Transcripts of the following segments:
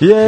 Je!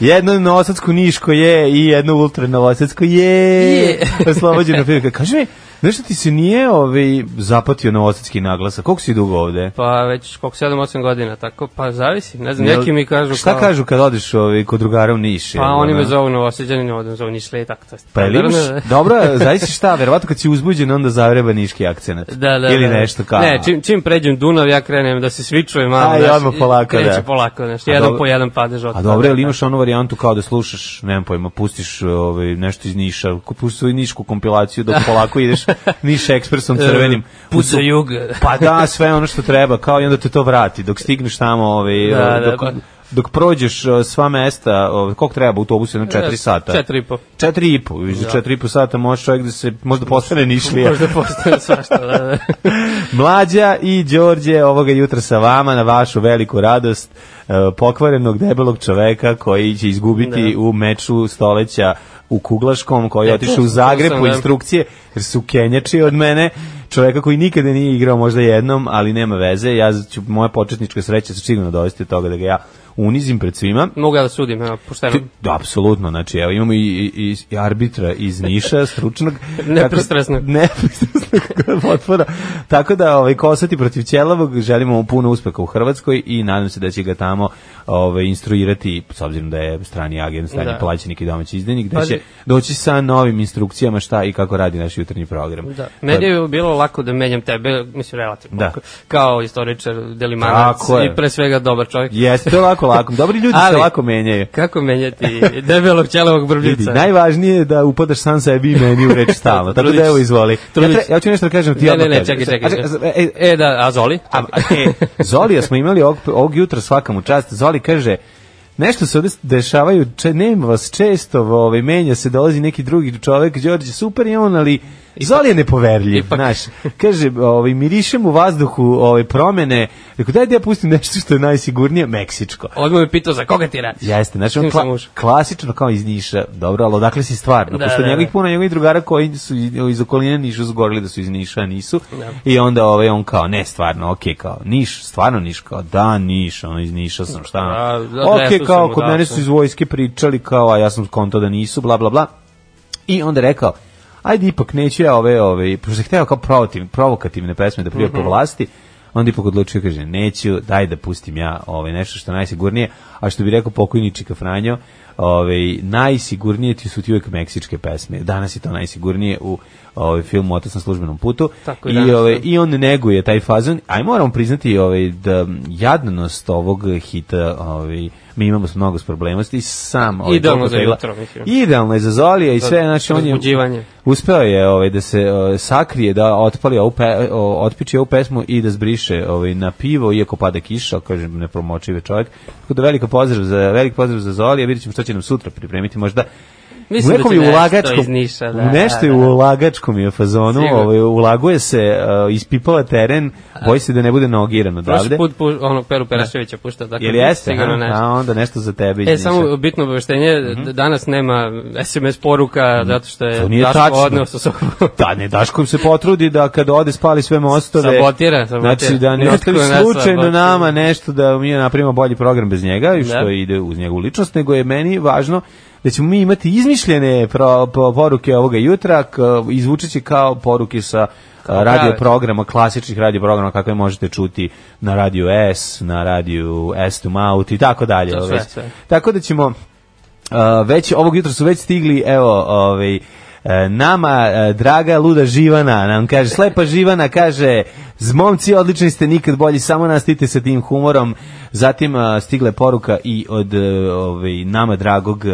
Jedno novosadsko Niško je i jedno ultra novosadsko je. Oslobođeno Kaže mi, Nešto ti se nije ovaj, zapatio na osetski naglasak? Koliko si dugo ovde? Pa već koliko 7-8 godina, tako pa zavisi. Ne znam, neki mi kažu... Šta kao... kažu kad odeš ovaj, kod drugara u Niš? Pa oni me zovu novoseđani, ovde me zovu Nišle i tako. To pa je imaš, da- dobro, zavisi šta, verovatno kad si uzbuđen onda zavreba niški akcenat. Da, da, Ili da. nešto kao. Ne, čim, čim pređem Dunav ja krenem da se svičujem. Malo, Aj, odmah polako, kreće da. polako, nešto, jedan po jedan padež od A dobro, ili da. imaš onu varijantu kao da slušaš, ne znam pojma, pustiš ovaj, nešto iz Niša, pustiš svoju nišku kompilaciju dok polako ideš ni ekspresom crvenim. E, put za jug. pa da, sve ono što treba, kao i onda te to vrati, dok stigneš tamo, ovaj, da, ovaj, da dok, da, dok prođeš e, sva mesta, koliko treba autobus, jedno 4 sata. 4 i po. 4 i po, za 4 da. i po sata može čovjek da se možda postane nišlija. Možda postane svašta, da, da. Mlađa i Đorđe ovoga jutra sa vama na vašu veliku radost e, pokvarenog debelog čoveka koji će izgubiti da. u meču stoleća u Kuglaškom koji je e, otišao u Zagreb po da. instrukcije jer su kenjači od mene čoveka koji nikada nije igrao možda jednom ali nema veze ja ću moje početničke sreće sigurno dovesti od toga da ga ja unizim pred svima. Mogu ja da sudim, evo, pošteno. da, apsolutno, znači, evo, imamo i, i, i arbitra iz Niša, stručnog. nepristrasnog. Nepristrasnog otvora. Tako da, ovaj, kosati protiv Ćelavog, želimo mu puno uspeha u Hrvatskoj i nadam se da će ga tamo ovaj, instruirati, s obzirom da je strani agent, strani da. plaćenik i domaći izdenik, da pa će da. doći sa novim instrukcijama šta i kako radi naš jutarnji program. Da. Meni je bilo lako da menjam tebe, mislim, relativno. Da. Kao istoričar, delimanac i pre svega dobar čovjek. Jeste, to lako jako lako. Dobri ljudi Ali, se lako menjaju. Kako menjati debelog ćelovog brbljica? Ljudi, najvažnije je da upadaš sam sebi i meni u reč stalno. Tako da evo izvoli. Ja, tre, ja ću nešto da kažem ti. Ne, ne, ne, čekaj, čekaj. E, e, da, a Zoli? A, e, Zolija smo imali ovog, ovog jutra svakamu čast. Zoli kaže, nešto se ovde dešavaju, če, nema vas često, ovaj, menja se, dolazi neki drugi čovek, Đorđe, super je on, ali Zoli je nepoverljiv, Ipak. znaš. Kaže, ovaj, mirišem u vazduhu ove ovaj, promene. Rekao, daj da ja pustim nešto što je najsigurnije, Meksičko. Odmah me pitao za koga ti radiš. Jeste, znači on kla, klasično kao iz Niša. Dobro, ali odakle si stvarno? Da, Pošto da, njegovih da. puno njegovih drugara koji su iz okoline Niša zgorili da su iz Niša, nisu. Da. I onda ovaj, on kao, ne, stvarno, okej, okay, kao, Niš, stvarno Niš, kao, da, Niš, ono, iz Niša sam, šta? Da, da, okej, okay, kao, kod mene su iz vojske pričali, kao, a ja sam konto da nisu, bla, bla, bla. I onda rekao, ajde ipak neću ja ove, ove, pošto sam hteo kao provokativne, provokativne pesme da prije po mhm. vlasti, onda ipak odlučio kaže neću, daj da pustim ja ove nešto što najsigurnije, a što bi rekao pokojni Čika ove ovaj najsigurnije ti su ti uvek meksičke pesme. Danas je to najsigurnije u ovaj film Otac na službenom putu Tako i ove i on neguje taj fazon. Aj moramo priznati ove da jadnost ovog hita, ove, mi imamo mnogo problema i sam ovaj idealno za jutro mislim idealno je za Zolija i sve znači on je uspeo je ovaj da se uh, sakrije da otpali ovu pe, o, otpiči ovu pesmu i da zbriše ovaj na pivo iako pada kiša kažem ne promoči čovjek tako da veliki pozdrav za veliki pozdrav za Zolija videćemo šta će nam sutra pripremiti možda Mislim da će ulagačkom, iz Niša, da, nešto da, je u da. ulagačkom je fazonu, ovaj, ulaguje se, uh, ispipava teren, boji se da ne bude nogirano odavde. Prošli put onog Peru Peraševića pušta, dakle, Jel da jeste, sigurno nešto. A onda nešto za tebe iz E, samo bitno obaveštenje, mm -hmm. danas nema SMS poruka, mm. zato što je Daško odneo sa sobom. da, ne, Daško se potrudi da kad ode spali sve mostove, sabotira, sabotira. znači da ne ostavi slučajno nama nešto da mi napravimo bolji program bez njega što ide uz njegovu ličnost, nego je meni važno da ćemo mi imati izmišljene pro, pro, poruke ovoga jutra, izvučeći kao poruke sa e, radio programa, klasičnih radio programa kakve možete čuti na radio S, na radio S to Mouth i tako dalje. Ovaj. Sve, sve. Tako da ćemo Uh, već ovog jutra su već stigli evo ovaj E, nama e, draga luda Živana nam kaže slepa Živana kaže z momci odlični ste nikad bolji samo nastite sa tim humorom zatim e, stigle poruka i od ovaj nama dragog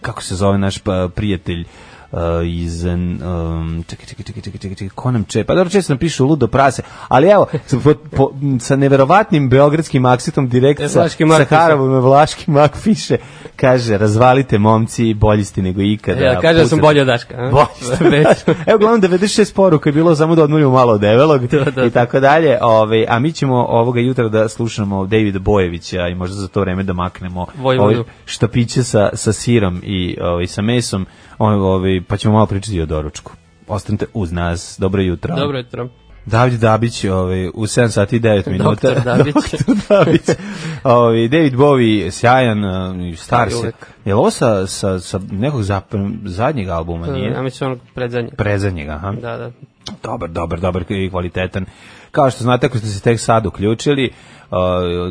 kako se zove naš prijatelj Uh, iz um, čekaj čekaj čekaj čekaj čekaj ko nam če pa dobro često nam pišu ludo prase ali evo sa, po, po, sa neverovatnim beogradskim aksitom direkt e, sa, sa Haravom Vlaškim Makfiše kaže razvalite momci bolji ste nego ikada ja kaže da sam bolji od Daška a? bolji ste već evo glavno 96 poruka je bilo samo da odmorimo malo od develog da, da, da. i tako dalje ovaj a mi ćemo ovoga jutra da slušamo Davida Bojevića i možda za to vreme da maknemo Vojvodu. ovaj štapiće sa sa sirom i ovaj sa mesom ovaj, pa ćemo malo pričati o doručku. Ostanite uz nas. Dobro jutro. Dobro jutro. David Dabić, ovaj, u 7 sati 9 minuta. Doktor Dabić. Doktor Dabić. ovaj, David Bowie, sjajan, e, star se. Je li ovo sa, sa, sa nekog zap, zadnjeg albuma, nije? Ja mislim onog predzadnjeg. Predzadnjeg, aha. Da, da. Dobar, dobar, dobar i kvalitetan. Kao što znate, ako ste se tek sad uključili,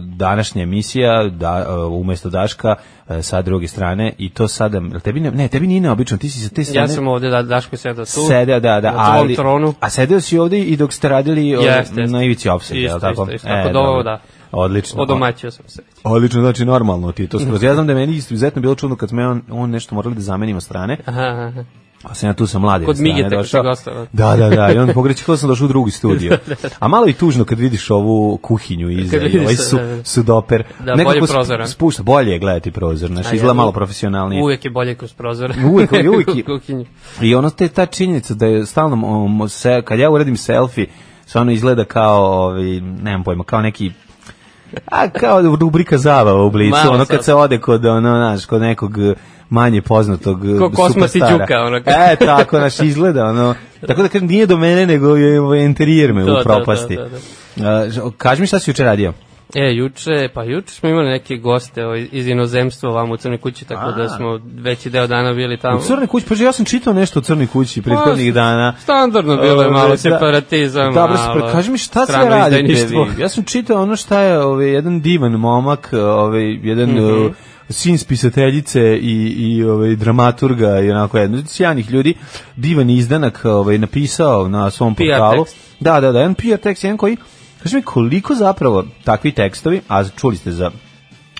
današnja emisija da umesto Daška sa druge strane i to sada tebi ne, ne tebi nije neobično ti si sa te strane Ja sam ovde da Daško seda tu seda da da ali tronu. a sedeo si ovde i dok ste radili jest, jest. na ivici opsede je tako isto, isto. E, tako da Odlično. Odomaćio sam se. Odlično, znači normalno ti je to skroz. Ja znam da je meni izuzetno bilo čudno kad me on, on nešto morali da zamenimo strane. Aha, aha. A sam ja tu sa mlade Kod Migeta došao. Gosta, da. da, da, da. I on pogreći kao sam došao u drugi studio. Da, da, a malo i tužno kad vidiš ovu kuhinju iza i ovaj su, sudoper. Da, Nekako bolje prozora. Spušta, bolje je gledati prozor. Znači, izgleda malo profesionalnije. Uvijek je bolje kroz prozor. uvijek, uvijek. kuhinju. I ono te, ta činjenica da je stalno, um, se, kad ja uredim selfie, stvarno izgleda kao, ovaj, nemam pojma, kao neki A kao rubrika Zava u Blicu, ono kad se ode kod, ono, znaš, kod nekog manje poznatog Ko e, Kosmos i Đuka, ono. e, tako, naš izgleda, ono. Da. Tako da kažem, nije do mene, nego je interijer me to, da, u propasti. Da, da, da. Uh, kaži mi šta si juče radio? E, juče, pa juče smo imali neke goste ovaj, iz inozemstva vamo u Crnoj kući, tako da A. da smo veći deo dana bili tamo. U Crnoj kući, pa ja sam čitao nešto o Crnoj kući prethodnih pa, dana. Standardno bilo je malo separatizam, da, malo kaži mi šta sve radite Ja sam čitao ono šta je ovaj, jedan divan momak, ovaj, jedan... Mm -hmm sin spisateljice i, i ovaj, dramaturga i onako jedno od sjajnih ljudi, divan izdanak ovaj, napisao na svom portalu. Da, da, da, jedan PR tekst, jedan koji, kaži mi koliko zapravo takvi tekstovi, a čuli ste za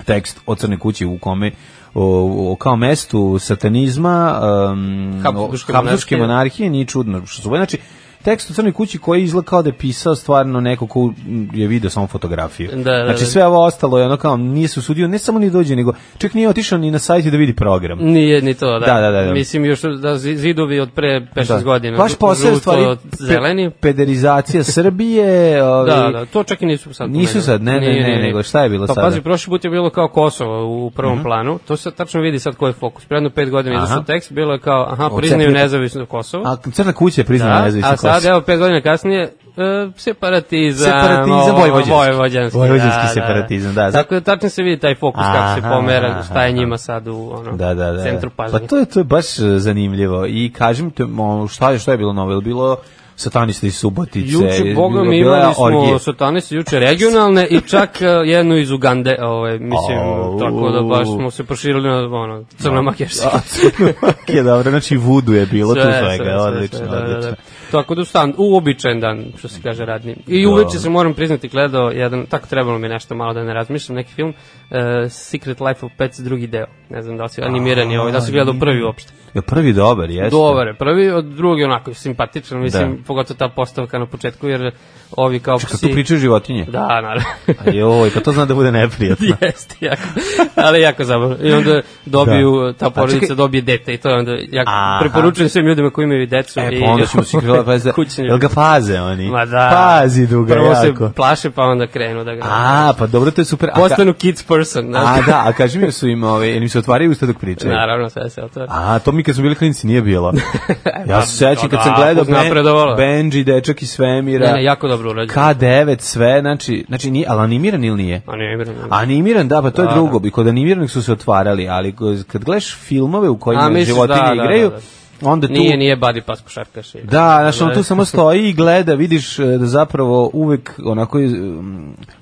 tekst od Crne kuće u kome o, o, kao mestu satanizma um, Habsburgske monarhije nije čudno što su znači tekst u crnoj kući koji je kao da je pisao stvarno neko ko je video samo fotografiju. Da, da, znači da. sve ovo ostalo je ono kao nije se usudio ne samo ni da dođe nego čak nije otišao ni na sajt da vidi program. Nije ni to, da. Da, da, da. da. Mislim još da zidovi od pre 5-6 godina. Vaš posle stvari zeleni pe, pederizacija Srbije, ovi, Da, da, to čak i nisu sad. Nisu sad, ne, ne, ne, nego šta je bilo pa, sad? Pa pazi, prošli put je bilo kao Kosovo u prvom uh mhm. -huh. planu. To se tačno vidi sad koji je fokus. Pre 5 godina da izašao tekst, bilo je kao aha, priznaju nezavisno Kosovo. A Crna kuća je priznala nezavisno Kosovo sad, evo, pet godina kasnije, uh, separatizam. Separatizam, vojvođanski. Vojvođanski, vojvođanski da, da. separatizam, da. da. Tako da tačno se vidi taj fokus aha, kako se pomera, aha, šta je njima sad u ono, da, da, da, da. centru pažnje. Pa to je, to je baš e, zanimljivo i kažem te, šta je, šta je bilo novo, je bilo satanisti iz Subotice. Juče, boga mi imali smo orgije. sataniste, juče regionalne i čak e, jednu iz Ugande, ovaj, mislim, oh, tako da baš smo se proširili na ono, crna no. Da. makeša. je dobro, znači vudu je bilo sve, tu svega, sve, odlično, sve, odlično. Da, da, da. Tako da stan, uobičajen dan, što se kaže radni. I da. uveče se moram priznati, gledao jedan, tako trebalo mi nešto malo da ne razmišljam, neki film, uh, Secret Life of Pets drugi deo, ne znam da li si animirani, ovaj, da si gledao prvi uopšte. Ja, prvi dobar, jeste. Dobar prvi, od drugog onako simpatičan, da. mislim, da. pogotovo ta postavka na početku, jer ovi kao Čekaj, psi... tu pričaju životinje? Da, naravno. A joj, pa to zna da bude neprijatno. jeste, jako, ali jako zabavno. I onda dobiju, da. ta porodica čekaj... dobije dete i to je onda, ja preporučujem svim ljudima koji imaju decu. E, pa onda da ćemo si krila, pa jel ga faze oni? Ma da. Pazi duga, Prvo jako. Prvo se plaše, pa onda krenu da ga... A, pa dobro, to je super. Postanu kids person. Znači. A, da, a kaži mi su im, ove, ovaj, im se otvaraju usta dok pričaju. Naravno, sve se otvara. A, to mi mi kad smo bili klinici nije bilo. ja e, se da, sećam kad da, sam gledao ben, Benji, Dečak i Svemira. Ne, ne, jako dobro urađeno. K9, sve, znači, znači ni al animiran ili nije? Animiran. Da. Animiran, da, pa to da, je drugo. I kod animiranih su se otvarali, ali kad gledaš filmove u kojima životinje da, igraju, da, onda tu nije nije badi pas košarkaš. Da, znači on tu samo stoji i gleda, vidiš e, da zapravo uvek onako e,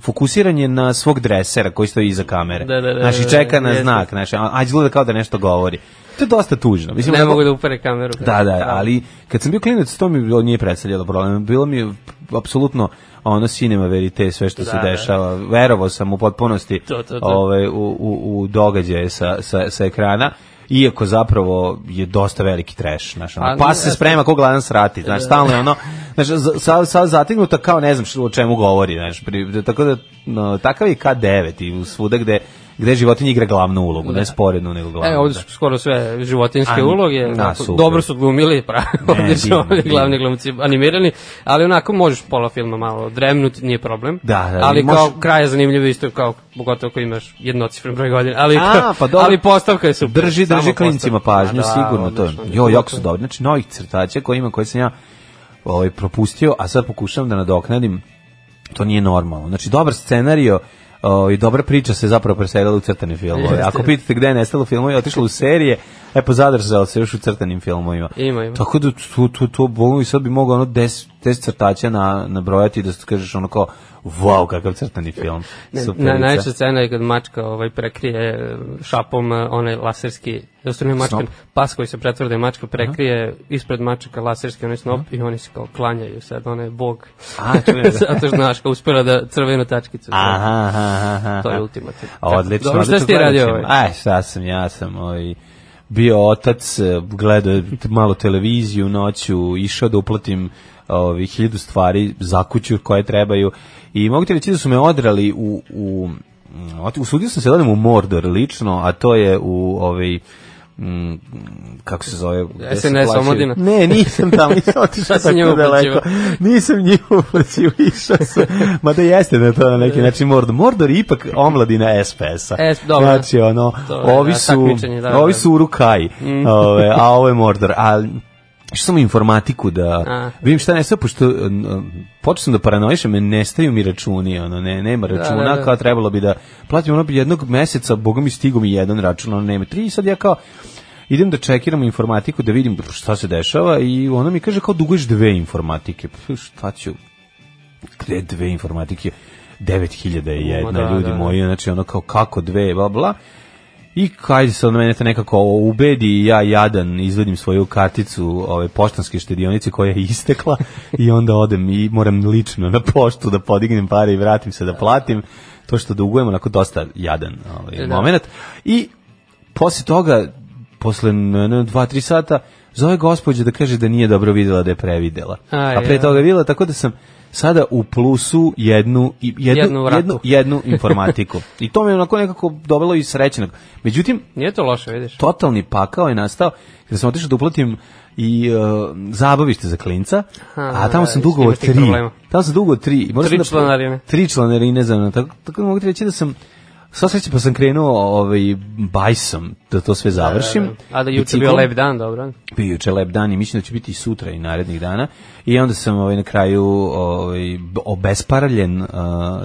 fokusiran je na svog dresera koji stoji iza kamere. Da, da, da, znači čeka na znak, znači a gleda kao da nešto govori. To je dosta tužno. Mislim, ne mogu da upere kameru. Da, da, da, ali kad sam bio klinac, to mi nije predstavljalo problem. Bilo mi je apsolutno ono cinema verite sve što da, se da. dešava. Verovao sam u potpunosti to, to, to. Ove, ovaj, u, u, u događaje sa, sa, sa ekrana iako zapravo je dosta veliki treš, znaš, ono, pa se sprema ko gledan srati, da. znaš, stalno je ono, znaš, sad sa zatignuta kao ne znam što, o čemu govori, znaš, pri, tako da, no, takav je K9 i svuda gde gde životinje igra glavnu ulogu, da. ne sporednu nego glavnu. E, ovde da. su skoro sve životinske An, uloge, da, na, super. dobro su glumili, pravo, ovde su glavni glumci animirani, ali onako možeš pola filma malo dremnuti, nije problem. Da, da, ali možeš... kao kraj je zanimljivo isto kao pogotovo ako imaš jednocifren broj godina, ali A, pa dobro. ali postavka je super. Drži, drži klincima pažnju, da, sigurno odlično, to. Jo, jako su dobri. Znači, novih crtaća koji ima, koje sam ja ovaj, propustio, a sad pokušavam da nadoknadim, to nije normalno. Znači, dobar scenario, o, i dobra priča se zapravo preselila u crtane filmove. Ako pitate gde je nestalo filmove, otišlo u serije, E pa zadržala se još u crtanim filmovima. Ima, ima. Tako da tu, tu, tu, tu i sad bi mogao ono 10, 10 crtaća na, nabrojati da kažeš ono kao, wow, kakav crtani film. Superica. Na, najveća scena je kad mačka ovaj, prekrije e, šapom e, onaj laserski, da ne mačka, pas koji se pretvara da je mačka prekrije Aha. ispred mačaka laserski onaj snop Aha. i oni se kao klanjaju sad, onaj bog. A, to je. Da. Zato znaš, kao uspela da crvenu tačkicu. Aha, aha, aha, To je ultimativno. Odlično. Dobro, šta ti radio ovaj? Aj, sad sam, ja sam ovaj bio otac, e, gledao malo televiziju noću, išao da uplatim ovih hiljadu stvari za kuću koje trebaju i mogu ti reći da su me odrali u, u usudio sam se da odem u Mordor lično, a to je u ovaj mm, kako se zove gde SNS omladina ne nisam tamo nisam otišao tako daleko nisam njih uplaćio išao sam mada jeste da to na neki način Mordor Mordor je ipak omladina SPS-a es, dobro znači ono to, ovi su da, ovi da. su Urukai mm. ove, a ovo je Mordor ali Išao sam u informatiku da A. vidim šta ne nestaje, pošto počeo sam da paranoišem, nestaju mi računi, ono, ne, nema da, računa, da, da, kao trebalo bi da platim ono jednog meseca, boga mi stigu mi jedan račun, ono nema tri, i sad ja kao, idem da čekiram informatiku, da vidim šta se dešava i ona mi kaže kao duguješ dve informatike, pa, šta ću, gde dve informatike, 9000 je jedna, da, ljudi da, da. moji, znači ono kao kako dve, bla, bla, I kajde se od da mene te nekako ubedi i ja jadan izvedim svoju karticu ove poštanske štedionice koja je istekla i onda odem i moram lično na poštu da podignem pare i vratim se da platim to što dugujem onako dosta jadan ovaj da. moment i posle toga posle 2-3 sata zove gospođa da kaže da nije dobro videla da je previdela. A, a pre toga je videla, tako da sam sada u plusu jednu, jednu, jednu, jednu, jednu informatiku. I to me onako nekako dovelo i srećenog. Međutim, nije to loše, vidiš. Totalni pakao je nastao, jer sam otišao da uplatim i uh, zabavište za klinca, Aha, a tamo da, sam dugo od tri. Tamo sam dugo od tri. tri da članarine. Tri članarine, znam. Tako, tako mogu ti reći da sam Sva sreća pa sam krenuo ovaj, bajsom da to sve završim. Da, da, da. A da juče bio lep dan, dobro. Bio juče lep dan i mislim da će biti i sutra i narednih dana. I onda sam ovaj, na kraju ovaj, obesparaljen uh,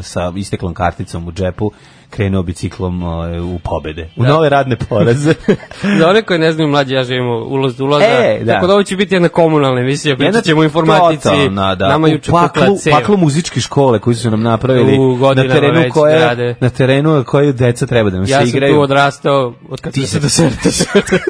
sa isteklom karticom u džepu krenuo biciklom ovaj, u pobede, u da. nove radne poraze. Za one koje ne znaju mlađe, ja živim ulaz do ulaza, e, da. tako da ovo će biti jedna komunalna emisija, pričat ćemo informatici, totalna, da. nama juče paklu, paklu muzičke škole koji su nam napravili na terenu već, koje, rade. na terenu koje deca treba da nam ja se igraju. Ja sam tu odrastao od kad ti se dosertaš.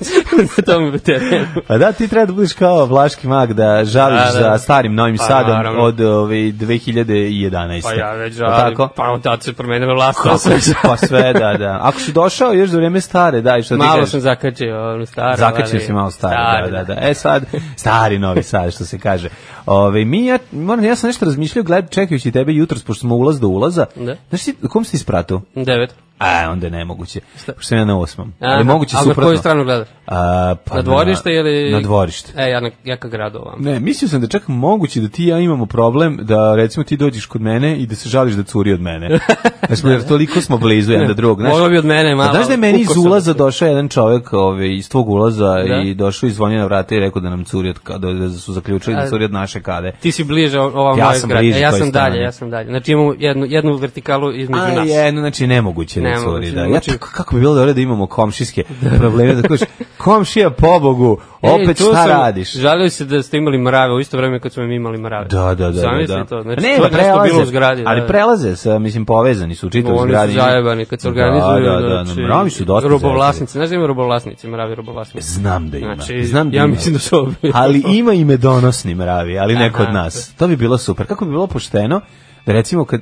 na tom terenu. Pa da, ti treba da budiš kao vlaški mag da žališ da, da. za starim Novim pa, Sadom naravno. od ove, ovaj, 2011. Pa ja već žalim, pa, tako? pa on tad se promenila vlast. Kako Pa sve, da, da. Ako si došao još do vreme stare, da, i što ti Malo sam zakačio, ono, stara. Zakačio si malo stare, stari, da, da, da. E sad, stari novi sad, što se kaže. Ove, mi, ja, moram, ja sam nešto razmišljao, gledaj, čekajući tebe jutros, pošto smo ulaz do ulaza. Da. Znaš ti, kom si ispratu? Devet. A, onda je nemoguće. Šta? Pošto sam ja na osmom. A, ali moguće ali suprotno. na koju stranu gledaš? A, pa na dvorište ili... Na dvorište. E, ja, na, ja ka gradu ovam. Ne, mislio sam da čak moguće da ti ja imamo problem da recimo ti dođeš kod mene i da se žališ da curi od mene. Znaš, da, da, toliko smo blizu jedan do drugog. Znaš, Ovo bi od mene pa malo. Znaš da je meni iz da ulaza došao jedan čovek ove, ovaj, iz tvog ulaza da? i došao i zvonio na vrata i rekao da nam curi od, kada, da su zaključili da A, da curi od naše kade. Ti si bliže ovam ja mojoj zgradi. E, ja sam dalje, ja sam dalje. Znači imamo jednu, jednu vertikalu između A, nas. jednu, znači nemoguće ne curi. Da. Ja, tako, kako bi bilo dobro da imamo komšijske da. probleme, da kažeš, komšija, pobogu, opet Ej, šta sam, radiš? Žalio se da ste imali mrave u isto vreme kad smo mi imali mrave. Da, da, da. Zamisli da, da. to. Znači, ne, to da prelaze, bilo u zgradi, da, ali prelaze, sa, mislim, povezani su u čitavu zgradi. Oni su zajebani kad se da, organizuju. Da, da, da, znači, mravi su dosta Robovlasnici, znaš da ima robovlasnici, mravi robovlasnici. Znam da ima. Znači, Znam da ja ima. mislim da su Ali ima i medonosni mravi, ali neko od nas. To bi bilo super. Kako bi bilo pošteno da recimo kad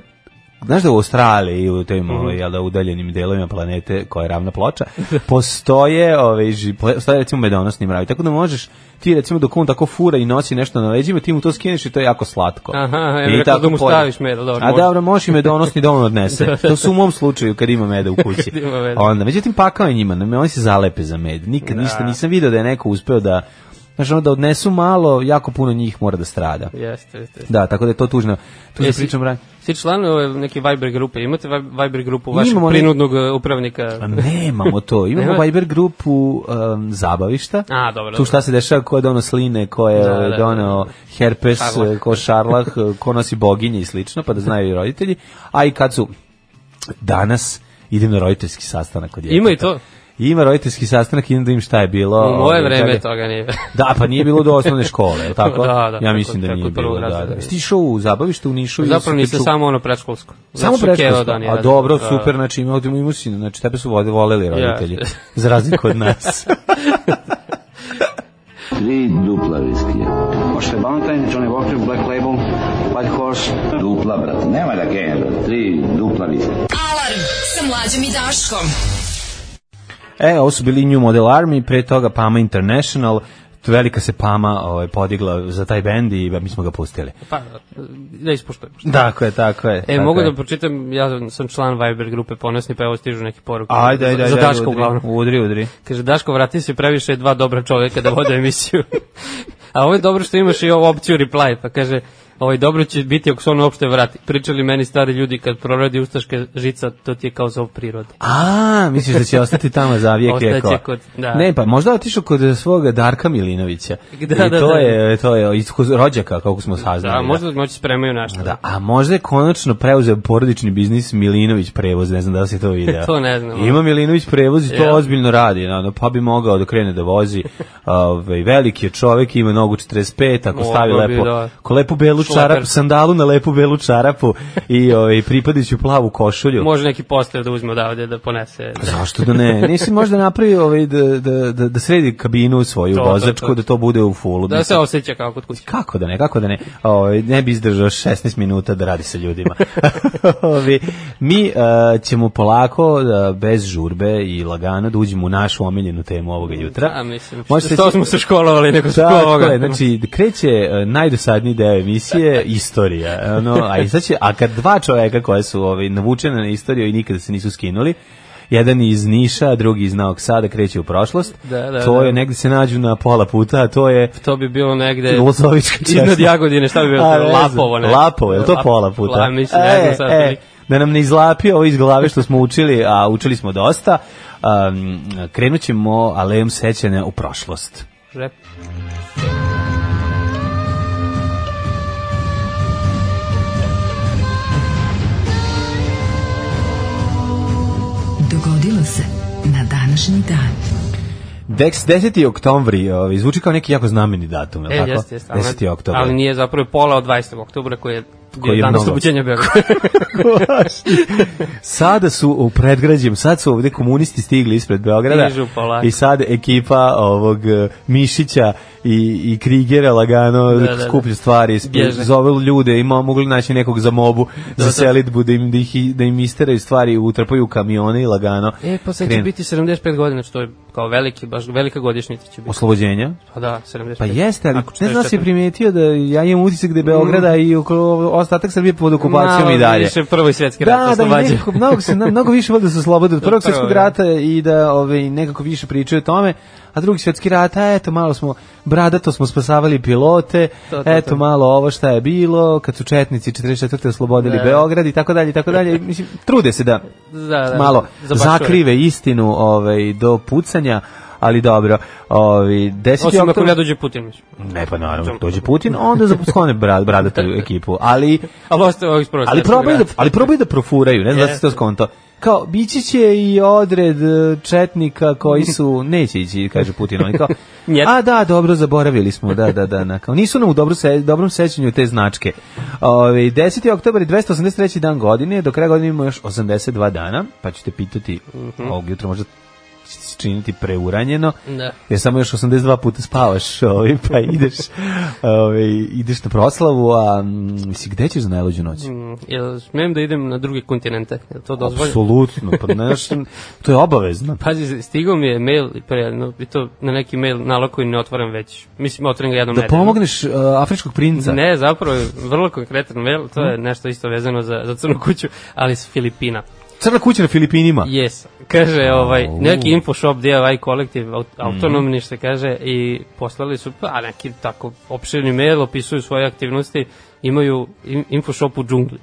Znaš da u Australiji u tim mm -hmm. jel da udaljenim delovima planete koja je ravna ploča postoje ovaj postoje recimo medonosni mravi. Tako da možeš ti recimo dok on tako fura i nosi nešto na leđima, ti mu to skineš i to je jako slatko. Aha, ja bih rekao da mu staviš med, dobro. A da, dobro, možeš i medonosni dom da odnese. Da, to su u mom slučaju kad ima meda u kući. Onda, međutim pakao je njima, oni se zalepe za med. Nikad da. ništa nisam video da je neko uspeo da Znaš, ono da odnesu malo, jako puno njih mora da strada. Jeste, jeste. jeste. Da, tako da je to tužno. Tu se pričam ranije. Svi članovi ove neke Viber grupe, imate Viber grupu vašeg imamo prinudnog ne... upravnika? A pa nemamo to, imamo Viber grupu um, zabavišta. A, dobro. Tu šta se dešava, ko je dono sline, ko je da, da, da dono da, da. herpes, ko šarlah, ko nosi boginje i slično, pa da znaju i roditelji. A i kad su danas idem na roditeljski sastanak kod djeteta. Ima i to. I ima roditeljski sastanak i da im šta je bilo. U moje ovaj, vreme toga nije. da, pa nije bilo do osnovne škole, je tako? da, da, ja mislim da tako, da nije bilo. Da, da. Jeste išao u zabavište u Nišu? Zapravo niste ču... samo ono predškolsko. Samo znači, predškolsko? Da, A dobro, da, super, znači imao ti mu sinu, znači tebe su vode voleli roditelji, za razliku od nas. Tri dupla viskija. Možete Valentine, znači, Johnny Walker, Black Label, White Horse. Dupla, brate, nema da genja, Tri dupla viskija. Alarm sa mlađim i Daškom. E, ovo su bili New Model Army, pre toga Pama International, velika se Pama ovaj, podigla za taj bend i mi smo ga pustili. Pa, da ispuštujemo. Tako je, tako je. E, tako mogu je. da pročitam, ja sam član Viber grupe Ponosni, pa evo stižu neke poruke. Ajde, ajde, ajde. Za Daško uglavnom. Udri, udri. Kaže, Daško, vrati se previše dva dobra čoveka da vode emisiju. A ovo je dobro što imaš i ovu opciju reply, pa kaže, ovaj, dobro će biti ako se on uopšte vrati. Pričali meni stari ljudi kad proradi ustaške žica, to ti je kao zov prirode. A, misliš da će ostati tamo za vijek Ostaće eko. kod, da. Ne, pa možda otišao kod svoga Darka Milinovića. Da, da, I da, to da, je, to je iz rođaka, kako smo saznali. Da, da. možda da. moći spremaju nešto. Da, a možda je konačno preuzeo porodični biznis Milinović prevoz, ne znam da li se to vidio. to ne znam. Ima Milinović prevoz i to ja. ozbiljno radi, da, no, pa bi mogao da krene da vozi. Ove, ovaj, veliki je čovek, ima nogu 45, ako Moga stavi lepo, da. ko lepo belu belu čarapu, sandalu na lepu belu čarapu i ovaj pripadajuću plavu košulju. Može neki poster da uzme da ovde da ponese. Zašto da ne? Nisi možda napravi ovaj da, da, da, da sredi kabinu svoju to, vozačku, to, to. da to bude u fulu. Da se oseća kao kod kuće. Kako da ne, kako da ne. Ovaj ne bi izdržao 16 minuta da radi sa ljudima. Ovi, mi uh, ćemo polako uh, bez žurbe i lagano da uđemo u našu omiljenu temu ovoga jutra. Da, mislim. što, što smo se školovali neko da, školovali. Znači, kreće uh, najdosadniji deo emisije je istorija. Ono, a, i sad će, a kad dva čoveka koja su ovi, ovaj, navučena na istoriju i nikada se nisu skinuli, jedan iz Niša, drugi iz Novog Sada kreće u prošlost. Da, da, to je da. negde se nađu na pola puta, to je To bi bilo negde Lozovička česma. Iznad Jagodine, šta bi bilo? A, Lapovo, ne? Lapovo, je to pola puta? La, mislim, e, ne sad. E, da nam ne izlapi ovo iz glave što smo učili, a učili smo dosta. Um, krenut ćemo alejom sećanja u prošlost. Žep. dogodilo se na današnji dan. Dex 10. oktobri, ovaj, zvuči kao neki jako znameni datum, je e, tako? Jest, jest, 10. oktobar. Ali nije zapravo pola od 20. oktobra koji je koji je danas mnogo... obućenja Beograda. sada su u predgrađem, sad su ovde komunisti stigli ispred Beograda i sad ekipa ovog e, Mišića i, i Krigera lagano da, da, da. skuplju stvari, zove ljude, ima mogli naći nekog za mobu, da, za selitbu, da im, da, da im isteraju stvari, utrpaju kamione i lagano. E, pa sad će biti 75 godina, što je kao veliki, baš velika godišnjica će biti. Oslobođenja? Pa da, 75. Pa jeste, ali ne znam da si primetio da ja imam utisak da je Beograda mm. i oko ostatak Srbije pod okupacijom i dalje. Više prvo i svetski rat da, da, nekako, mnogo, se, mnogo više vode su slobode od prvog svetskog rata i da ovaj, nekako više pričaju o tome a drugi svjetski rat, eto malo smo bradato smo spasavali pilote, to, to, eto to. malo ovo šta je bilo, kad su četnici 44. oslobodili ne. Da. Beograd i tako dalje i tako dalje, mislim trude se da, da, da malo zakrive istinu ovaj do pucanja, ali dobro. Ovi, 10. Osim ako ne dođe Putin. Ne, pa naravno, dođe Putin, onda za zaposkone brad, bradatu ekipu. Ali, ali, ali, probaju da, ali probaju da profuraju, ne znam yes. da se to skonto kao bići će i odred e, četnika koji su neće ići kaže Putin oni kao a da dobro zaboravili smo da da da na kao nisu nam u dobro se, dobrom sećanju te značke ovaj 10. oktobar i 283. dan godine do kraja godine imamo još 82 dana pa ćete pitati mm -hmm. ovog jutra možda činiti preuranjeno. Da. Jer samo još 82 puta spavaš, ovaj pa ideš, ovaj ideš na proslavu, a misli gde ćeš za najluđu noć? Mm, jel smem da idem na druge kontinente? Jel to dozvoljeno? Apsolutno, pa znaš, to je obavezno. Pazi, stigao mi je mail pre, no, i to na neki mail nalog koji ne otvaram već. Mislim, otvaram ga jednom Da pomogneš uh, afričkog princa? Ne, zapravo vrlo konkretan mail, to je mm. nešto isto vezano za, za crnu kuću, ali s Filipina. Crna kuća na Filipinima? Jes, kaže ovaj neki info shop DIY kolektiv aut, mhm. autonomni što kaže i poslali su pa neki tako opširni mail opisuju svoje aktivnosti imaju info shop u džungli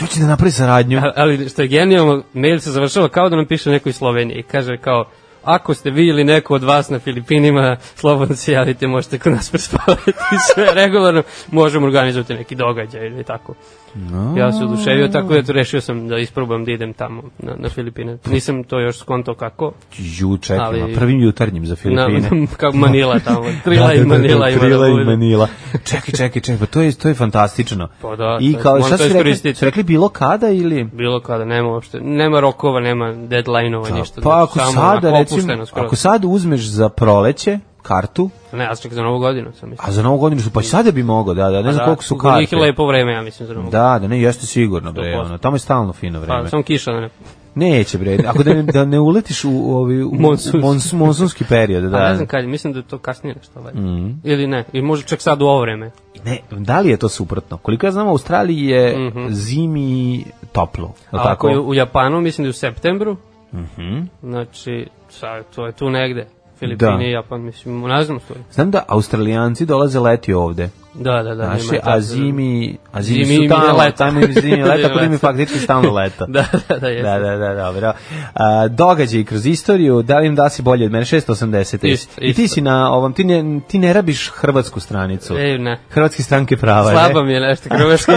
Ja ću da napravi saradnju. Ali što je genijalno, mail se završava kao da nam piše neko iz Slovenije i kaže kao, ako ste vi ili neko od vas na Filipinima, slobodno se javite, možete kod nas prespavati sve regularno, možemo organizovati neki događaj ili tako. No. Ja se oduševio, tako da rešio sam da isprobam da idem tamo na, na Filipine. Nisam to još skonto kako. Ju, čekaj, ali, prvim jutarnjim za Filipine. Na, kako Manila tamo, da, Krila da, da, da, da i Manila. Da, krila i Manila. čekaj, čekaj, čekaj, pa to je, to je fantastično. Pa da, I kao, šta su rekli, su rekli bilo kada ili? Bilo kada, nema uopšte, nema rokova, nema deadline-ova, ništa. Pa znači ako sada, recimo, ako sad uzmeš za proleće, kartu. Ne, ja sam za novu godinu sam mislim. A za novu godinu su, pa sad bi mogao, da, da, ne pa znam da, koliko su karte. Da, ih je lepo vreme, ja mislim za novu da, godinu. Da, da, ne, jeste sigurno, bre, ono, tamo je stalno fino pa, vreme. Pa, samo kiša, da ne. Neće bre, ako da ne, da ne uletiš u ovi u monsunski, monsunski period, da. A ne znam kad, mislim da je to kasnije nešto valjda. Mm -hmm. Ili ne, ili može čak sad u ovo vreme. Ne, da li je to suprotno? Koliko ja znam, u Australiji je mm -hmm. zimi toplo, A tako? Ako je u Japanu, mislim da je u septembru. Mhm. Mm znači, sad, to je tu negde. Filipini da. i Japan, mislim, ne znam stoji. Znam da Australijanci dolaze leti ovde. Da, da, da. Naši, nema, a da- zimi, a zimi, zimi su tamo, leta. tamo im zimi leta, tako da mi faktički stalno leta. da, da, da, jesu. Da, da, da, dobro. A, događaj kroz istoriju, da li im da si bolje od mene, 680. Isto, I ti si na ovom, ti ne, ti ne rabiš hrvatsku stranicu. E, ne. Hrvatske stranke prava, Slaba ne? Slaba mi je nešto, hrvatske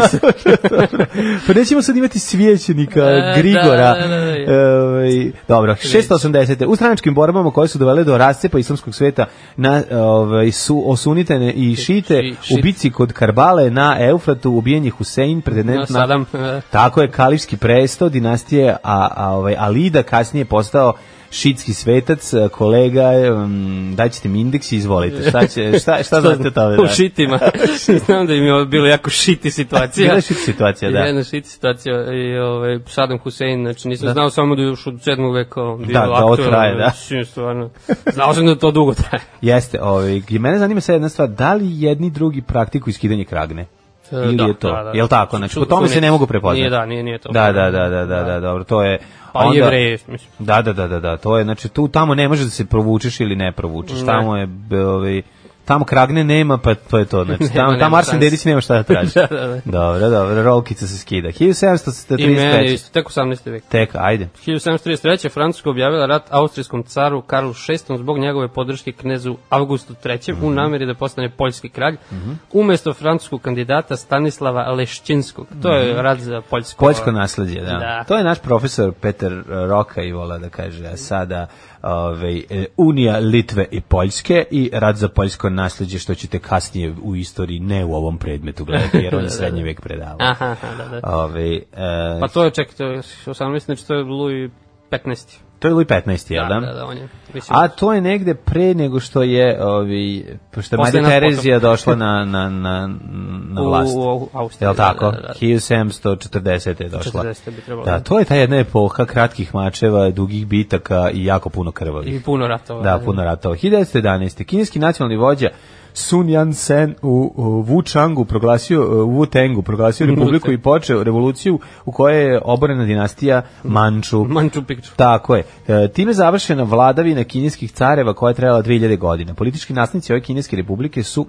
Pa nećemo sad imati svijećenika, e, da, da, Grigora. Da, da, da, da. E, dobro, 680. U stranačkim borbama koje su dovele do rascepa islamskog sveta na, ovaj, su osunitene i šite, u bici kod Karbale na Eufratu ubijen je Husein, pretendent na... Sadam. tako je, kalifski presto dinastije, a, a, ovaj, Alida kasnije postao šitski svetac, e, kolega, um, e, daćete mi indeks i izvolite. Šta, će, šta, šta znate tome? Da? U šitima. Znam da im je bilo jako šiti situacija. Bila šiti situacija, da. Jedna šiti situacija i ovaj, Saddam Hussein, znači nisam da. znao samo da još od 7. veka bio da, da, aktualno. Traje, da, znači, stvarno. Znao sam da to dugo traje. Jeste, ovaj, mene zanima sad jedna stvar, da li jedni drugi praktiku iskidanje kragne? E, Ili da, je to? Da, da, Jel tako? Znači, po tome se ne mogu prepoznati. Nije, da, nije, nije to. Da, da, da, da, da, da, da, dobro, to je pa onda, jevreje, mislim. Da, da, da, da, da, to je, znači tu tamo ne možeš da se provučeš ili ne provučeš, ne. tamo je, ovaj, Tamo kragne nema, pa to pa je to. Znači, tamo, tamo Arsen Dedić nema šta da traži. da, da, da. Dobro, dobro, rolkica se skida. 1733. I mene, isto, tek 18. vek. Tek, ajde. 1733. Francuska objavila rat austrijskom caru Karlu VI zbog njegove podrške knezu Augustu III. Mm -hmm. u mhm. nameri da postane poljski kralj, mm -hmm. umesto francuskog kandidata Stanislava Leščinskog. To je mm -hmm. rat za poljsko... Poljsko nasledđe, da. da. To je naš profesor Peter Roka i vola da kaže, a sada ove, e, Unija Litve i Poljske i rad za poljsko nasljeđe što ćete kasnije u istoriji ne u ovom predmetu gledati jer on je da, da, srednji da. vek predavao. Aha, da, da. Ove, e, pa to je, čekaj, 18, znači to je Louis 15. To je Louis 15, jel da, da? Da, da, on je. Mislim, A to je negde pre nego što je ovi pošto Marija Terezija došla na na na na vlast. U, u Austriji. Jel da, da, tako? Da, da, da. 1740 je došla. 40 bi trebalo. Da, to je ta jedna epoha kratkih mačeva, dugih bitaka i jako puno krvavih. I puno ratova. Da, puno ratova. 1911. Kineski nacionalni vođa Sun Yat-sen u, u Wuchangu proglasio, e, u Wutengu proglasio republiku i počeo revoluciju u kojoj je oborena dinastija Manču. Manču Pikču. Tako je. E, time završena vladavina kineskih careva koja je trajala 2000 godina. Politički nasljednici ove kineske republike su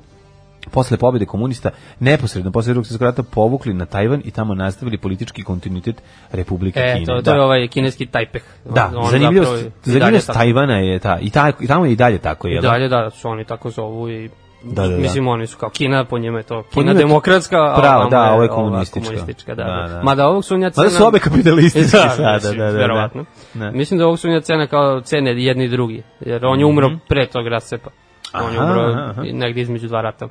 posle pobjede komunista neposredno posle drugog svjetskog rata povukli na Tajvan i tamo nastavili politički kontinuitet Republike e, Kine. To, to da. je ovaj kineski Tajpeh. Da, on zanimljivost, zanimljivost Tajvana je ta i, ta, i tamo je i dalje tako je. I dalje da, su oni tako zovu i Da, da, da, Mislim, oni su kao Kina, po njima je to Kina njima demokratska, a prava, da, ovo je komunistička. komunistička da, da, da, da. Mada ovog sunja cena... Mada su obe kapitalističke da, sada, da, mislim, da, da, da. Verovatno. Da. Mislim da ovog sunja cena kao cene jedni i drugi, jer on je umro mm -hmm. pre tog rasepa. On aha, je umro aha. negde između dva rata.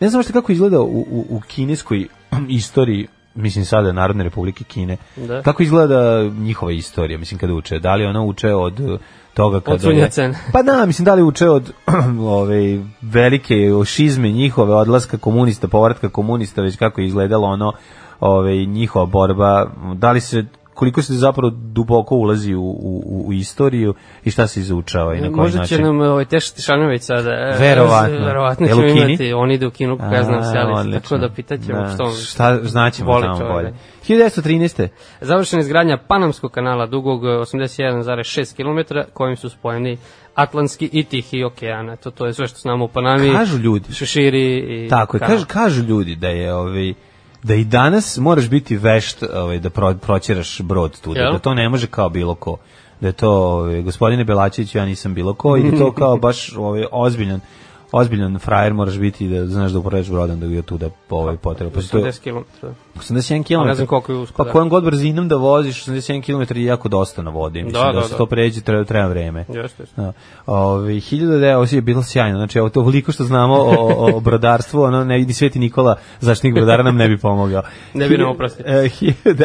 Ne znam što kako izgleda u, u, u kineskoj istoriji mislim sada Narodne republike Kine. Da. Kako izgleda njihova istorija, mislim kada uče? Da li ona uče od toga kada je... Pa da, mislim, da li uče od ove, velike šizme njihove odlaska komunista, povratka komunista, već kako je izgledalo ono ove, njihova borba, da li se koliko se zapravo duboko ulazi u, u, u istoriju i šta se izučava i na koji Možda način. Možda će nam ovaj Teša Tišanović sada. E, verovatno. Verovatno ćemo imati. On ide u kinu, pokazano se, ali tako da pitaćemo da. što on... Šta znaćemo tamo bolje. 1913. Završena izgradnja Panamskog kanala dugog 81,6 eh, km kojim su spojeni Atlantski i Tihi okean. To, to je sve što znamo u Panami. Kažu ljudi. Šeširi i Tako je, kažu, kažu ljudi da je ovaj da i danas moraš biti vešt ovaj, da pro, proćeraš brod tu, da to ne može kao bilo ko da je to, ovaj, gospodine Belačević, ja nisam bilo ko, i da to kao baš ovaj, ozbiljan ozbiljan frajer moraš biti da znaš da upravljaš brodom da ga tu da ovaj potreba. Pa 80 km. 81 km. Ne znam koliko je usko. Pa da. kojom god brzinom da voziš 81 km je jako dosta na vodi. Mislim da, da, da, da. to pređe treba, treba vreme. Jeste. Da. Ovaj 1000 je bilo sjajno. Znači ovo to veliko što znamo o, o brodarstvu, ono ne vidi Sveti Nikola zaštitnik brodara nam ne bi pomogao. ne bi nam oprostio.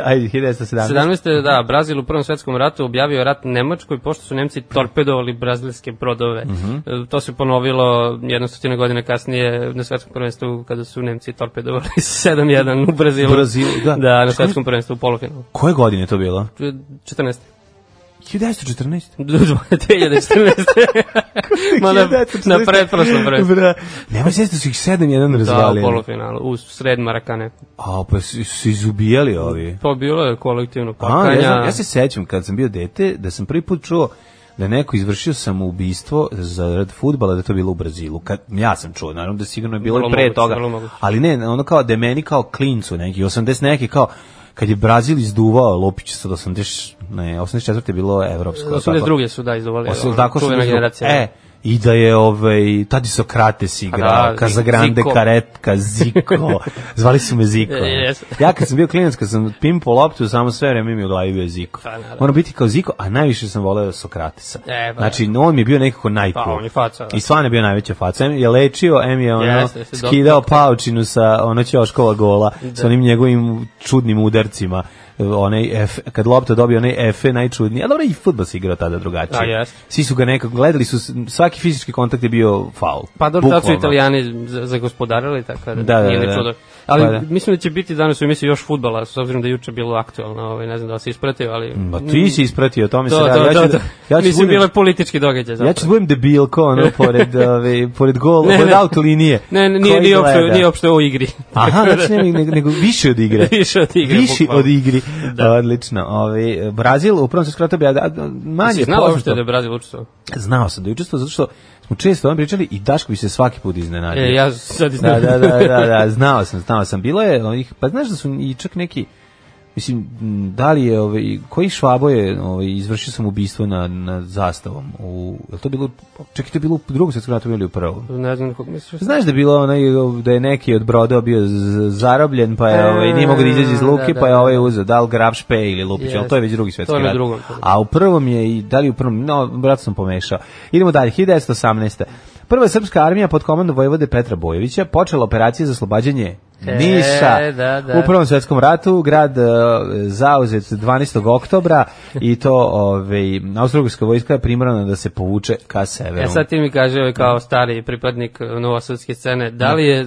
Ajde 1917. 17. da Brazil u Prvom svetskom ratu objavio rat Nemačkoj pošto su Nemci torpedovali brazilske brodove. Mm -hmm. To se ponovilo jedna stotina godina kasnije na svetskom prvenstvu kada su Nemci torpedovali 7-1 u Brazilu. Brazilu, da. Da, na svetskom prvenstvu u polufinalu. Koje godine je to bilo? 14. 1914. 2014. Ma da, na, na pretprošlom prvenstvu. nema se da su ih 7-1 razvali. Da, u polufinalu, u sred Marakane. A, pa su, su izubijali ovi. To pa bilo je kolektivno pakanja. A, ja, znam, ja se sećam kad sam bio dete, da sam prvi put čuo da neko izvršio samoubistvo zarad fudbala da to bilo u Brazilu. Kad ja sam čuo, naravno da sigurno je bilo i pre toga. Ali ne, ono kao da meni kao klincu neki 80 neki kao kad je Brazil izduvao Lopić sa 80 ne 84 je bilo evropsko 82 su da izduvali. Osim, tako su generacija. E, i da je ovaj tadi Sokrates igrao, da, Kazagrande Ziko. Karetka, Ziko. Zvali su me Ziko. yes. Ja kad sam bio klinac, kad sam pimpo loptu, samo sve vreme mi u glavi bio Ziko. Pa, Mora biti kao Ziko, a najviše sam voleo Sokratesa. E, ba, pa, znači, da. on mi je bio nekako najcool. Pa, on je faca. Da. I stvarno je bio najveća faca. je lečio, em je ono, yes, skidao doktor. paučinu sa ono ćoškova gola, da. sa onim njegovim čudnim udarcima onaj F, kad lopta dobio onaj F najčudniji. A dobro i fudbal se igrao tada drugačije. A, da, Svi su ga nekako gledali su svaki fizički kontakt je bio faul. Pa dobro tako su Italijani zagospodarili tako da, da, da, da, da. čudo. Ali pa da. mislim da će biti danas u emisiji još fudbala s obzirom da juče bilo aktuelno, ovaj ne znam da li se ispratio, ali Ma ti mm. si ispratio, to mi se da, radi. Ja da, ja ću mislim je politički događaj zapravo. Ja ću budem debilko ono pored ovaj pored gola, pored auto linije. Ne, ne, nije nije uopšte nije uopšte o igri. Aha, znači nego više od igre. više od igre. Više od igri. da. odlično. Ovi, Brazil u prvom svjetskom ratu bio manje si znao poznato. da je Brazil učestvovao? Znao sam da je učestvovao zato što smo često on pričali i Daško bi se svaki put iznenadio. E, ja sad iznenadio. Da, da, da, da, da, znao sam, znao sam. Bilo je onih, pa znaš da su i čak neki Mislim, da li je, ovaj, koji Švabo je, ovaj, izvršio sam ubistvo na, na zastavom? U, je to bilo, čak to bilo u drugom svetskom ratu ili u prvom? Ne znam kog misliš. Znaš da je bilo onaj, ovaj, da je neki od brodova bio zarobljen, pa je, e, ovaj, nije mogao da izađe iz da, luke, da, pa je da, ovaj da. uzeo, da li grab špej ili lupić, yes. ali to je već drugi svetski rat. Drugom, A u prvom je, da li u prvom, no, brat sam pomešao. Idemo dalje, 1918. Prva srpska armija pod komandom vojvode Petra Bojevića počela operacije za oslobađanje E, Da, da. U Prvom svjetskom ratu grad e, zauzet 12. oktobra i to ovaj austrougarska vojska je primorana da se povuče ka severu. E sad ti mi kaže ovaj, kao stari pripadnik novosudske scene, da li je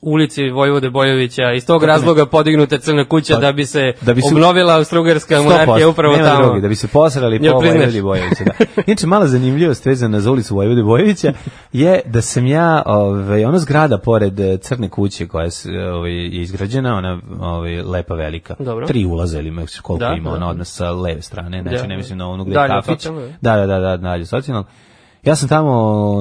ulici Vojvode Bojovića iz tog razloga podignuta crna kuća pa, da bi se da bi se obnovila austrougarska monarhija upravo tamo. Drugi, da bi se posrali po Vojvodi Bojovića. Da. Inače mala zanimljivost vezana za ulicu Vojvode Bojovića je da sam ja ovaj ona zgrada pored e, crne kuće koja se ovaj, izgrađena, ona ovaj, lepa velika. Dobro. Tri ulaza ili koliko da, ima, da. ona da. odnos sa leve strane, da, znači da, ne mislim na onu gde je kafić. Da, da, da, da, dalje socijalno. Ja sam tamo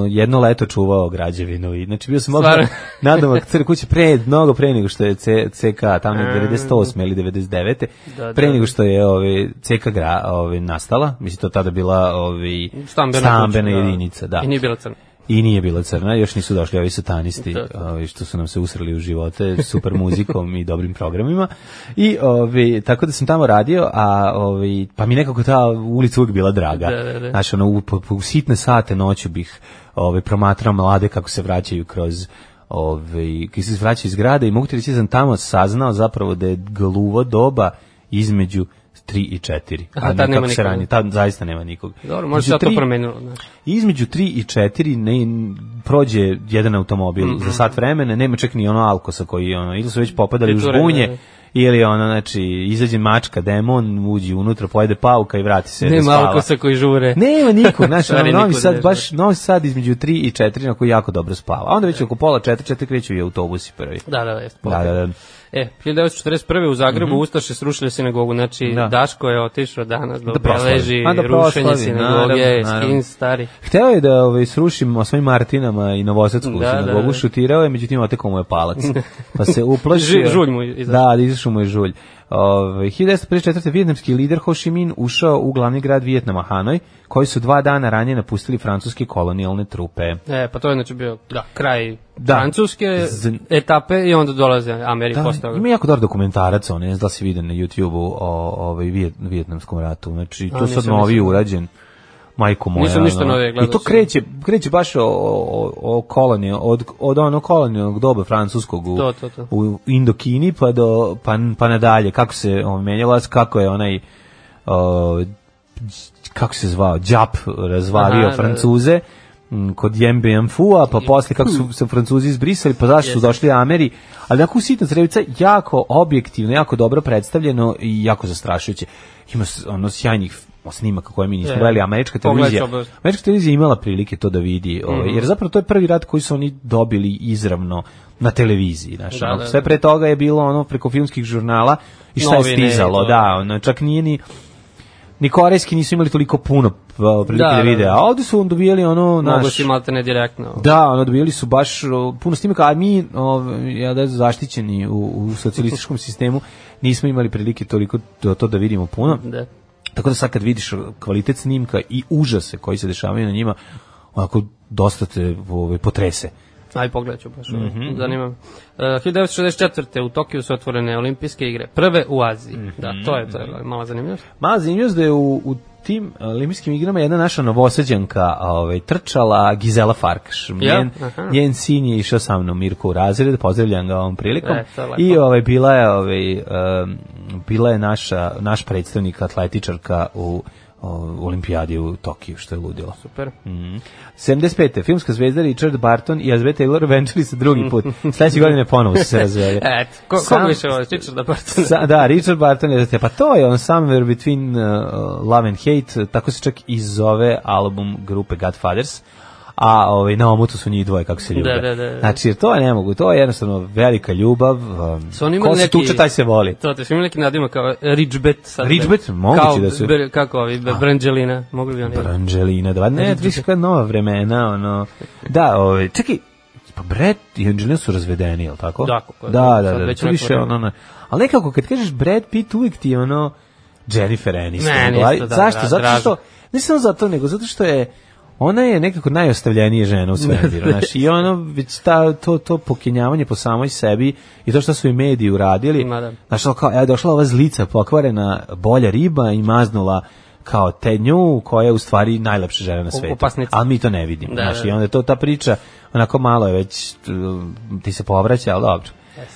jedno leto čuvao građevinu i znači bio sam odmah nadomak crkve kuće pre mnogo pre nego što je CK tamo 98 mm. ili 99. Da, pre da. nego što je ovi, ovaj, CK gra ovaj nastala, mislim to tada bila ovi, ovaj, stambena, stambena kuća, jedinica, da. I nije bila crna. I nije bila crna, još nisu došli ovi satanisti da, da. ovi što su nam se usrali u živote super muzikom i dobrim programima. I ovi, tako da sam tamo radio, a ovi, pa mi nekako ta ulica uvijek bila draga. Da, da, da. Znači, ono, u, u sitne sate noću bih ovi, promatrao mlade kako se vraćaju kroz ove, kada se vraćaju iz grada i mogu ti reći da sam tamo saznao zapravo da je gluvo doba između 3 i 4. A, a tad nema nikog. Ranje, tad zaista nema nikog. Dobro, može se to promenilo. Znači. Između 3 i 4 ne, prođe jedan automobil mm -hmm. za sat vremena, nema čak ni ono alkosa koji ono, ili su već popadali u žbunje, da, da, ili ono, znači, izađe mačka, demon, uđi unutra, pojede pauka i vrati se. Nema alkosa koji žure. Nema nikog, znači, ono, novi sad, baš novi sad između 3 i 4, na koji jako dobro spava. A onda već oko pola 4, 4 kreću i autobusi prvi. Da, da, da. Da, da, da. E, 1941. u Zagrebu mm -hmm. Ustaše srušile sinagogu, znači da. Daško je otišao danas da, da obeleži da rušenje sinagoge, skin stari. Hteo je da ovaj, srušim o svojim Martinama i Novosetsku da, da, sinagogu, da, šutirao je, međutim otekao mu je palac, pa se uplašio. žulj mu je izašao. Da, da izašao mu je žulj. Ove, ovaj, 1954. vijetnamski lider Ho Chi Minh ušao u glavni grad Vijetnama Hanoj, koji su dva dana ranije napustili francuske kolonijalne trupe. E, pa to je znači bio da, kraj da. francuske Z... etape i onda dolaze Amerika da, Ima jako dobar dokumentarac, on je, da si vide na YouTube-u o, o, ovaj, o vijetnamskom ratu. Znači, to sad novi urađen majko moja. Nisam ništa nove gledao. I to kreće, kreće baš o, o, o kolonije, od, od ono kolonijalnog doba francuskog u, to, to, to. u Indokini pa, do, pa, pa nadalje, kako se on menjala, kako je onaj o, kako se zvao, Đap razvalio Aha, Francuze. Da, da kod Jembe Fua, pa posle kako su se Francuzi izbrisali, pa zašto su došli Ameri, ali onako sitna srebica jako objektivno, jako dobro predstavljeno i jako zastrašujuće. Ima ono sjajnih snimaka koje mi nismo gledali, američka televizija. Američka televizija imala prilike to da vidi, mm -hmm. jer zapravo to je prvi rat koji su oni dobili izravno na televiziji, znači ono, da, sve da. pre toga je bilo ono preko filmskih žurnala i šta Novine, je stizalo, da, ono, čak nije ni ni korejski nisu imali toliko puno pa, prilike da, da vide, a ovde su on dobijali ono naš... Mogu si malte ne direktno. Da, ono, dobijali su baš puno snimaka, a mi, o, ja da zaštićeni u, u socijalističkom sistemu, nismo imali prilike toliko to, to da vidimo puno. Da. Tako da sad kad vidiš kvalitet snimka i užase koji se dešavaju na njima, onako dosta te ove, potrese. Aj, pogledat ću baš, mm -hmm. zanima me. E, uh, 1964. u Tokiju su otvorene olimpijske igre, prve u Aziji. Mm -hmm. Da, mhm. to je, to je mala zanimljivost. Mala zanimljivost da je u, u tim e, olimpijskim igrama jedna naša novosađanka ovaj, trčala Gizela Farkaš. Njen, ja? njen sin je išao sa mnom Mirko u razred, pozdravljam ga ovom prilikom. E, I ovaj, bila je, ovaj, um, bila je naša, naš predstavnik atletičarka u olimpijadi u Tokiju, što je ludilo. Super. Mm -hmm. 75. Filmska zvezda Richard Barton i Azbeta Taylor venčali se drugi put. Sledeće godine ponovo su se razveli. Et, ko, sam, više Richard Barton? Sa, da, Richard Barton je, pa to je on Somewhere Between uh, Love and Hate, tako se čak i zove album grupe Godfathers a ovaj na omutu su njih dvoje kako se ljube. Da, da, da. da. Znači, to je mogu, to je jednostavno velika ljubav. Um, su oni ko se neki, tuče, taj se voli. To, to su imali neki nadima kao eh, Ridgebet. Sad Ridgebet, da moguće da su. Ber, kako ovi, Brangelina, mogli bi oni. Brangelina, da, ne, vi su nova vremena, ono. Da, ovaj, čekaj, pa Brad i Angelina su razvedeni, je li tako? Da, da, da, da, da, da, više ono, ono, ali nekako kad kažeš Brad Pitt uvijek ti je ono Jennifer Aniston. Ne, nisto, da, Zašto? Da, zato što, nisam zato, nego zato što je ona je nekako najostavljenija žena u svijetu da. znaš, i ono, ta, to, to pokenjavanje po samoj sebi i to što su i mediji uradili, da. znaš, kao, je došla ova zlica pokvarena bolja riba i maznula kao tenju koja je u stvari najlepša žena na svetu. Opasnica. mi to ne vidimo. Da, znaš, da. I onda je to ta priča, onako malo je već ti se povraća, al dobro.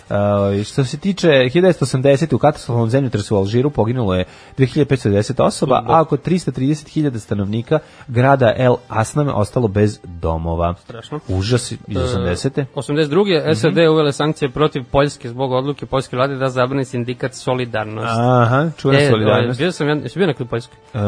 Uh, što se tiče 1980. u katastrofalnom zemljotresu u Alžiru poginulo je 2510 osoba, da. a oko 330.000 stanovnika grada El Asname ostalo bez domova. Strašno. Užas iz 80. E, 82. SAD mm -hmm. uvele sankcije protiv Poljske zbog odluke Poljske vlade da zabrani sindikat Solidarnost. Aha, čuvena e, da, Solidarnost. Bio sam, ja, jesi bio na kod Poljske? E,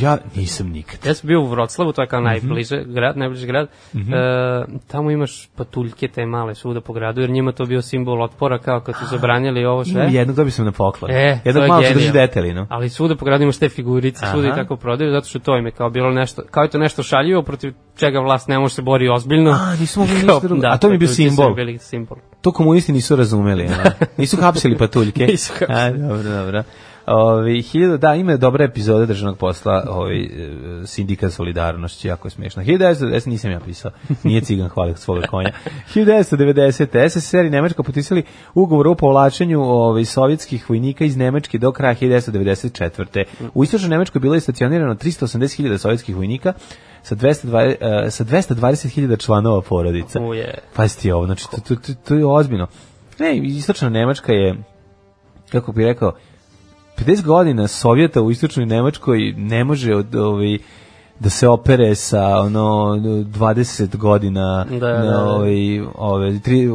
ja nisam nikad. Ja sam bio u Vroclavu, to je kao mm -hmm. najbliže grad, najbliži grad. Mm -hmm. e, tamo imaš patuljke te male svuda po gradu, jer njima to bio sim simbol otpora kao kad su zabranili ovo sve. Imam jednog, dobio sam na poklon. E, jednog malo se drži detelinu. Ali svuda po gradu imaš te figurice, Aha. i tako prodaju, zato što to im je kao bilo nešto, kao je to nešto šaljivo protiv čega vlast ne može se bori ozbiljno. A, nisu mogli ništa drugo. Da, A to mi je bio simbol. simbol. To komunisti nisu razumeli. nisu hapsili patuljke. nisu hapsili. A, dobro, dobro. Ovi, hiljada, da, ima dobra epizoda državnog posla, ovi, e, sindikat solidarnosti, jako je smiješno. 1990, nisam ja pisao, nije cigan hvalih svoga konja. 1990. SSR i Nemačka potisali ugovor o povlačenju ovi, sovjetskih vojnika iz Nemačke do kraja 1994. U istočnoj Nemačkoj bilo je stacionirano 380.000 sovjetskih vojnika, sa 220 e, sa 220.000 članova porodica. Uje. Oh, Pazite ovo, znači to, to, to, to je ozbiljno. Ne, istočna Nemačka je kako bi rekao, 50 godina Sovjeta u istočnoj Nemačkoj ne može od ovaj da se opere sa ono 20 godina da, da, da. ove ovaj, ove tri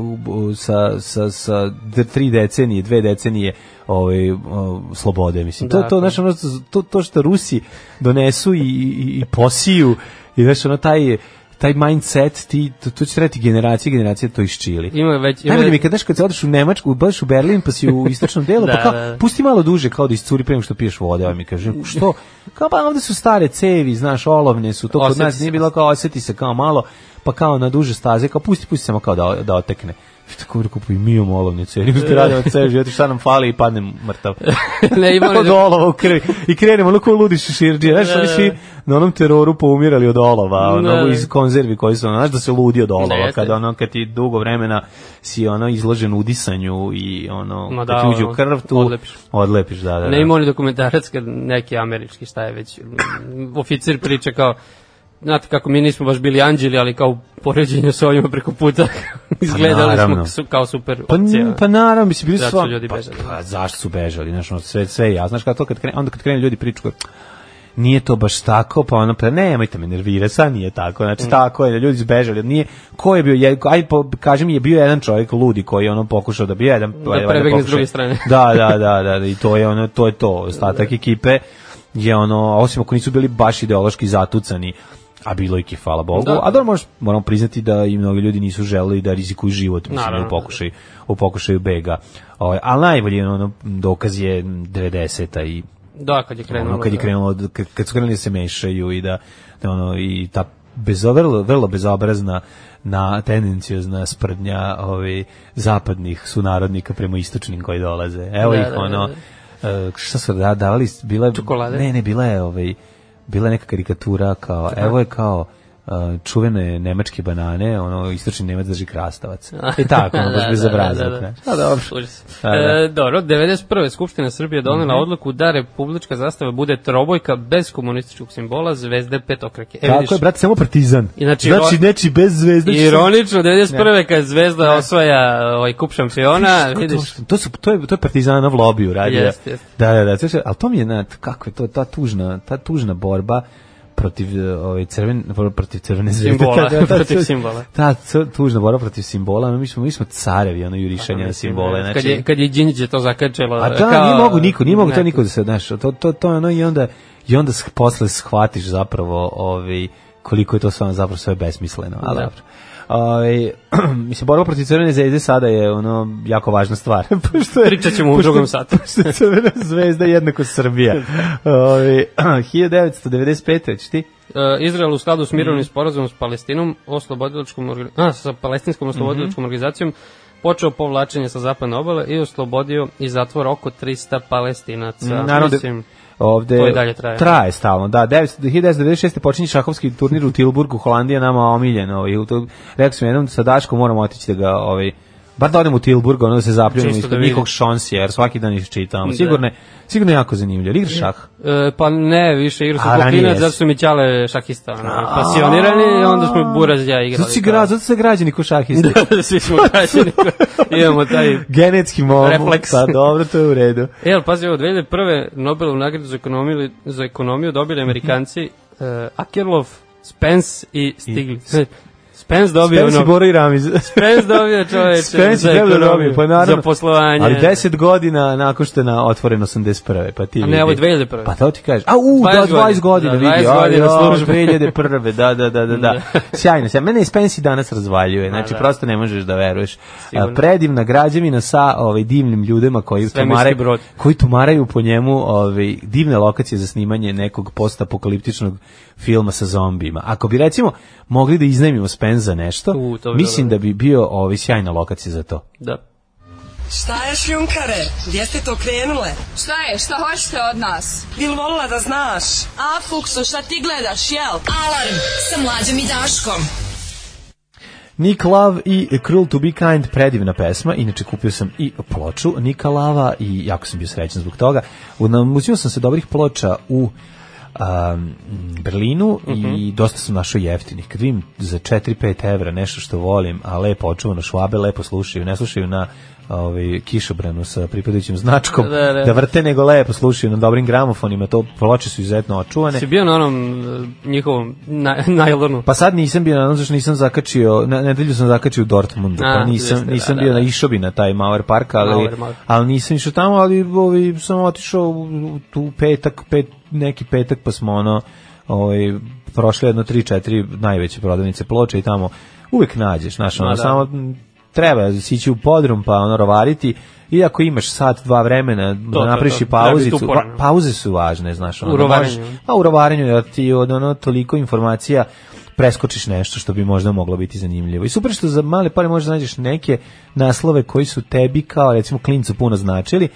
sa sa sa tri decenije, dve decenije ovaj slobode mislim. Da, to to dakle. naš to to što Rusi donesu i i, i posiju i znaš na taj taj mindset ti to, to će trebati generacije generacije to isčili. Ima već ima Najbolje mi kad daš kad se odeš u Nemačku, baš u Berlin pa si u istočnom delu, pa da, pa kao da, da. pusti malo duže kao da iscuri prema što piješ vode, a ovaj mi kaže što? Kao pa ovde su stare cevi, znaš, olovne su, to kod nas nije bilo kao oseti se kao malo, pa kao na duže staze, kao pusti pusti samo kao da da otekne. Tako da mi kupuj mi molovnice, olovnice. Nego ste radimo ceo život, šta nam fali i padnem mrtav. ne, imamo od da- olova u krvi. I krenemo, lako ludi šeširđije. Znaš, da, oni svi na onom teroru poumirali od olova, ono, iz konzervi koji su, znaš da se ludi od olova, ne, kada ono, kad ti dugo vremena si ono izložen udisanju i ono, Ma da, ti uđe u krv, tu odlepiš. odlepiš da, da, Ne ima oni dokumentarac kad neki američki, šta je već, oficir priča kao, znate kako mi nismo baš bili anđeli, ali kao poređenje sa ovima preko puta, Izgledali pa smo kao super pa opcija. Pa, pa naravno, mislim, bili su da, sva... ljudi pa bežali. Pa, pa zašto su bežali, znaš, ono, sve, sve ja. Znaš, kad to, kad krenu, onda kad krenu ljudi priču nije to baš tako, pa ono, pa nemojte me nervira, sad nije tako, znači mm. tako je, ljudi zbežali, nije, ko je bio, je, aj, po, kaži mi, je bio jedan čovjek ludi koji je ono pokušao da bio jedan, da pa prebegne s druge strane. da, da, da, da, da, i to je ono, to je to, ostatak da. ekipe je ono, osim ako nisu bili baš ideološki zatucani, A bilo ih je, hvala Bogu. Da. da. A da možeš, moramo priznati da i mnogi ljudi nisu želeli da rizikuju život mislim, Naravno. u, pokušaju, u pokušaju bega. O, ovaj, ali najbolji ono, dokaz je 90-a i Da, kad je krenulo. Ono, kad je da. krenulo, kad, kad su krenuli da se mešaju i da, da ono, i ta bezoverlo, vrlo bezobrazna na tendencijozna sprdnja ovi ovaj, zapadnih sunarodnika prema istočnim koji dolaze. Evo da, ih da, ono da, da. šta su da, davali bila čokolade. Ne, ne, bila je ovaj bila neka karikatura kao, evo je kao uh, čuvene nemačke banane, ono istočni nemac drži krastavac. I tako, ono baš da, bez obrazak, da, da, da. A da. pa dobro. A, da. E, da. dobro, 91. skupština Srbije donela mm odluku da republička zastava bude trobojka bez komunističkog simbola zvezde petokrake. E, tako je, brate, samo partizan. Znači, znači neči bez zvezde. Ironično, 91. Ne. kad zvezda ne. osvaja ovaj kup šampiona, vidiš. To, to, su, to, je, to je partizanov lobby uradio. Jeste, jeste. Da, da, da. Al to mi je, na, kako je to, ta tužna, ta tužna borba protiv e, ovaj crven protiv crvene zvezde simbola da, da, da, da, protiv simbola ta tužna borba protiv simbola mi smo mi smo carevi ono jurišanje na simbole da. znači kad je kad je Đinđić to zakačilo a da kao, mogu niko nije mogu to niko da se znaš to to to ono i onda i onda posle shvatiš zapravo ovaj koliko je to stvarno zapravo sve besmisleno ali dobro Ovaj mislim borba protiv crvene zvezde sada je ono jako važna stvar. pošto je, pričaćemo u drugom satu. Pošto crvena zvezda jednako Srbija. Ovaj 1995. čti e, Izrael u skladu s mirovnim mm. sporazumom s Palestinom, oslobodilačkom a, sa palestinskom oslobodilačkom mm -hmm. organizacijom počeo povlačenje sa zapadne obale i oslobodio iz zatvora oko 300 palestinaca. Naravno, Mislim, ovde traje. Traje stalno, da. 1996. počinje šahovski turnir u Tilburgu, Holandija, nama omiljeno. I ovaj, u to, rekao sam jednom, sa Daškom moramo otići da ga ovaj, Bar da odem u Tilburg, ono da se zapljujem ispod da njihog šonsija, jer svaki dan ih čitam. Da. Sigurno, sigurno jako zanimljivo. Igraš šah? E, pa ne, više igra sam klinac, zato su mi ćale šahista. Ono, i onda smo buraz ja igrali. Zato, si da. gra, zato se građani ko šahisti. Da, da, svi smo građani. Ko, imamo taj genetski mom. Refleks. Pa dobro, to je u redu. E, jel, pazi, ovo, 2001. Nobelovu nagradu za ekonomiju, za ekonomiju dobili Amerikanci uh, Akerlof, Spence i Stiglitz. Spence dobio Spence ono... Bora i Ramiz. Spence dobio čoveče Spence za pa ekonomiju, pa naravno, za poslovanje. Ali 10 godina nakon što je na otvoreno 81. Pa ti A ne, ovo je 2001. Pa to ti kažeš. A u, 20 da, 20 godina, da, 20 vidi. 20 godina da. službe. 2001. Da, da, da, da. da. sjajno, sjajno. Mene i Spence i danas razvaljuje. Znači, da. prosto ne možeš da veruješ. Sigurno. Predivna građevina sa ovaj, divnim ljudima koji tumaraju, koji tumaraju po njemu ovaj, divne lokacije za snimanje nekog postapokaliptičnog filma sa zombijima. Ako bi recimo mogli da iznajmimo Spen za nešto, U, bi mislim da bi bio ovi ovaj, sjajna lokacija za to. Da. Šta je šljunkare? Gdje ste to krenule? Šta je? Šta hoćete od nas? Bil volila da znaš? A, Fuksu, šta ti gledaš, jel? Alarm sa mlađom i Daškom. Nick Love i Cruel to be kind, predivna pesma, inače kupio sam i ploču Nika Lava i jako sam bio srećan zbog toga. Namućio sam se dobrih ploča u um, Berlinu uh -huh. i mhm. dosta sam našao jeftinih. Kad vidim za 4-5 evra nešto što volim, a lepo očuvano švabe, lepo slušaju, ne slušaju na ovaj kišobranu sa pripadajućim značkom da, da, da. da vrte nego lepo slušaju na dobrim gramofonima to ploče su izuzetno očuvane. Si bio na onom eh, njihovom na, najlonu. Pa sad nisam bio na onom zašto nisam zakačio na nedelju sam zakačio u Dortmundu pa a, pa nisam jeste, nisam da, bio da, da. na išobi na taj Mauer park ali Mauer, Mauer. ali nisam išao tamo ali ovaj sam otišao u, tu petak pet neki petak pa smo ono ovaj prošli jedno 3 4 najveće prodavnice ploče i tamo uvek nađeš, našo da. samo treba sići u podrum pa ono rovariti i ako imaš sat dva vremena da to, da napraviš i pauzicu pa, pauze su važne znaš ono, u da rovarenju pa u rovarenju jer da ti od ono toliko informacija preskočiš nešto što bi možda moglo biti zanimljivo. I super što za male pare možda nađeš neke naslove koji su tebi kao recimo klincu puno značili,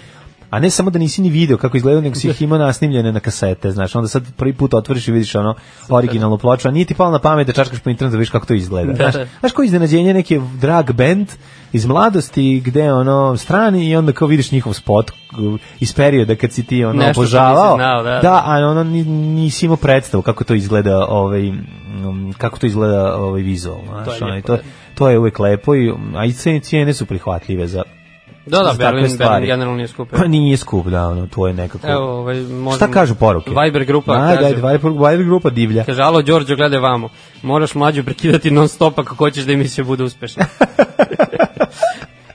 a ne samo da nisi ni video kako izgledaju, nego si ih imao nasnimljene na kasete, znaš, onda sad prvi put otvoriš i vidiš ono originalnu ploču, a nije ti palo na pamet da čačkaš po internetu da vidiš kako to izgleda. Da, znaš, da. znaš koji iznenađenje neki drag band iz mladosti gde ono strani i onda kao vidiš njihov spot iz perioda kad si ti ono Nešto obožavao. Znao, da, da, da. a ono nisi imao predstavu kako to izgleda ovaj mm, kako to izgleda ovaj vizualno, znaš, to je, ono, to, to je uvek lepo i a i cijene su prihvatljive za Da, da, Berlin, Berlin generalno nije skup. Pa nije skup, da, ono, to je nekako. Evo, ovaj, možem... Šta kažu poruke? Viber grupa. Aj, kaže, daj, Viber, Viber grupa divlja. Kaže, alo, Đorđo, gledaj vamo. Moraš mlađu prekidati non stop ako hoćeš da emisija bude uspešna.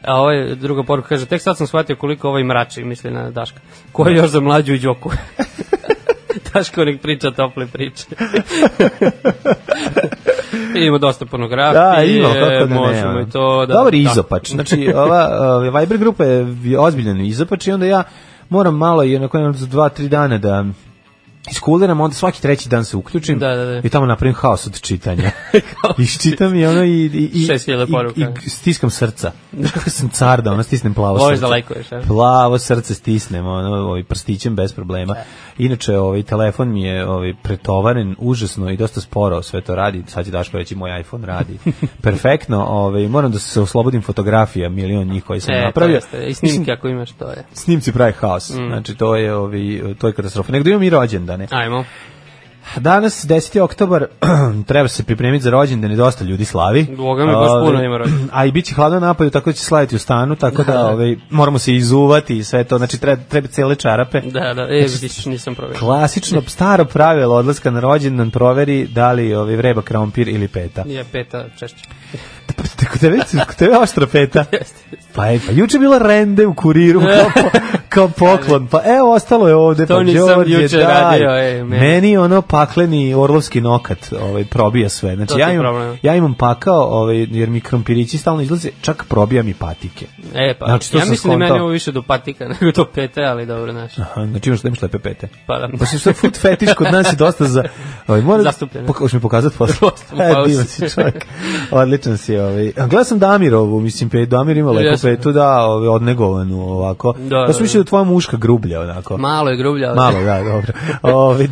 A ovo druga poruka, kaže, tek sad sam shvatio koliko ovaj mrači, misli na Daška. Ko je još za mlađu i Đoku? Daško nek priča tople priče. E, Imamo dosta pornografije. Da, ima, kako da možemo i to da. Dobar da. izopač. Znači, ova uh, Viber grupa je ozbiljan izopač i onda ja moram malo i onako za 2-3 dana da iskuliram, onda svaki treći dan se uključim da, da, da. i tamo napravim haos od čitanja. I Iščitam i ono i, i, i, i, i stiskam srca. Znaš kako sam car da ono stisnem plavo Voliš srce. Voliš da Plavo srce stisnem ono, ovaj, prstićem bez problema. Da. Inače, ovaj, telefon mi je ovaj, pretovaren užasno i dosta sporo sve to radi. Sad će Daško reći, moj iPhone radi. Perfektno. Ovaj, moram da se oslobodim fotografija, milion njih koji sam e, napravio. I snimke ako imaš, to je. Snimci pravi haos. Mm. Znači, to je, ovaj, to je katastrofa. Negdje da imam i rođendan strane. Ajmo. Danas, 10. oktobar, treba se pripremiti za rođendan, dosta ljudi slavi. Boga mi baš puno ovaj, ima rođendan. A i biće će hladno napolju, tako da će slaviti u stanu, tako da, da, da ovaj, moramo se izuvati i sve to, znači treba, treba cele čarape. Da, da, e, znači, vidiš, nisam proverio. Klasično, staro pravilo odlaska na rođendan, proveri da li ovaj, vreba krompir ili peta. Nije peta češće. Tako da već, tebe oštra peta. Pa e, pa juče bila rende u kuriru kao, kao poklon. Pa evo, ostalo je ovde. Pa to pa, nisam juče radio. Ej, meni. ono pakleni orlovski nokat ovaj, probija sve. Znači, ja imam, ja imam pakao, ovaj, jer mi krompirići stalno izlaze, čak probija mi patike. E, pa, znači, to ja mislim da skontao. da meni ovo više do patika nego do pete, ali dobro, znači. Aha, znači imaš, da imaš lepe pete. Pa da. Mislim pa što food fetiš kod nas je dosta za... Ovaj, mora, Zastupljeno. Pokuš mi pokazati posle. pa, e, si čovjek. Odličan si, ovaj, Ove, ovaj, gledam sam Damirovu, mislim, pe, Damir ima lepo petu, da, ove, ovaj, odnegovanu ovako. Da, da, da, da. da tvoja muška grublja, onako. Malo je grublja. Ovdje. Malo, da, dobro. Ove,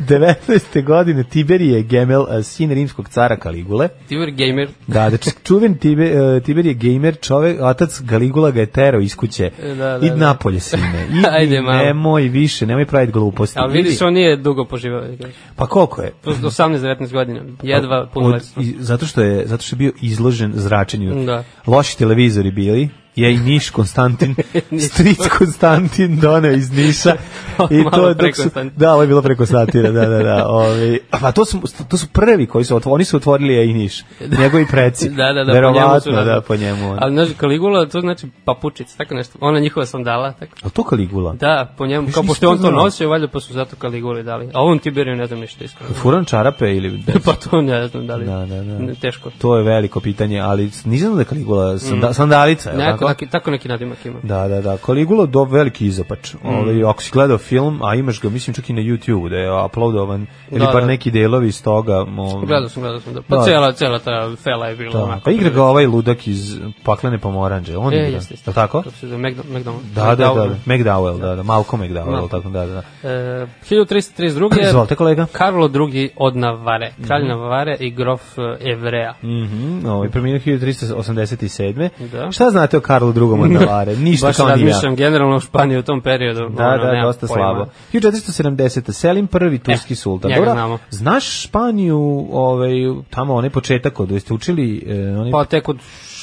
19. godine Tiberije Gemel, eh, sin rimskog cara Kaligule. Tiber Gamer. Da, da čuven eh, Tiber, Tiberije Gamer, čovek, otac Galigula ga je terao iz kuće. E, da, da, da. napolje, sine. I, Ajde, malo. Nemoj više, nemoj praviti gluposti. Ali vidiš, on nije dugo poživao. Pa koliko je? 18-19 godina, jedva pa, punoletstvo. Zato što je zato što je bio izložen zračenju. Da. Loši televizori bili, je i Niš Konstantin, stric Konstantin doneo iz Niša I to je dok su, da, ovo je bilo preko satira, da, da, da. Ovi, ovaj. pa to su, to su prvi koji su oni su otvorili je i Niš. Njegovi preci. da, da, da, Verovatno, po njemu da, da, po njemu. On. Ali znači Kaligula, to znači papučica, tako nešto. Ona njihova sandala, tako. Al to Kaligula? Da, po njemu, Viš kao pošto on to nosio, valjda pa su zato Kaliguli dali. A ovom Tiberiju ne znam ništa iskreno. Furan čarape ili pa to ne znam da li. Da, da, da. Teško. To je veliko pitanje, ali nisam da Kaligula mm. sanda, mm. sandalica, je tako? Tako neki nadimak ima. Da, da, da. Kaligula do veliki izopač. Mm. Ovaj ako si gledao film, a imaš ga, mislim, čak i na YouTube da je uploadovan, da, ili bar da. neki delovi iz toga. Mom... Gledao sam, gledao sam. Da. Pa da. cela, cela ta fela je bila da. onako. Pa igra ga ovaj ludak iz Paklene pomoranđe, on e, igra. Jeste, jeste. Da tako? Kako Da, da, da, McDowell, da da, da, da, Malcolm McDowell, tako, da, da. da. E, 1332. Izvolite, kolega. Karlo II od Navare, mhm. kralj mm -hmm. Navare i grof e, Evrea. Mhm, mm ovaj, preminuo 1387. Da. Šta znate o Karlu II od Navare? Ništa kao ni ja. Baš razmišljam generalno o Španiji u tom periodu. Da, ono, da, dosta slabo. 1470. Selim prvi e, turski eh, sultan. Dobro, znaš Španiju, ovaj, tamo onaj početak od, jeste učili... Eh, onaj... Pa tek od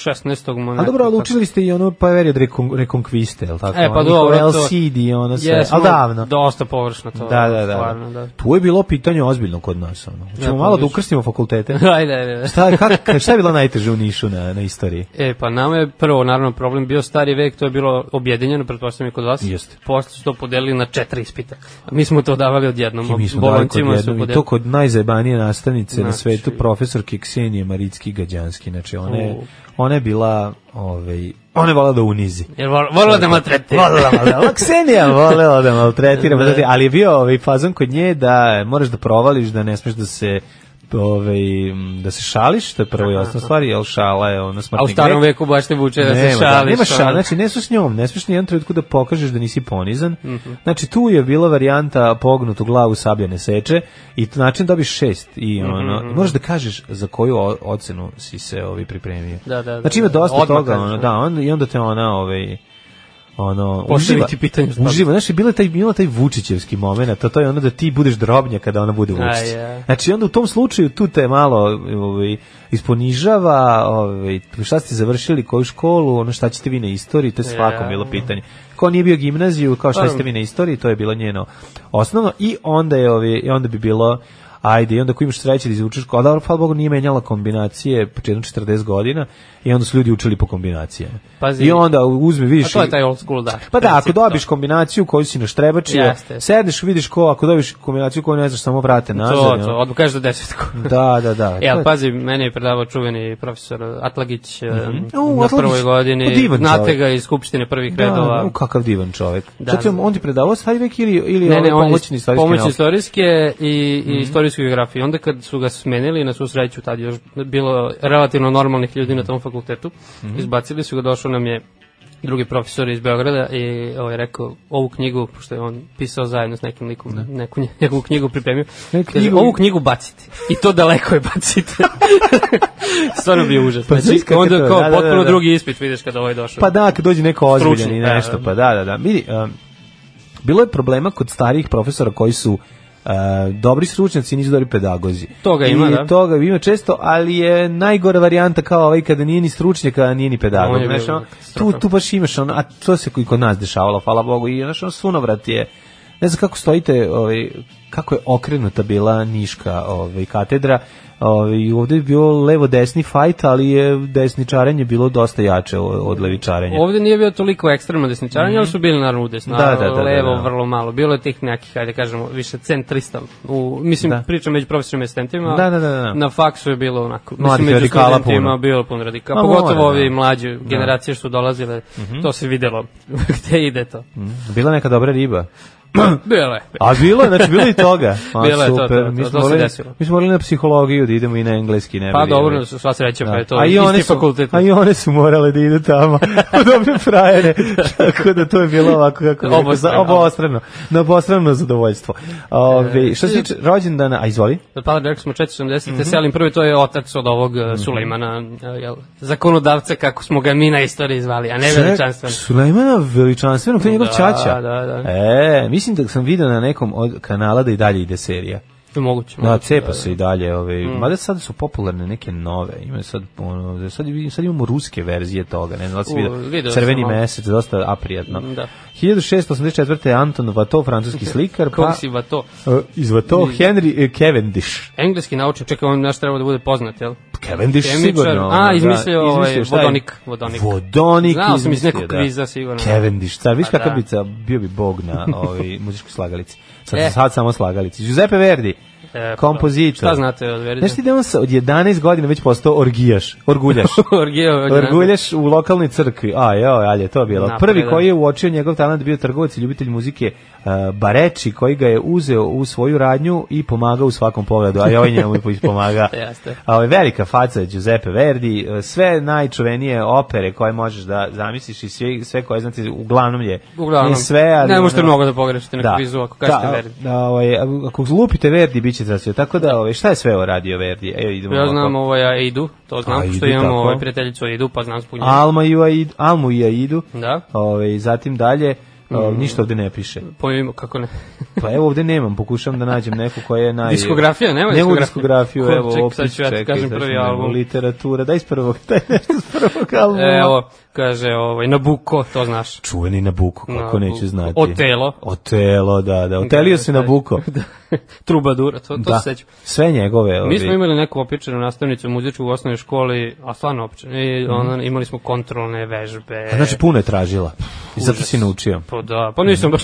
16. monarhije. A dobro, ali učili ste i ono Paverio de Reconquiste, el tako? E, pa dobro, to... LCD, ono sve, yes, ali davno. Dosta površno to. Da, da, da. Stvarno, da. Tu je bilo pitanje ozbiljno kod nas, ono. Hoćemo ja, malo da ukrstimo fakultete. Ajde, ajde. Šta, kak, šta je bilo najteže u Nišu na, na istoriji? E, pa nama je prvo, naravno, problem bio stari vek, to je bilo objedinjeno, pretpostavljam i kod vas. Jeste. Posle su to podelili na četiri ispita. Mi smo to davali odjednom. I mi smo davali kod jednom, i to kod najzajbanije nastavnice znači, na svetu, profesor Kiksenije Maricki Gađanski, znači one, je ona je bila, ovaj, ona je volala da unizi. Jer volala da maltretira. Volala da Ksenija volela da, da maltretira, ali je bio ovaj fazon kod nje da moraš da provališ, da ne smeš da se ovaj, da se šališ, to je prvo i osnovna stvar, jel šala je ona smrtni A u starom grek. veku baš te vuče da se šališ. Da, nema šala, znači ne su s njom, ne smiješ jedan trenutku da pokažeš da nisi ponizan. Mm -hmm. Znači tu je bila varijanta pognutu glavu sabljene seče i način dobiš šest i mhm, ono, mm -hmm. moraš da kažeš za koju ocenu si se ovi pripremio. Da, da, da, znači ima da, da. dosta toga, ono, da, on, i onda te ona ovaj, ono uživa ti pitanje što uživa znači bila taj bila taj Vučićevski momenat a to je ono da ti budeš drobnja kada ona bude Vučić yeah. znači onda u tom slučaju tu te malo ovaj isponižava ovaj šta ste završili koju školu ono šta ćete vi na istoriji to je svakom yeah. bilo pitanje ko nije bio gimnaziju kao šta ste pa- vi na istoriji to je bilo njeno osnovno i onda je ovaj onda bi bilo ajde, i onda ko imaš sreće da izvučeš kod, ali da, hvala Bogu nije menjala kombinacije početno 40 godina i onda su ljudi učili po kombinacije. Pazi, I onda uzme, vidiš... A to je taj old school, da. Pa da, ako dobiš da. kombinaciju koju si naštrebačio, Jeste. sedneš, vidiš ko, ako dobiš kombinaciju koju ne znaš, samo vrate nazad. To, to, odmah kažeš do da desetku. da, da, da. Jel, ja, pazi, meni je predavao čuveni profesor Atlagić mm -hmm. u, na Atlagić, prvoj godini. Pa Znate ga iz Skupštine prvih da, redova. Da, kakav divan čovjek. Da, Čak, on ti predavao stvari vek ili, ili ne, ne, ovaj pomoćni istorijski Pomoćni istorijske i, i mm -hmm. istorijsku geografiju. Onda kad su ga smenili, na susreću, tad još bilo relativno normalnih ljudi na tom fakultetu. Mm -hmm. Izbacili su ga, došao nam je drugi profesor iz Beograda i ovaj rekao ovu knjigu pošto je on pisao zajedno s nekim likom ne. Da. neku njegovu knjigu pripremio ne, knjigu... kaže ovu knjigu bacite i to daleko je bacite stvarno bio užas pa znači onda to, kao da, da, potpuno da, da, drugi ispit vidiš kada ovaj došao pa da kad dođe neko ozbiljan i da, nešto da, da. pa da da da vidi um, bilo je problema kod starijih profesora koji su uh, dobri stručnjaci nisu dobri pedagozi. Toga ima, I da. toga ima često, ali je najgora varijanta kao ovaj kada nije ni stručnjak, a nije ni pedagog. Znaš, tu, tu baš imaš, on, a to se kod nas dešavalo, hvala Bogu, i znaš, on sunovrat je ne znam kako stojite ovaj, kako je okrenuta bila Niška ovaj, katedra i ovdje je bio levo-desni fajt, ali je desničarenje bilo dosta jače od levičarenja. Ovde nije bio toliko ekstremno desničarenje, mm -hmm. ali su bili naravno udesno, da, da, da, levo da, vrlo malo. Bilo je tih nekih, ajde kažemo, više centrista. U, mislim, da. pričam među profesorima i studentima, da, da, da, na faksu je bilo onako. Mladih mislim, među studentima puno. bilo puno radikala. Pogotovo ovi mlađe generacije što dolazile, mm -hmm. to se videlo. Gde ide to? Mm -hmm. Bila neka dobra riba. bilo je. A bilo je, znači bilo i toga. Ma, bilo je super. to, to, to, mi smo to se desilo. Mi smo morali na psihologiju da idemo i na engleski. Ne pa dobro, sva sreća, da. pa je to da. a i one su, fakultet. A i one su morale da idu tamo, dobre frajere, tako da to je bilo ovako, kako obostrano. Rekao, za, obostrano, na obostrano zadovoljstvo. Ove, e, šta se e, tiče rođendana, a izvoli? Pa da smo 470. Mm -hmm. Selim prvi, to je otac od ovog mm -hmm. Sulejmana, jel, zakonodavca kako smo ga mi na istoriji zvali, a ne veličanstveno. Sulejmana veličanstveno, to je njegov čača. Da, da, da. E, mi mislim da sam video na nekom od kanala da i dalje ide serija. Moguće, moguće. Da, cepa da, se da. i dalje. Ove, ovaj, Mm. Mada sad su popularne neke nove. Ima sad, ono, da sad, sad imamo ruske verzije toga. Ne znam da si vidio. Crveni sam, mesec, dosta aprijatno. Da. 1684. Anton Vato, francuski slikar. Kako pa, si Vato? Uh, iz Vato, Henry uh, Cavendish. Engleski naučnik, čekaj, on naš treba da bude poznat, jel? Cavendish Kemičar, sigurno. A, da, izmislio ovaj vodonik, vodonik. Vodonik Znao sam iz nekog da. kviza sigurno. Cavendish, sad viš pa kakav da. bi bio bi bog na ovaj muzičkoj slagalici. Sad, e. sad samo slagalici. Giuseppe Verdi. E, pa, kompozitor. Šta znate od Verdi? Znaš ti da on sa, od 11 godina već postao orgijaš, orguljaš. Orgijao, da. orguljaš u lokalnoj crkvi. A, jo, alje, to je bilo. Prvi koji je uočio njegov talent bio trgovac i ljubitelj muzike E, Bareči koji ga je uzeo u svoju radnju i pomagao u svakom pogledu, a ovaj njemu i pomaga. a ovaj velika faca Giuseppe Verdi, e, sve najčuvenije opere koje možeš da zamisliš i sve, sve koje znate, uglavnom je uglavnom. sve, ali... Ne možete mnogo da pogrešite na da, vizu ako kažete da, Verdi. Da, ovaj, ako lupite Verdi, bit će zasvio. Tako da, ovaj, šta je sve ovo radio Verdi? Evo, idemo ja znam ovo ovaj ja Eidu, to znam, Aidu, što imamo tako. ovaj prijateljicu Eidu, pa znam spunjenje. Alma i Aidu, Almu i Aidu, da. Ovaj, zatim dalje, Um, ništa ovde ne piše. Pojmo pa kako ne. pa evo ovde nemam, pokušavam da nađem neku koja je naj Diskografija, nema diskografiju. Nema diskografiju, Kom, evo ček, opis, sad ću ja ti kažem čekaj, prvi da album. Literatura, daj iz prvog, daj nešto iz prvog albuma. Evo, kaže ovaj Nabuko, to znaš. Čuveni Nabuko, kako Nabuko. neću znati. Otelo. Otelo, da, da. Otelio da, se Nabuko. Da. Trubadura, to, to da. se sećam. Sve njegove. Ovi... Mi smo imali neku opičenu nastavnicu muzičku u osnovnoj školi, a stvarno opičenu, i mm. ona, imali smo kontrolne vežbe. A znači puno je tražila. I zato si naučio. Pa da, pa nisam mm. baš,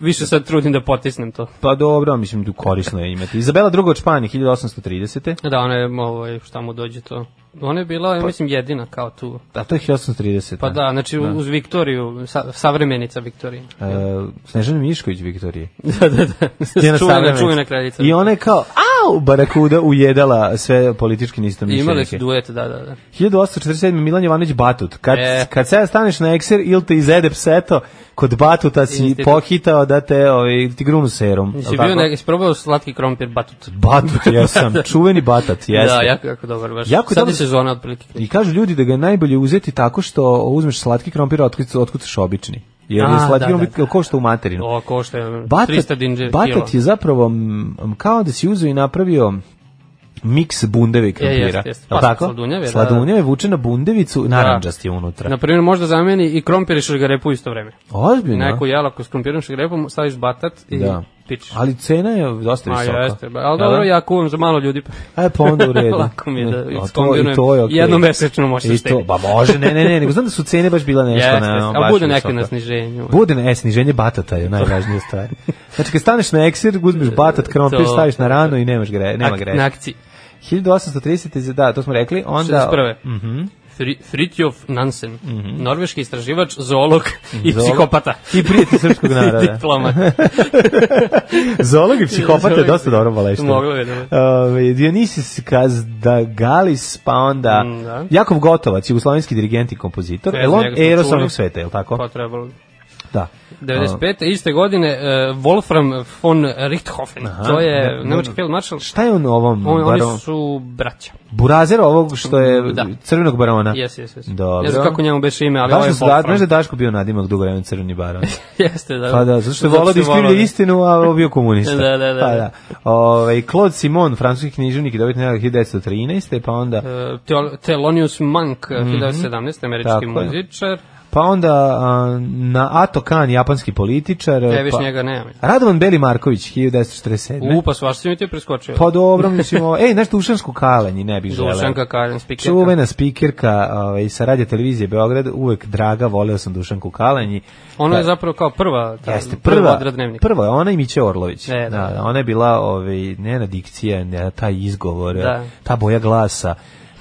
više sad trudim da potisnem to. Pa dobro, mislim, da korisno je imati. Izabela druga od Španije, 1830. Da, ona je, ovaj, šta mu dođe to Ona je bila, ja pa- mislim, jedina kao tu. Da, to je 1830. Pa da, da znači da. uz Viktoriju, sa, savremenica Viktorije. E, Snežana Mišković Viktorije. da, da, da. čuvena, čuvena kraljica. I ona je kao, a Barakuda ujedala sve političke neistomišljenike. Imali su duet, da, da, da. 1847. Milan Jovanović Batut. Kad, e. kad sada staneš na ekser ili te izede pseto, kod Batuta si Institut. pohitao da te ovaj, ti grunu serum. Jesi bio nego, isprobao slatki krompir Batut? Batut, jesam. Čuveni Batat, da, jeste. Da, jako, jako dobar baš. Jako Sad je sezona otprilike. I kažu ljudi da ga je najbolje uzeti tako što uzmeš slatki krompir, otkucaš obični jer A, je slatkinom da, da, da. košta u materinu. O, košta 300 dinđe Batat je zapravo kao da si uzeo i napravio miks bundeve i krompira. Je, pa, tako? Sladunjave, da, sladunjave da, vuče na bundevicu, da. naranđast je unutra. Na primjer, možda zameni i krompir i šargarepu isto vreme. Ozbiljno? Neku jelaku s krompirom i šargarepom staviš batat i da pič. Ali cena je dosta visoka. Ma jeste, ali da? dobro, ja kuvam za malo ljudi. Pa- e, pa onda u redu. Lako mi da no, to, to je okay. jednomesečno može I to, ba može, ne, ne, ne, ne, znam da su cene baš bila nešto. Jeste, ne, ali bude neka na sniženju. Bude, ne, sniženje batata je najvažnija stvar. Znači, kad staneš na eksir, uzmeš batat, krompir, staviš na ranu i nemaš gre, nema greša. Na akciji. 1830. da, to smo rekli, onda... 61. Mhm. Mm Fri, Fritjof Nansen, mm -hmm. norveški istraživač, zoolog i Zoolog. psihopata. I prijatelj srpskog naroda. diplomat. zoolog i psihopata je dosta dobro balešteno. Moglo je, da. Uh, Dionisis Kazdagalis, pa onda mm, da. Jakov Gotovac, jugoslovenski dirigent i kompozitor, Elon Eros onog sveta, je li tako? Pa trebalo. Da. 95. A, iste godine uh, Wolfram von Richthofen. Aha, to je ne, da, da, da. nemački field marshal. Šta je on ovom? On, oni su braća. Burazer ovog što je da. crvenog barona. Jes, jes, jes. Dobro. Ne znam kako njemu beše ime, ali Daško, ovaj je Wolfram. Znaš da Daško bio nadimak dugo vremena crveni baron? Jeste, da. Pa da, zato što je volao da iskrivlja istinu, a ovo bio komunista. da, da, da. Pa da. Ove, Claude Simon, francuski književnik i dobitnik 1913. pa onda... Uh, Thelonious Monk, 1917, mhm. američki muzičar pa onda a, na Ato Kan, japanski političar. Ne, više pa, njega nema. Radovan Beli Marković, 1947. U, pa svašta mi ti preskočio. Pa dobro, mislim, ovo, ej, nešto Dušansko kalenji, ne bih želeo. Dušanka Kalenj, spikerka. Čuvena spikerka ovaj, sa radija televizije Beograd, uvek draga, voleo sam Dušanku Kalenji. Ona da, je zapravo kao prva, ta, jeste, prva, prva dnevnika. Prva, ona i Miće Orlović. Ne, da, da, da, ona je bila, ovaj, ne na dikcija, ne, taj izgovor, da. ta boja glasa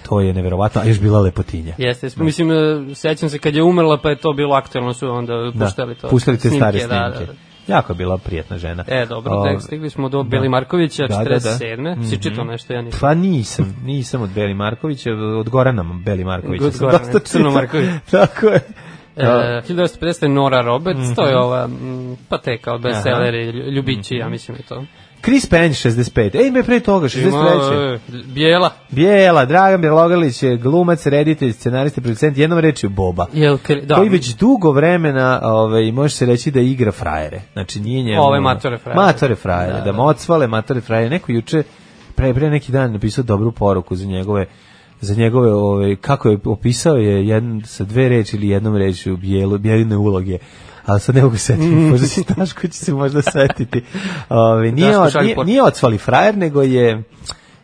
to je neverovatno, a još bila lepotinja. Jeste, no. Da. mislim, e, sećam se kad je umrla, pa je to bilo aktuelno, su onda da. puštali da, to. Puštali te stare da, snimke. Da, da. Jako je bila prijatna žena. E, dobro, o, tek stigli smo do da. Beli Markovića, 47. Da, da. Mm Si mhm. čitao nešto, ja nisam. Pa nisam, nisam od Beli Markovića, od Gorana Beli Markovića. Od Gorana, da, Crno Marković. Tako je. Uh, e, 1950. Nora Roberts, mm -hmm. to je mhm. ova, pa te kao bestseller, ljubići, mm -hmm. ja mhm. mislim je to. Chris Penn 65. Ej, me pre toga 63. E, Bijela. Bijela, Dragan Bjelogalić je glumac, reditelj, scenarista, producent, jednom reči u Boba. Jel, da. Koji već dugo vremena, ovaj, može se reći da igra frajere. Znači nije njemu. Ove matore frajere. Matore frajere, da, da, da. mocvale matore frajere. Neko juče pre pre neki dan napisao dobru poruku za njegove za njegove ove ovaj, kako je opisao je jedan sa dve reči ili jednom rečju bijelu, bjeline uloge ali sad ne mogu setiti, mm. možda si Taško će se možda setiti. Ove, nije, od, nije, nije odsvali frajer, nego je...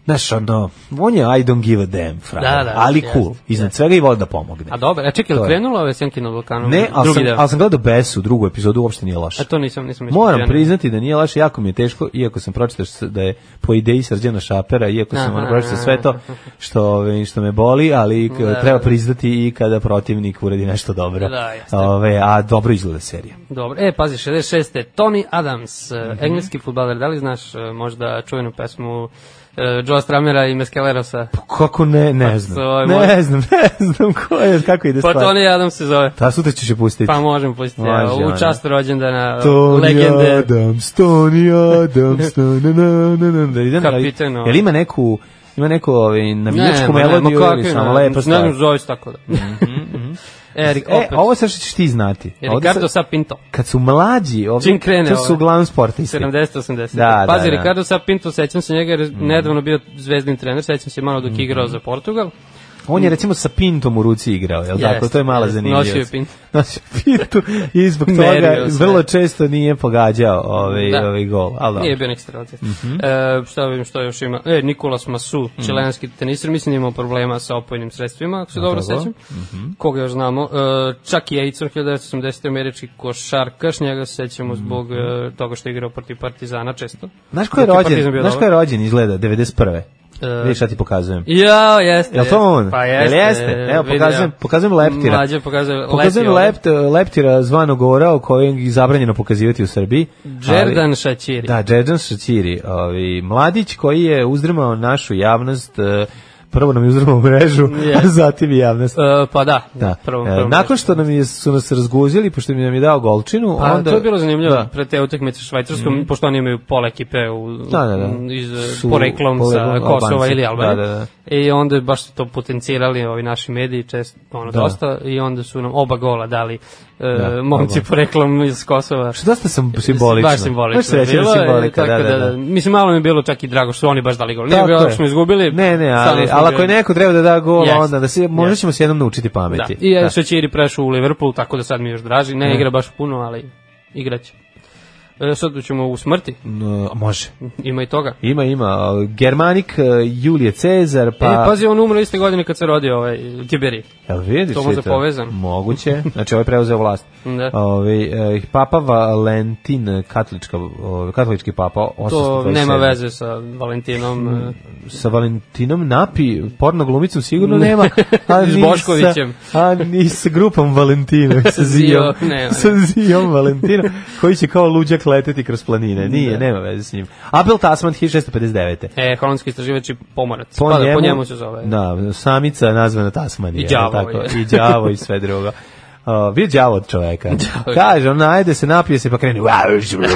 Znaš, ono, on je I don't give a damn, frajer, da, da, ali cool, iznad jasne. svega i voda da pomogne. A dobro, a čekaj, je krenulo ove Senke na vulkanu? Ne, ali sam, al sam gledao Besu, drugu epizodu, uopšte nije loša. A to nisam, nisam Moram krenuo. Da priznati da nije loša, jako mi je teško, iako sam pročitao da je po ideji Srđana Šapera, iako sam ono pročitao sve to, što, što me boli, ali da, da, treba da. priznati i kada protivnik uradi nešto dobro. Da, ove, a dobro izgleda serija. Dobro, e, pazi, 66. Tony Adams, mm -hmm. engleski futbaler, da li znaš e, možda čuvenu pesmu uh, Joe Stramera i Meskelerosa. Pa kako ne, ne pa, znam. Zove, ne moj... znam, ne znam ko je, kako ide pa stvar. Pa Tony Adams se zove. Ta sutra ćeš je pustiti. Pa možemo pustiti, Može, u čast rođendana, Tony legende. Adams, Tony Adams, na na na na na. Da Kapitan. Jel ima neku Ima neku ovaj, navijačku ne, melodiju ne, ili samo lepa stvar. Ne, ne, zove se tako da. Mhm, mhm. E, Erik, e, ovo sad ćeš ti znati. E, Ricardo Sapinto. Kad su mlađi, ovdje, Čim krene to su uglavnom ovaj sportisti. 70-80. Da, da, Pazi, da, da. Ricardo Sapinto, sećam se njega, jer mm. nedavno bio zvezdni trener, sećam se malo dok mm. igrao mhm. za Portugal. Mm On je recimo sa pintom u ruci igrao, jel tako? to je mala yes, zanimljivost. Nosio je pint. Nosio pintu i zbog toga vrlo da. često nije pogađao ovaj, da. ovaj gol. Ali nije bio neki strelac. Mm -hmm. e, šta vidim što još ima? E, Nikolas Masu, mm -hmm. čilenski teniser, mislim da imao problema sa opojnim sredstvima, ako se dobro sećam. Mm -hmm. Koga još znamo? E, čak i Ejcom, 1980. američki košarkaš, njega se sećamo zbog mm -hmm. toga što je igrao protiv Partizana često. Znaš ko je rođen? Znaš ko je rođen izgleda? 91. Uh, Vidiš šta ti pokazujem. Jo, jeste. Jel to on? Pa jeste. Jel jeste? Evo, pokazujem, pokazujem leptira. Mlađe pokazujem, pokazujem lept, leptira zvanog orao kojeg je zabranjeno pokazivati u Srbiji. Džerdan Šaćiri. Da, Džerdan Šaćiri. Ovi, mladić koji je uzdrmao našu javnost eh, prvo nam je uzrmo mrežu, yes. a zatim i javnost. E, pa da, da. Prvo, e, prvo e, nakon što nam je, su nas razguzili, pošto mi nam je dao golčinu, pa, onda... To je bilo zanimljivo, da. pre te utakmice Švajcarskom, mm. pošto oni imaju pola ekipe u, da, da, da. iz su, poreklom sa Albanci. Kosova ili da, Albanije. Da, da, da. I onda baš to potencirali ovi naši mediji, često, ono, da. dosta, i onda su nam oba gola dali da, e, da momci da, poreklom iz Kosova. Što dosta sam simbolično. Baš simbolično. Baš sreće bilo, simbolika, tako da, da, da, da, da. Mislim, malo mi je bilo čak i drago što oni baš dali gol. Nije bilo da smo izgubili. Ne, ne, ali, ali ako je neko treba da da gol, yes. onda da se, možda yes. ćemo se jednom naučiti da. pameti. Da. I da. Iri prešao u Liverpool, tako da sad mi još draži. Ne, ne. Mhm. igra baš puno, ali igraće. E, sad ćemo u smrti? No, e, može. Ima i toga? Ima, ima. E, germanik, Julije Cezar, pa... E, pazi, on umro iste godine kad se rodio ovaj, Tiberi. Jel vidiš to? To povezan. Moguće. Znači, ovaj preuzeo vlast. da. Ove, ovaj, papa Valentin, katolička, ovaj, katolički papa. 827. To nema veze sa Valentinom. Mm, sa Valentinom Napi, porno glumicom sigurno nema. A s Boškovićem. a ni sa grupom Valentino. Sa Zijom. Sa Zijom Valentino, koji će kao luđak uvek leteti kroz planine. Da. Nije, nema veze s njim. Abel Tasman 1659. E, holandski istraživač i pomorac. Po, pa da, njemu, po njemu se zove. Da, samica nazvana Tasmanija. I đavo. Tako, I đavo i sve drugo. Uh, bio đavo od čoveka. Kaže, on najde se, napije se, pa krene,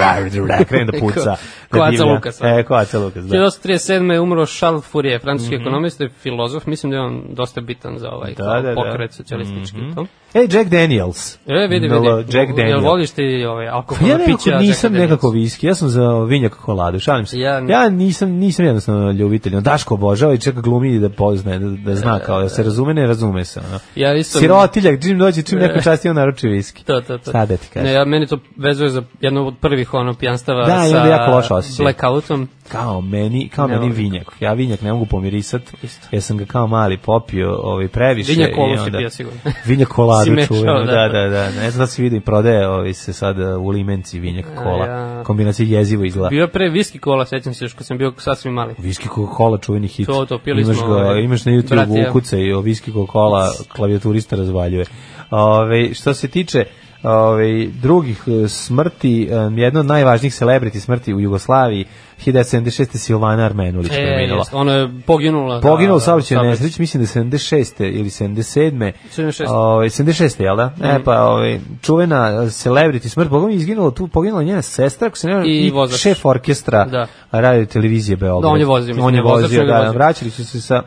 krene da puca. Da Kovaca Lukas. E, Kovaca Lukas, da. 1937. je umro Charles Fourier, francuski mm -hmm. ekonomista i filozof. Mislim da je on dosta bitan za ovaj da, da, pokret da. socijalistički. Mm -hmm. Ej, Jack Daniels. E, vidi, vidi. Jack Daniels. Jel voliš ti ove, ovaj, alkohol pa ja pića? Ja nisam nekako viski, ja sam za vinjak koladu, šalim se. Ja, ja nisam, nisam jednostavno ljubitelj. Daško obožava i čak glumi da pozna, da, da zna da, da, kao, da, da se razume, ne razume se. Ono. Ja isto... Sirotiljak, čim dođe, čim neko časti, on naruči viski. To, to, to. Sada ti kažem. Ne, ja, meni to vezuje za jedno od prvih ono, pijanstava da, sa jako loš blackoutom. Kao meni, kao ne, meni vinjak. Ja vinjak ne mogu pomirisati, isto. sam ga kao mali popio ovaj, previše. Vinjak kolu si pio sigurno. Vinjak kola nisi mešao. Da da, da, da, da. Ne znam da si vidio prodaje ovi se sad e, u limenci vinjak kola. Ja. Kombinacija jezivo izgleda. Bio pre viski kola, sećam se još kad sam bio sasvim mali. Viski kola čuveni hit. To, to, pili imaš smo. Ga, ovaj, imaš na YouTube ukuce i o viski kola klavijaturista razvaljuje. Ove, što se tiče ovaj, drugih e, smrti, e, jedno od najvažnijih celebrity smrti u Jugoslaviji, 1976. Silvana Armenulić e, preminula. Jest, ona je poginula. Poginula u saobraćajnoj nesreći, mislim da 76. ili 77. 76. Ovaj 76. jel da? E mhm. pa ovaj čuvena e, celebrity smrt, bogom izginula tu, poginula njena sestra, ako se ne varam, i, i šef orkestra da. radio televizije Beograd. Da, on je vozio, on je vozio, da, vraćali su se sa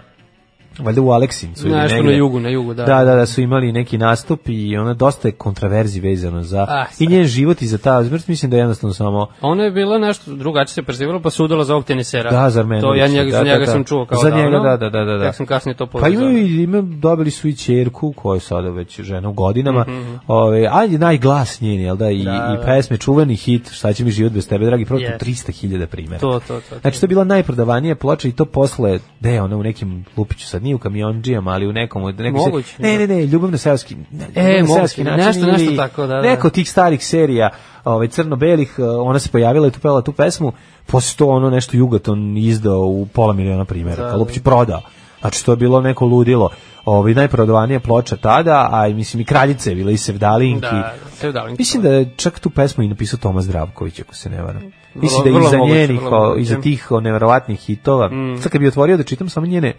valjda u Aleksincu ili nešto na jugu, na jugu, da. Da, da, da su imali neki nastup i ona dosta je kontraverzi vezano za ah, i njen život i za ta smrt, mislim da je jednostavno samo Ona je bila nešto drugačije se prezivala, pa se udala za ovog tenisera. Da, za mene. To ja njega, da, za da, njega da, da, sam čuo kao za da. njega, ono, da, da, da, da. Ja da. sam kasnije to povezao. Pa imaju ima dobili su i ćerku koja je sada već žena u godinama. Mm -hmm. Ove, a najglas njen, jel da, i, da, i da. pesme, čuveni hit, šta će mi život bez tebe, dragi, protiv yes. 300.000 primjera. To, to, to, to. Znači, to je bila najprodavanija ploča i to posle, da je ona u nekim lupiću sa sad da nije u kamionđijama, ali u nekom od nekom se, ne, ne, da. ne, ljubavno seoski, ne, e, seoski način, nešto, ili, nešto tako, da, da. Neko tih starih serija, ovaj crno-belih, e, ona se pojavila i tupela tu pesmu, posle to ono nešto Jugaton izdao u pola miliona primjera, da, pa uopće da. prodao. Znači to je bilo neko ludilo. Ovaj najprodavanija ploča tada, a mislim i kraljice je bila i Sevdalinki. Da, Sevdalinki. Mislim da je čak tu pesmu i napisao Tomas Zdravković, ako se ne varam. Mislim da iza njenih, iza tih neverovatnih hitova. Mm. Sad kad bi otvorio da čitam samo njene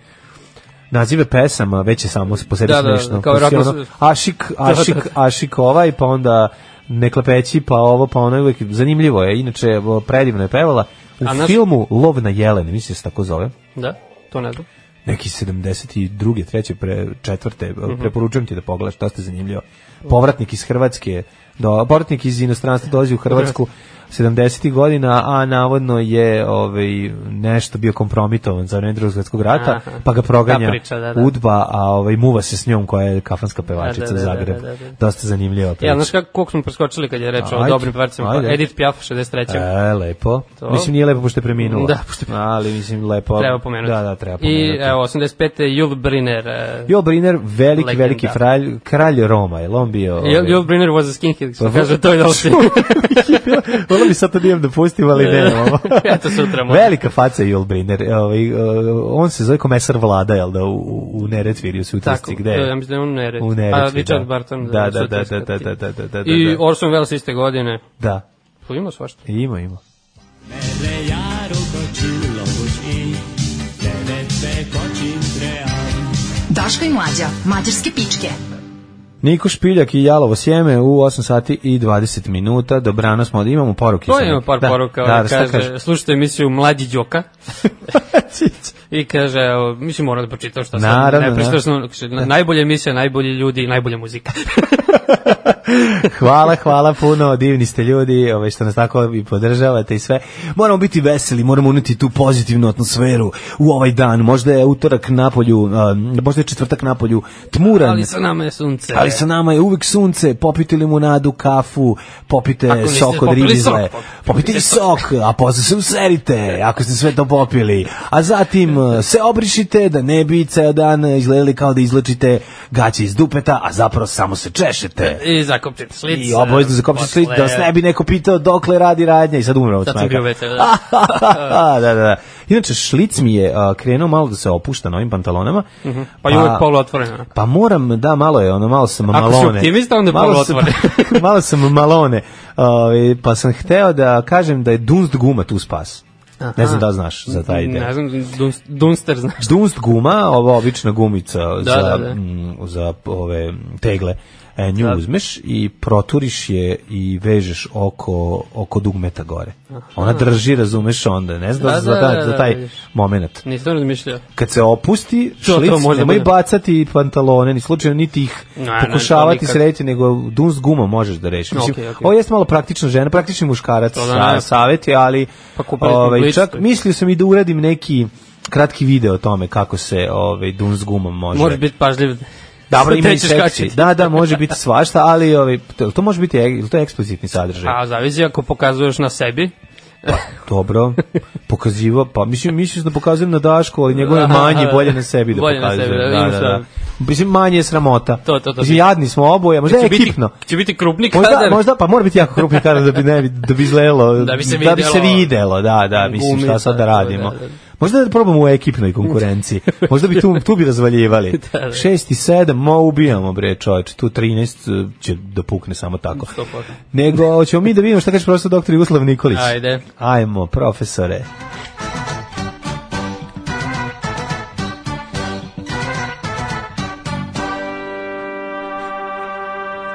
nazive pesama, već je samo po sebi da, da smešno. Da, kao ašik, ašik, ašik ovaj, pa onda neklepeći, pa ovo, pa ono, uvijek zanimljivo je, inače predivno je pevala. U naš... filmu Lov na jelene, mislim da se tako zove. Da, to ne znam. Neki 72. treće, pre, četvrte, mm -hmm. preporučujem ti da pogledaš, to ste zanimljivo. Povratnik iz Hrvatske, do, povratnik iz inostranstva dolazi u Hrvatsku, okay 70. godina, a navodno je ovaj, nešto bio kompromitovan za vreme drugog svetskog rata, Aha. pa ga proganja priča, da, da. udba, a ovaj, muva se s njom koja je kafanska pevačica da, da, da, da Zagreb. Da, Dosta zanimljiva priča. Ja, znaš kako, koliko smo preskočili kad je reč o dobrim pevacima? Edith Piaf, 63. E, lepo. To. Mislim, nije lepo pošto je preminula. Da, pošto je Ali, mislim, lepo. Treba pomenuti. Da, da, treba pomenuti. I, evo, 85. Jul Briner. Uh, Jul Briner, veliki, legenda. veliki kralj, kralj Roma, je on bio... Ovaj... Jul Briner was a skinhead, što pa, kaže, to je da Volio bi sad to da imam da pustim, ali nemamo. Eto sutra možda. Velika faca Jul Briner. Ovaj, e, on se zove komesar vlada, jel da, u, u Neretvirju se utrsti. Tako, gde? E, ja mislim da je on Neret. U Neretvi, A Richard da. Barton. Da, da, da, da, da, da, da, da, da, I da. Orson Welles iste godine. Da. To ima svašta. Ima, ima. Mele ja ruko čulo buš i tebe sve kočim tream. Daška i mlađa, mađarske pičke. Niko Špiljak i Jalovo sjeme u 8 sati i 20 minuta. Dobrano smo, imamo poruke. To imamo par da, poruka. Ovaj da, da, kaže, kaže, slušajte emisiju Mlađi Đoka. i kaže, evo, mislim moram da pročitam šta sam, Naravno, ne prištašno, da. najbolje emisije, najbolji ljudi, najbolja muzika. hvala, hvala puno, divni ste ljudi, ovaj što nas tako i podržavate i sve. Moramo biti veseli, moramo uneti tu pozitivnu atmosferu u ovaj dan. Možda je utorak na polju, možda je četvrtak na polju tmuran. Ali sa nama je sunce. Ali sa nama je uvek sunce. Popite limunadu, kafu, popite sok od ribizle. Popite, popite sok, a posle se userite, ako ste sve to popili. A zatim se obrišite da ne bi ceo dan izgledali kao da izlačite gaće iz dupeta, a zapravo samo se češete. I zakopčite slic. I obavezno e, zakopčite slic, da vas ne bi neko pitao dokle radi radnja i sad umre od smaka. Da, da. da, da, Inače, šlic mi je a, krenuo malo da se opušta na ovim pantalonama. Uh mhm. -huh. Pa je pa- uvek polo otvoreno. Pa moram, da, malo je, ono, malo sam malone. Ako si optimista, onda malo polo otvoreno. malo sam malone. A, ovaj, pa sam hteo da kažem da je dunst guma tu spas. Aha. Ne znam da znaš za taj ide. Ne znam, dunst, dunster znaš. Dunst guma, ova obična gumica da, za, da, da. M, mm, za ove tegle e, nju da. uzmeš i proturiš je i vežeš oko, oko dugmeta gore. Aha. Ona drži, razumeš onda, ne znam da, za, da, da, da, da za taj da, moment. Nisam razmišljao. Kad se opusti, to, šlic, to možda nemoj bacati pantalone, ni slučajno, niti ih no, pokušavati no, srediti, nego dun s gumom možeš da rešiš. Mislim, okay, okay. Ovo jeste malo praktična žena, praktični muškarac, to, da, sa, savjeti, ali pa ovaj, čak mislio sam i da uradim neki kratki video o tome kako se ovaj dunz gumom može. Može biti pažljiv. Dobro, ima i seksi. Da, da, može biti svašta, ali ovi, ovaj, to, može biti, ili e, to je eksplicitni sadržaj? A, zavisi ako pokazuješ na sebi. Pa, dobro, pokaziva, pa mislim, mislim da pokazujem na Dašku, ali njegove manje, bolje na sebi da bolje pokazujem. da, da, da, da, Mislim, manje je sramota. To, to, to. Mislim, jadni smo oboje, možda je ekipno. Biti, će biti krupni kadar. Možda, možda, pa mora biti jako krupni kadar da bi, ne, da bi izgledalo, da bi se da, bi se videlo, da, da mislim, šta sad da radimo. Da, da, da. Možda da probamo u ekipnoj konkurenciji. Možda bi tu, tu bi razvaljivali. 6 da, da. i 7, mo ubijamo, bre, čovječ. Tu 13 e, će da pukne samo tako. 100%. Nego, hoćemo mi da vidimo šta kaže profesor doktor Jugoslav Nikolić. Ajde. Ajmo, profesore.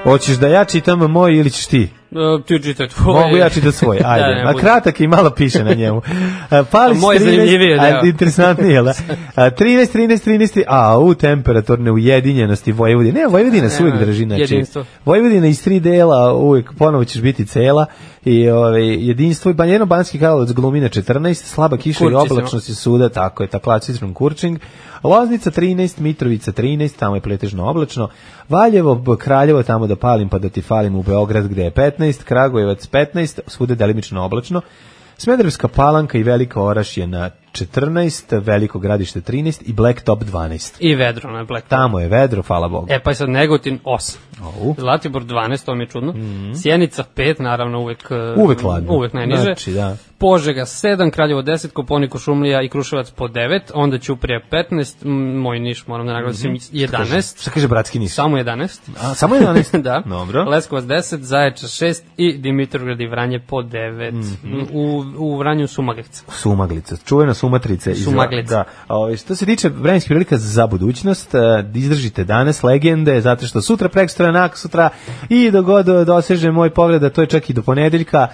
Hoćeš da ja čitam moj ili ćeš ti? E, ti čitaj tvoj. Mogu ja čitati svoj, ajde. da, ne, a kratak i malo piše na njemu. Uh, Palić Moj 13, da. a, interesantnije, jel da? Uh, 13, 13, 13, a u temperaturne ujedinjenosti Vojvodine. Ne, Vojvodina se uvijek drži, znači. Jedinstvo. Vojvodina iz tri dela, uvijek ponovo ćeš biti cela. I ovaj jedinstvo i Banjeno Banski Karlovac glumina 14, slaba kiša Kurči i oblačnost i suda, tako je, ta citrum Kurčing. Loznica 13, Mitrovica 13, tamo je pletežno oblačno. Valjevo, Kraljevo, tamo da palim pa da ti falim u Beograd gde je 15, 15, Kragujevac 15, svude delimično oblačno, Smederevska palanka i Velika Oraš je na 14, Veliko gradište 13 i Blacktop 12. I vedro na Blacktop. Tamo je vedro, hvala Bogu. E pa je sad Negotin 8. Ou. Zlatibor 12, to mi je čudno. Mm -hmm. Sjenica 5, naravno uvek, e, uvek, hladno. uvek najniže. Znači, da. Požega 7, Kraljevo 10, Koponik, Šumlija i Kruševac po 9, onda Ćuprija 15, moj Niš moram da naglasim 11. Mhm. Šta kaže, šta kaže bratski Niš? Samo 11. A, samo 11? da. Dobro. Leskovac 10, Zaječa 6 i Dimitrovgrad i Vranje po 9. Mm -hmm. u, u Vranju Sumaglica. Sumaglica, čuvena Sumatrice. Sumaglica. Da. O, ovaj, što se tiče vremenskih prilika za budućnost, eh, izdržite danas legende, zato što sutra, prekstora, nak sutra i do dogod doseže moj pogled, da to je čak i do ponedeljka,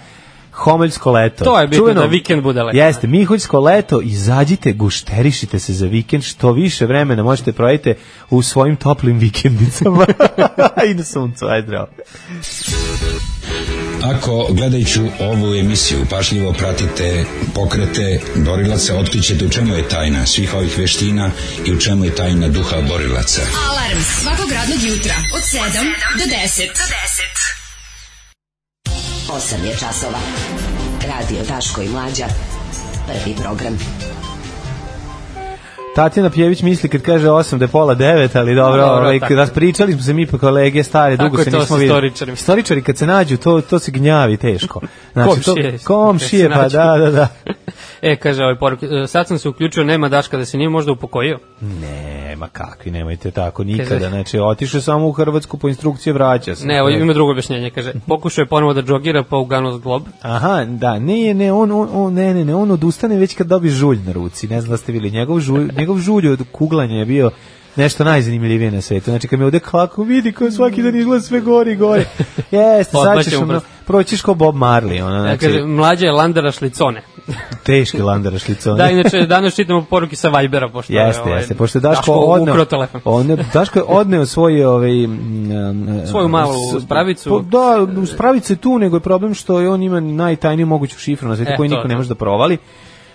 Homeljsko leto. To je bitno Čuveno, da vikend bude leto. Jeste, Miholjsko leto, izađite, gušterišite se za vikend, što više vremena možete projete u svojim toplim vikendicama. I na suncu, aj zdravo. Ako gledajući ovu emisiju pašljivo pratite pokrete borilaca, otkrićete da u čemu je tajna svih ovih veština i u čemu je tajna duha borilaca. Alarm svakog radnog jutra od 7 do 10. Do 10. 8 je časova. Radio Daško i Mlađa. Prvi program. Tatjana Pjević misli kad kaže 8 da je pola 9, ali dobro, no, dobro ovaj, raspričali smo se mi pa kolege stare, dugo se nismo videli. Istoričari. istoričari kad se nađu, to, to se gnjavi teško. Znači, komšije. To, komšije, pa da, da, da. E, kaže ovaj poruk, e, sad sam se uključio, nema Daška da se nije možda upokojio. Nema kakvi, nemojte tako nikada. Znači, otišao samo u Hrvatsku po instrukcije, vraća se. Ne, ovo ima drugo objašnjenje, kaže. Pokušao je ponovo da džogira pa uganuo glob. Aha, da, ne, ne, on, on, on, ne, ne, ne, on odustane već kad dobi žulj na ruci. Ne znam da ste bili, njegov žulj, njegov žulj od kuglanja je bio nešto najzanimljivije na svetu. Znači, kad me ovde klako vidi, ko svaki dan izgleda sve gori i gori. Jeste, sad ćeš ono, proćiš ko Bob Marley. Ono, znači... Dakle, mlađa je Landara Šlicone. Teški Landara Šlicone. da, inače, danas čitamo poruke sa Vibera, pošto jeste, je, ovaj, jeste, pošto Daško, Daško odneo, telefon. On, Daško je odneo svoje, ovaj, um, svoju malu spravicu. Po, da, spravicu je tu, nego je problem što je on ima najtajniju moguću šifru na svetu, e, koju niko ne da. može da provali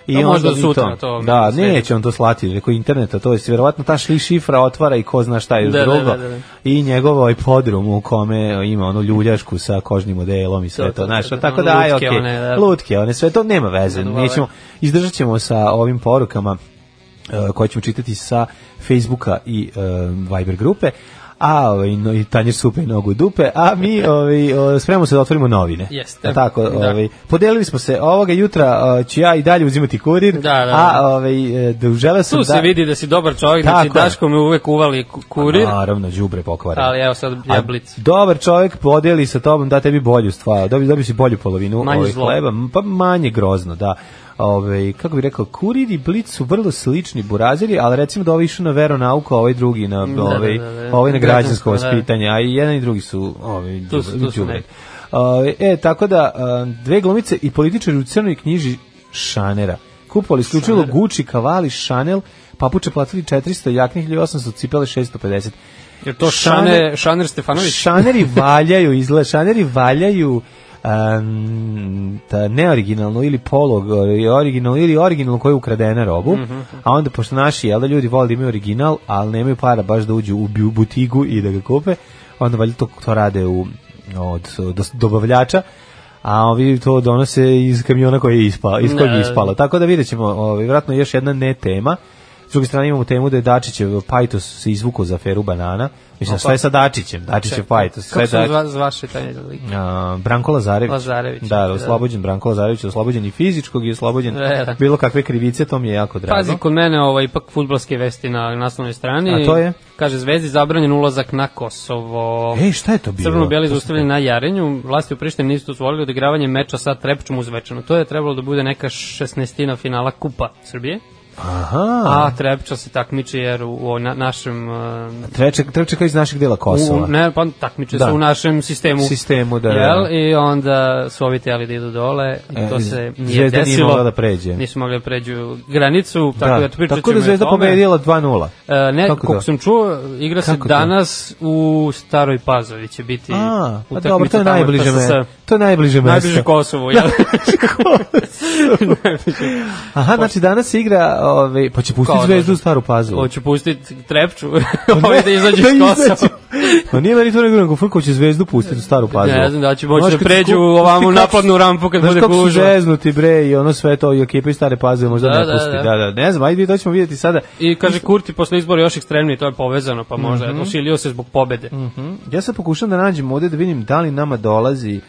i da, onda sutra to. da, neće on to slati preko interneta, to je vjerovatno ta šifra otvara i ko zna šta je da, da, drugo. Da, da, da, I njegov ovaj podrum u kome ima ono ljuljašku sa kožnim odelom i sve to, to, to znaš, tako da aj, okej. Okay, da. lutke, one sve to nema veze. Nećemo izdržat ćemo sa ovim porukama uh, koje ćemo čitati sa Facebooka i uh, Viber grupe a ovaj, no, i tanjer supe i nogu dupe, a mi ovaj, spremamo se da otvorimo novine. Jeste. Tako, da. ovaj, podelili smo se, ovoga jutra o, ću ja i dalje uzimati kurir, da, da, da. a ovaj, da sam Tu da se vidi da si dobar čovjek, da Tako znači Daško mi uvek uvali kurir. A, pa naravno, đubre pokvare. Ali evo sad ja blic. Dobar čovjek podeli sa tobom da tebi bolju stvar, da bi si bolju polovinu manje ovaj, zlo. hleba, pa manje grozno, da ovaj kako bi rekao, Kurir i Blic su vrlo slični burazeri, ali recimo da ovi išao na veronauku, a ovaj drugi na, ove, ovaj, ovaj na građansko da. vaspitanje, a i jedan i drugi su ovaj, to su, to su e, tako da, dve glumice i političari u crnoj knjiži Šanera. Kupovali isključivo Gucci, Cavalli, Chanel, papuče platili 400, jaknih 1800, cipele 650. Jer to Šaner, Šaner Stefanović? Šaneri valjaju, izgleda, Šaneri valjaju um, ta da neoriginalnu ili polog e, originalnu ili originalnu koja je ukradena robu, mm -hmm. a onda pošto naši jel, da, ljudi vole da imaju original, ali nemaju para baš da uđu u butigu i da ga kupe, onda valjda to, to rade u, od, od dobavljača, a ovi to donose iz kamiona koji je ispala, iz kojeg je ispala. Tako da vidjet ćemo, ovaj, vjerojatno još jedna ne tema, S druge strane imamo temu da je Dačićev Pajtos se izvukao za aferu banana. Mislim, Opa. sve pa. sa Dačićem, Dačićev Pajtos. Sve Kako se Dači... zvaše taj lik? A, Branko Lazarević. Lazarević. Da, da, oslobođen Branko Lazarević, oslobođen i fizičkog i oslobođen Vera. Da. bilo kakve krivice, to mi je jako drago. Pazi, kod mene ovo, ovaj, ipak futbalske vesti na naslovnoj strani. A to je? Kaže, Zvezdi zabranjen ulazak na Kosovo. Ej, šta je to bilo? Crno-beli zaustavljeni na Jarenju, vlasti u Prištini nisu dozvolili odigravanje meča sa Trepčom uz večerno. To je trebalo da bude neka šestnestina finala Kupa Srbije. Aha. A Trepča se takmiči jer u, u na, našem... Uh, Trepča, Trepča kao iz naših dela Kosova. U, ne, pa takmiče da. se u našem sistemu. Sistemu, da. da jel? Da. I onda su ovi teli da idu dole i e, to se nije desilo. Nije mogla da pređe. Nisu mogli da pređu granicu. Tako da, da pričat tako da Zvezda pobedila 2-0. E, ne, kako, kako sam čuo, igra se kako danas to? u Staroj Pazovi će biti A, a pa dobro, to je najbliže mesto. To je najbliže mesto. Najbliže Kosovo, jel? Aha, znači danas igra ovaj pa će pustiti zvezdu da- u staru pazu. Hoće pustiti trepču. Pa Ovo ovaj, da, da izađe iz kosa. Pa nije meni to nego nego Frko će zvezdu pustiti u staru pazu. Ne znam da će moći da pređu ovamu napadnu rampu kad bude gužva. Znaš zeznuti bre i ono sve to i ekipa iz stare paze možda da, ne da, pusti. Da, da. da, Ne znam, ajde to ćemo videti sada. I kaže Kurti posle izbora još ekstremniji, to je povezano, pa možda mm -hmm. osilio se zbog pobede. Mhm. -hmm. Ja se pokušam da nađem ovde da vidim da li nama dolazi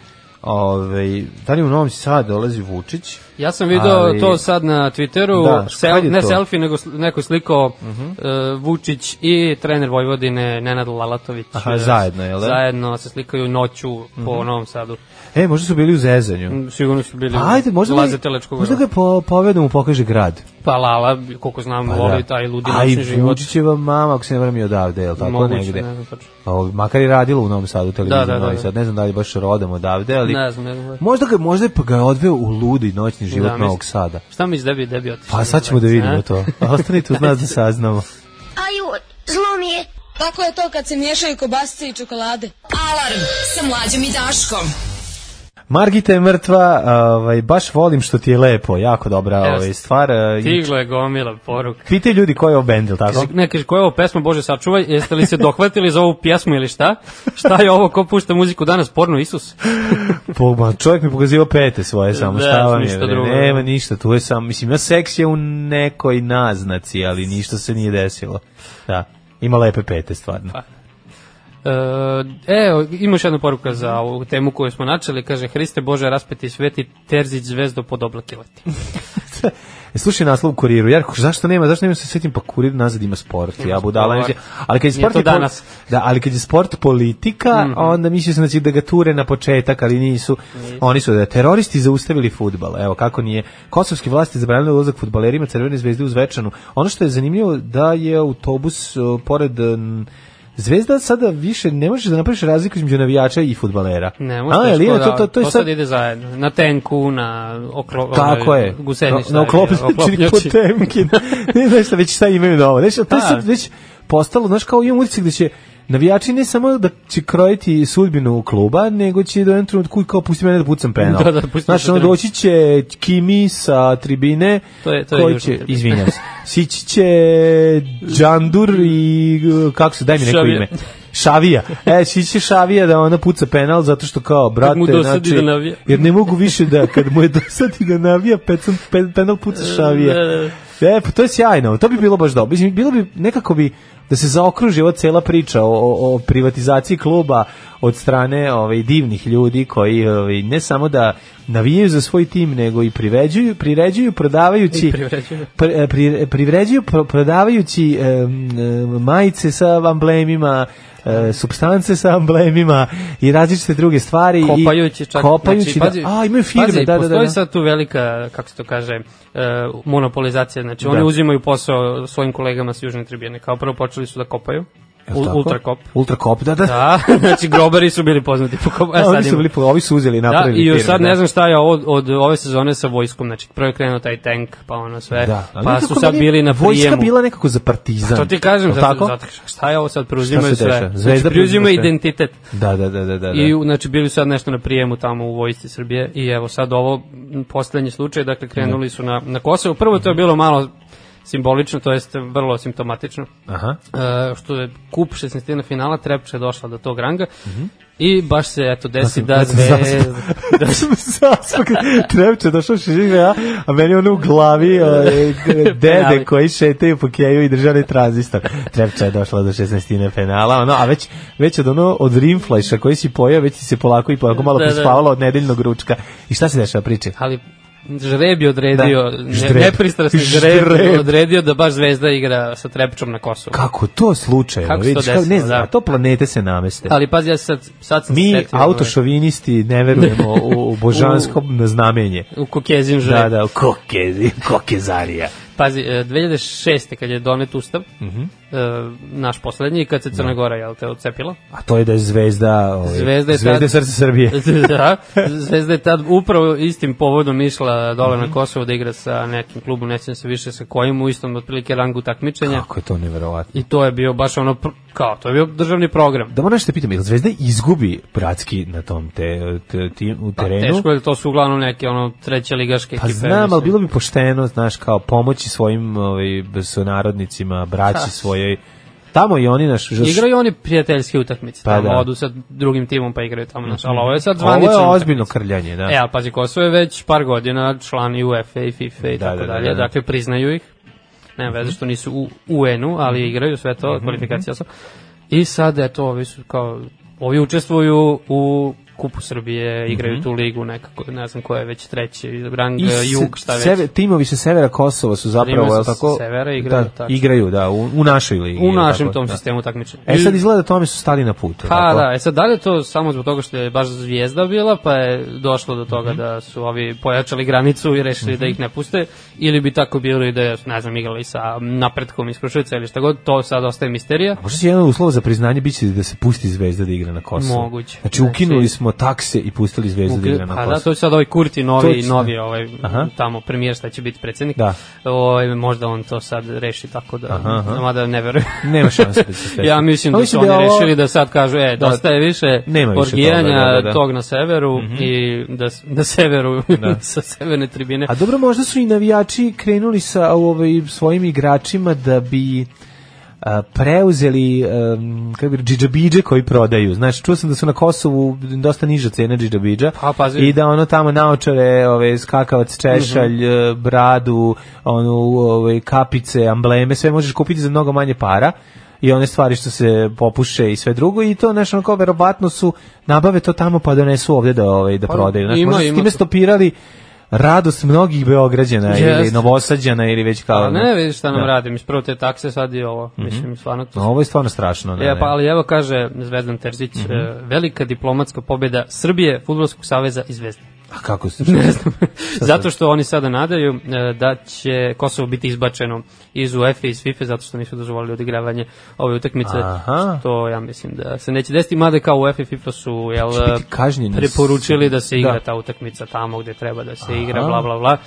ovaj da li u Novom Sadu dolazi Vučić? Ja sam video ali... to sad na Twitteru, da, sel, ne to? selfie, nego neko sliko uh -huh. uh, Vučić i trener Vojvodine Nenad Lalatović. Aha, eh, zajedno, jel? Da? Zajedno se slikaju noću uh -huh. po mhm. Novom Sadu. E, možda su bili u Zezanju. Mm, sigurno su bili. Pa ajde, možda Laze Telečkog. Možda ga po povedu da mu pokaže grad. Pa Lala, koliko znam, pa, voli da. taj ludi noćni život. A i Vučićeva mama, ako se ne vrem i odavde, je li tako Moguće, negde? ne znam tačno. Pa, o, makar je radila u Novom Sadu televiziju, da, da, da, da. Sad, da. ne znam da li baš rodom odavde, ali... Ne znam, ne znam. Možda ga, možda pa ga je odveo u ludi noćni život da, Novog Sada. Šta misliš da bi, da bi otišao? Pa sad ćemo da vidimo a? to. Pa ostanite uz nas da saznamo. Ajut, zlo mi je. Kako je to kad se miješaju kobasice i čokolade? Alarm sa mlađom i Daškom. Margita je mrtva, ovaj, baš volim što ti je lepo, jako dobra ovaj, stvar. Eh, Stigla je gomila poruka. Pitaj ljudi ko je ovo bend, tako? Ne, kaže, ko je ovo pesma, Bože, sačuvaj, jeste li se dohvatili za ovu pjesmu ili šta? Šta je ovo, ko pušta muziku danas, porno Isus? Pogma, čovjek mi pokazio pete svoje samo, da, šta vam je, da. nema ništa, tu je samo, mislim, ja seks je u nekoj naznaci, ali ništa se nije desilo. Da, ima lepe pete, stvarno. Pa. E, ima još jednu poruka za ovu temu koju smo načeli, kaže Hriste Bože raspeti sveti Terzić zvezdo pod oblake leti. E, slušaj naslov u kuriru. Jarko, zašto nema? Zašto nema se setim pa kurir nazad ima sport. Ima ja budala. Sport. Znači, ali kad je sport je danas. Da, ali kad je sport politika, mm -hmm. onda mislio sam znači da će da ga ture na početak, ali nisu. Nis. Oni su da teroristi zaustavili fudbal. Evo kako nije. Kosovski vlasti zabranili ulazak fudbalerima Crvene zvezde u Zvečanu. Ono što je zanimljivo da je autobus pored Zvezda sada više ne možeš da napraviš razliku između navijača i fudbalera. Ne, možeš. A, ali da to, to, da, to, to, je sad... sad ide zajedno. Na tenku, na oklo... Ovaj, Tako je. Gusenić. Na, na oklopljači. Potemkin. ne znaš šta, već šta imaju novo. Znaš, to je sad da. već postalo, znaš, kao imam utisak da će navijači ne samo da će krojiti sudbinu kluba, nego će do da jednog trenutku kao pusti mene da pucam penal. Da, da, pusti znači, ono, doći će Kimi sa tribine, to je, to je koji će, izvinjam se, sići će Đandur i kako se, daj mi neko ime. Šavija. E, sići Šavija da ona puca penal zato što kao, brate, da znači, da navija. jer ne mogu više da, kad mu je dosadi da navija, pecom, pe, penal puca Šavija. E, pa to je sjajno, to bi bilo baš dobro. Mislim, bilo bi, nekako bi, da se zaokruži ova cela priča o, o privatizaciji kluba od strane ovaj divnih ljudi koji ovaj ne samo da navijaju za svoj tim, nego i priveđuju, priređuju, prodavajući pri, e, pri, e, privređuju, pro, prodavajući e, majice sa amblemima, e, substance sa amblemima i različite druge stvari kopajući čak kopajući znači, da- pazi, a imaju firme pazi, da, da, da, postoji da. sad tu velika kako se to kaže e, monopolizacija znači da. oni uzimaju posao svojim kolegama sa južne tribine kao prvo počeli su da kopaju Ultrakop. Ultrakop, da, da. Da, znači grobari su bili poznati po kopu. E, sad su bili, ovi su uzeli da, napravili. Da, i sad ne da. znam šta je od, od ove sezone sa vojskom, znači prvo je krenuo taj tank, pa ono sve, da. pa su sad bili na prijemu. Vojska bila nekako za partizan. Pa to ti kažem, zato, zato, šta je ovo sad, znači, preuzimaju sve. Zvezda preuzimaju identitet. Da, da, da, da, da. I znači bili su sad nešto na prijemu tamo u vojsci Srbije i evo sad ovo poslednji slučaj, dakle krenuli da. su na, na Kosovo. Prvo to je bilo malo simbolično, to jest vrlo simptomatično, Aha. E, što je kup 16. finala Trepča je došla do tog ranga mm -hmm. i baš se eto desi znači, da zvezda... Znači, da sam zaspok, Trepča je došla šižiga, a meni ono u glavi o, e, dede koji šetaju po keju i držali tranzistor. Trepča je došla do 16. finala, ono, a već, već od ono, od rimflajša koji si pojao, već si se polako i polako malo da, da. prespavalo od nedeljnog ručka. I šta se dešava priče? Ali žreb je odredio, da. Žreb. nepristrasni žreb, žreb odredio da baš zvezda igra sa Trepčom na Kosovu. Kako to slučaj? Kako vidiš, to desilo, ne znam, da. to planete se nameste. Ali pazi, ja sad, sad sam Mi, setio, autošovinisti, ne verujemo u, u božansko u, znamenje. U kokezin žreb. Da, da, u kokezin, kokezarija. Pazi, 2006. E, kad je donet ustav, mm -hmm E, naš poslednji kad se Crna da. Gora jel te odcepila. A to je da je Zvezda, ovaj, Zvezda, je zvezda tad, srce Srbije. da, Zvezda je tad upravo istim povodom išla dole mm -hmm. na mhm. Kosovo da igra sa nekim klubom, nećem se više sa kojim u istom otprilike rangu takmičenja. Kako je to neverovatno. I to je bio baš ono kao, to je bio državni program. Da moraš te pitam, jel Zvezda izgubi bratski na tom te, te, te u pa terenu? Pa, teško je, to su uglavnom neke ono treće ligaške pa, ekipe. Pa znam, ali bilo bi pošteno, znaš, kao pomoći svojim ovaj, sunarodnicima, braći svoje kojoj tamo i oni naš žas... igraju oni prijateljske utakmice pa tamo da. odu sa drugim timom pa igraju tamo naš znači, ali ovo je sad zvanično ovo je ozbiljno utakmice. krljanje da e al pazi Kosovo je već par godina član i UEFA i FIFA da, i tako da, da, dalje da, da, dakle priznaju ih nema veze što nisu u UN-u ali mhm. igraju sve to mm -hmm. kvalifikacija su i sad eto ovi su kao ovi učestvuju u kupu Srbije, igraju mm -hmm. tu ligu nekako, ne znam ko je već treći rang I eh, jug, šta već. Seve, timovi sa severa Kosova su zapravo, je tako? Severa da, igraju, da, tako. Igraju, da, u, u našoj ligi. U našem tako, tom da. sistemu takmičenja. E sad izgleda tome su stali na put. Pa da, e sad da li je to samo zbog toga što je baš zvijezda bila, pa je došlo do toga mm -hmm. da su ovi pojačali granicu i rešili mm -hmm. da mhm. ih ne puste, ili bi tako bilo i da je, ne znam, igrali sa napretkom iz Kruševica ili šta god, to sad ostaje misterija. A možda će jedan uslov za priznanje biće da se pusti zvezda da igra na Kosovo. Moguće. Znači, ukinuli znači, smo smo takse i pustili zvezdu da igra na kosu. Pa da, to je sad ovaj Kurti novi, Točno. novi ovaj, aha. tamo premijer šta će biti predsjednik. Da. O, ovaj, možda on to sad reši tako da, aha, aha. mada ne verujem. Nema šanse da se Ja mislim pa da su da oni ovo... rešili da sad kažu, e, da. dosta je više Nema više orgijanja toga, da, da, da. tog na severu mm -hmm. i da, na severu, da. sa severne tribine. A dobro, možda su i navijači krenuli sa ovaj, svojim igračima da bi preuzeli um, kako bi džidžabidže koji prodaju. Znači, čuo sam da su na Kosovu dosta niža cena džidžabidža pa, i da ono tamo naočare, ove, skakavac, češalj, mm -hmm. bradu, onu ove, kapice, ambleme, sve možeš kupiti za mnogo manje para i one stvari što se popuše i sve drugo i to nešto kao verovatno su nabave to tamo pa donesu ovde da ovaj da pa, prodaju znači ima, možda ima, stopirali radost mnogih Beograđana yes. ili Novosađana ili već kao... A pa ne, vidiš šta nam da. radim, isprvo te takse, sad i ovo. Mm -hmm. Mislim, stvarno to... Ovo je stvarno strašno. Da, e, pa, ne, ja, pa, ali evo kaže Zvezdan Terzić, mm -hmm. velika diplomatska pobjeda Srbije, Futbolskog saveza i Zvezde. A kako ste? Ne znam. zato znači? što oni sada nadaju e, da će Kosovo biti izbačeno iz UEFA i FIFA zato što nisu dozvolili odigravanje ove utakmice. Aha. Što ja mislim da se neće desiti, mada kao UEFA i FIFA su jel, preporučili da se da. igra da. ta utakmica tamo gde treba da se Aha. igra, bla, bla, bla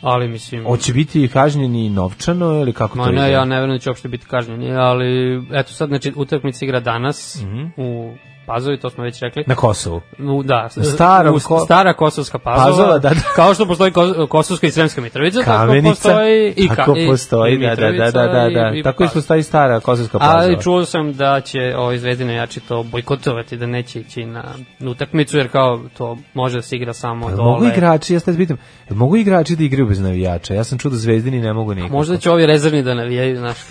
ali mislim... Hoće biti kažnjeni novčano ili kako ma to ne, ide? ja ne verujem da će uopšte biti kažnjeni, ali eto sad, znači, utakmica igra danas mm -hmm. u Pazovi, to smo već rekli. Na Kosovu. U, da, stara, u, stara kosovska Pazova. Pazova da, da. Kao što postoji Kosovska i Sremska Mitrovica, Kamenica, tako postoji i ka, tako postoji, i, da, da, da, da, da. I, da. i tako i postoji stara Kosovska Pazova. Ali čuo sam da će ovo zvezdine jači to bojkotovati, da neće ići na utakmicu, jer kao to može da se igra samo pa, dole. Mogu igrači, ja ste pitam, mogu igrači da igraju bez navijača? Ja sam čuo da zvezdini ne mogu nikako. Možda će ovi rezervni da navijaju, znaš,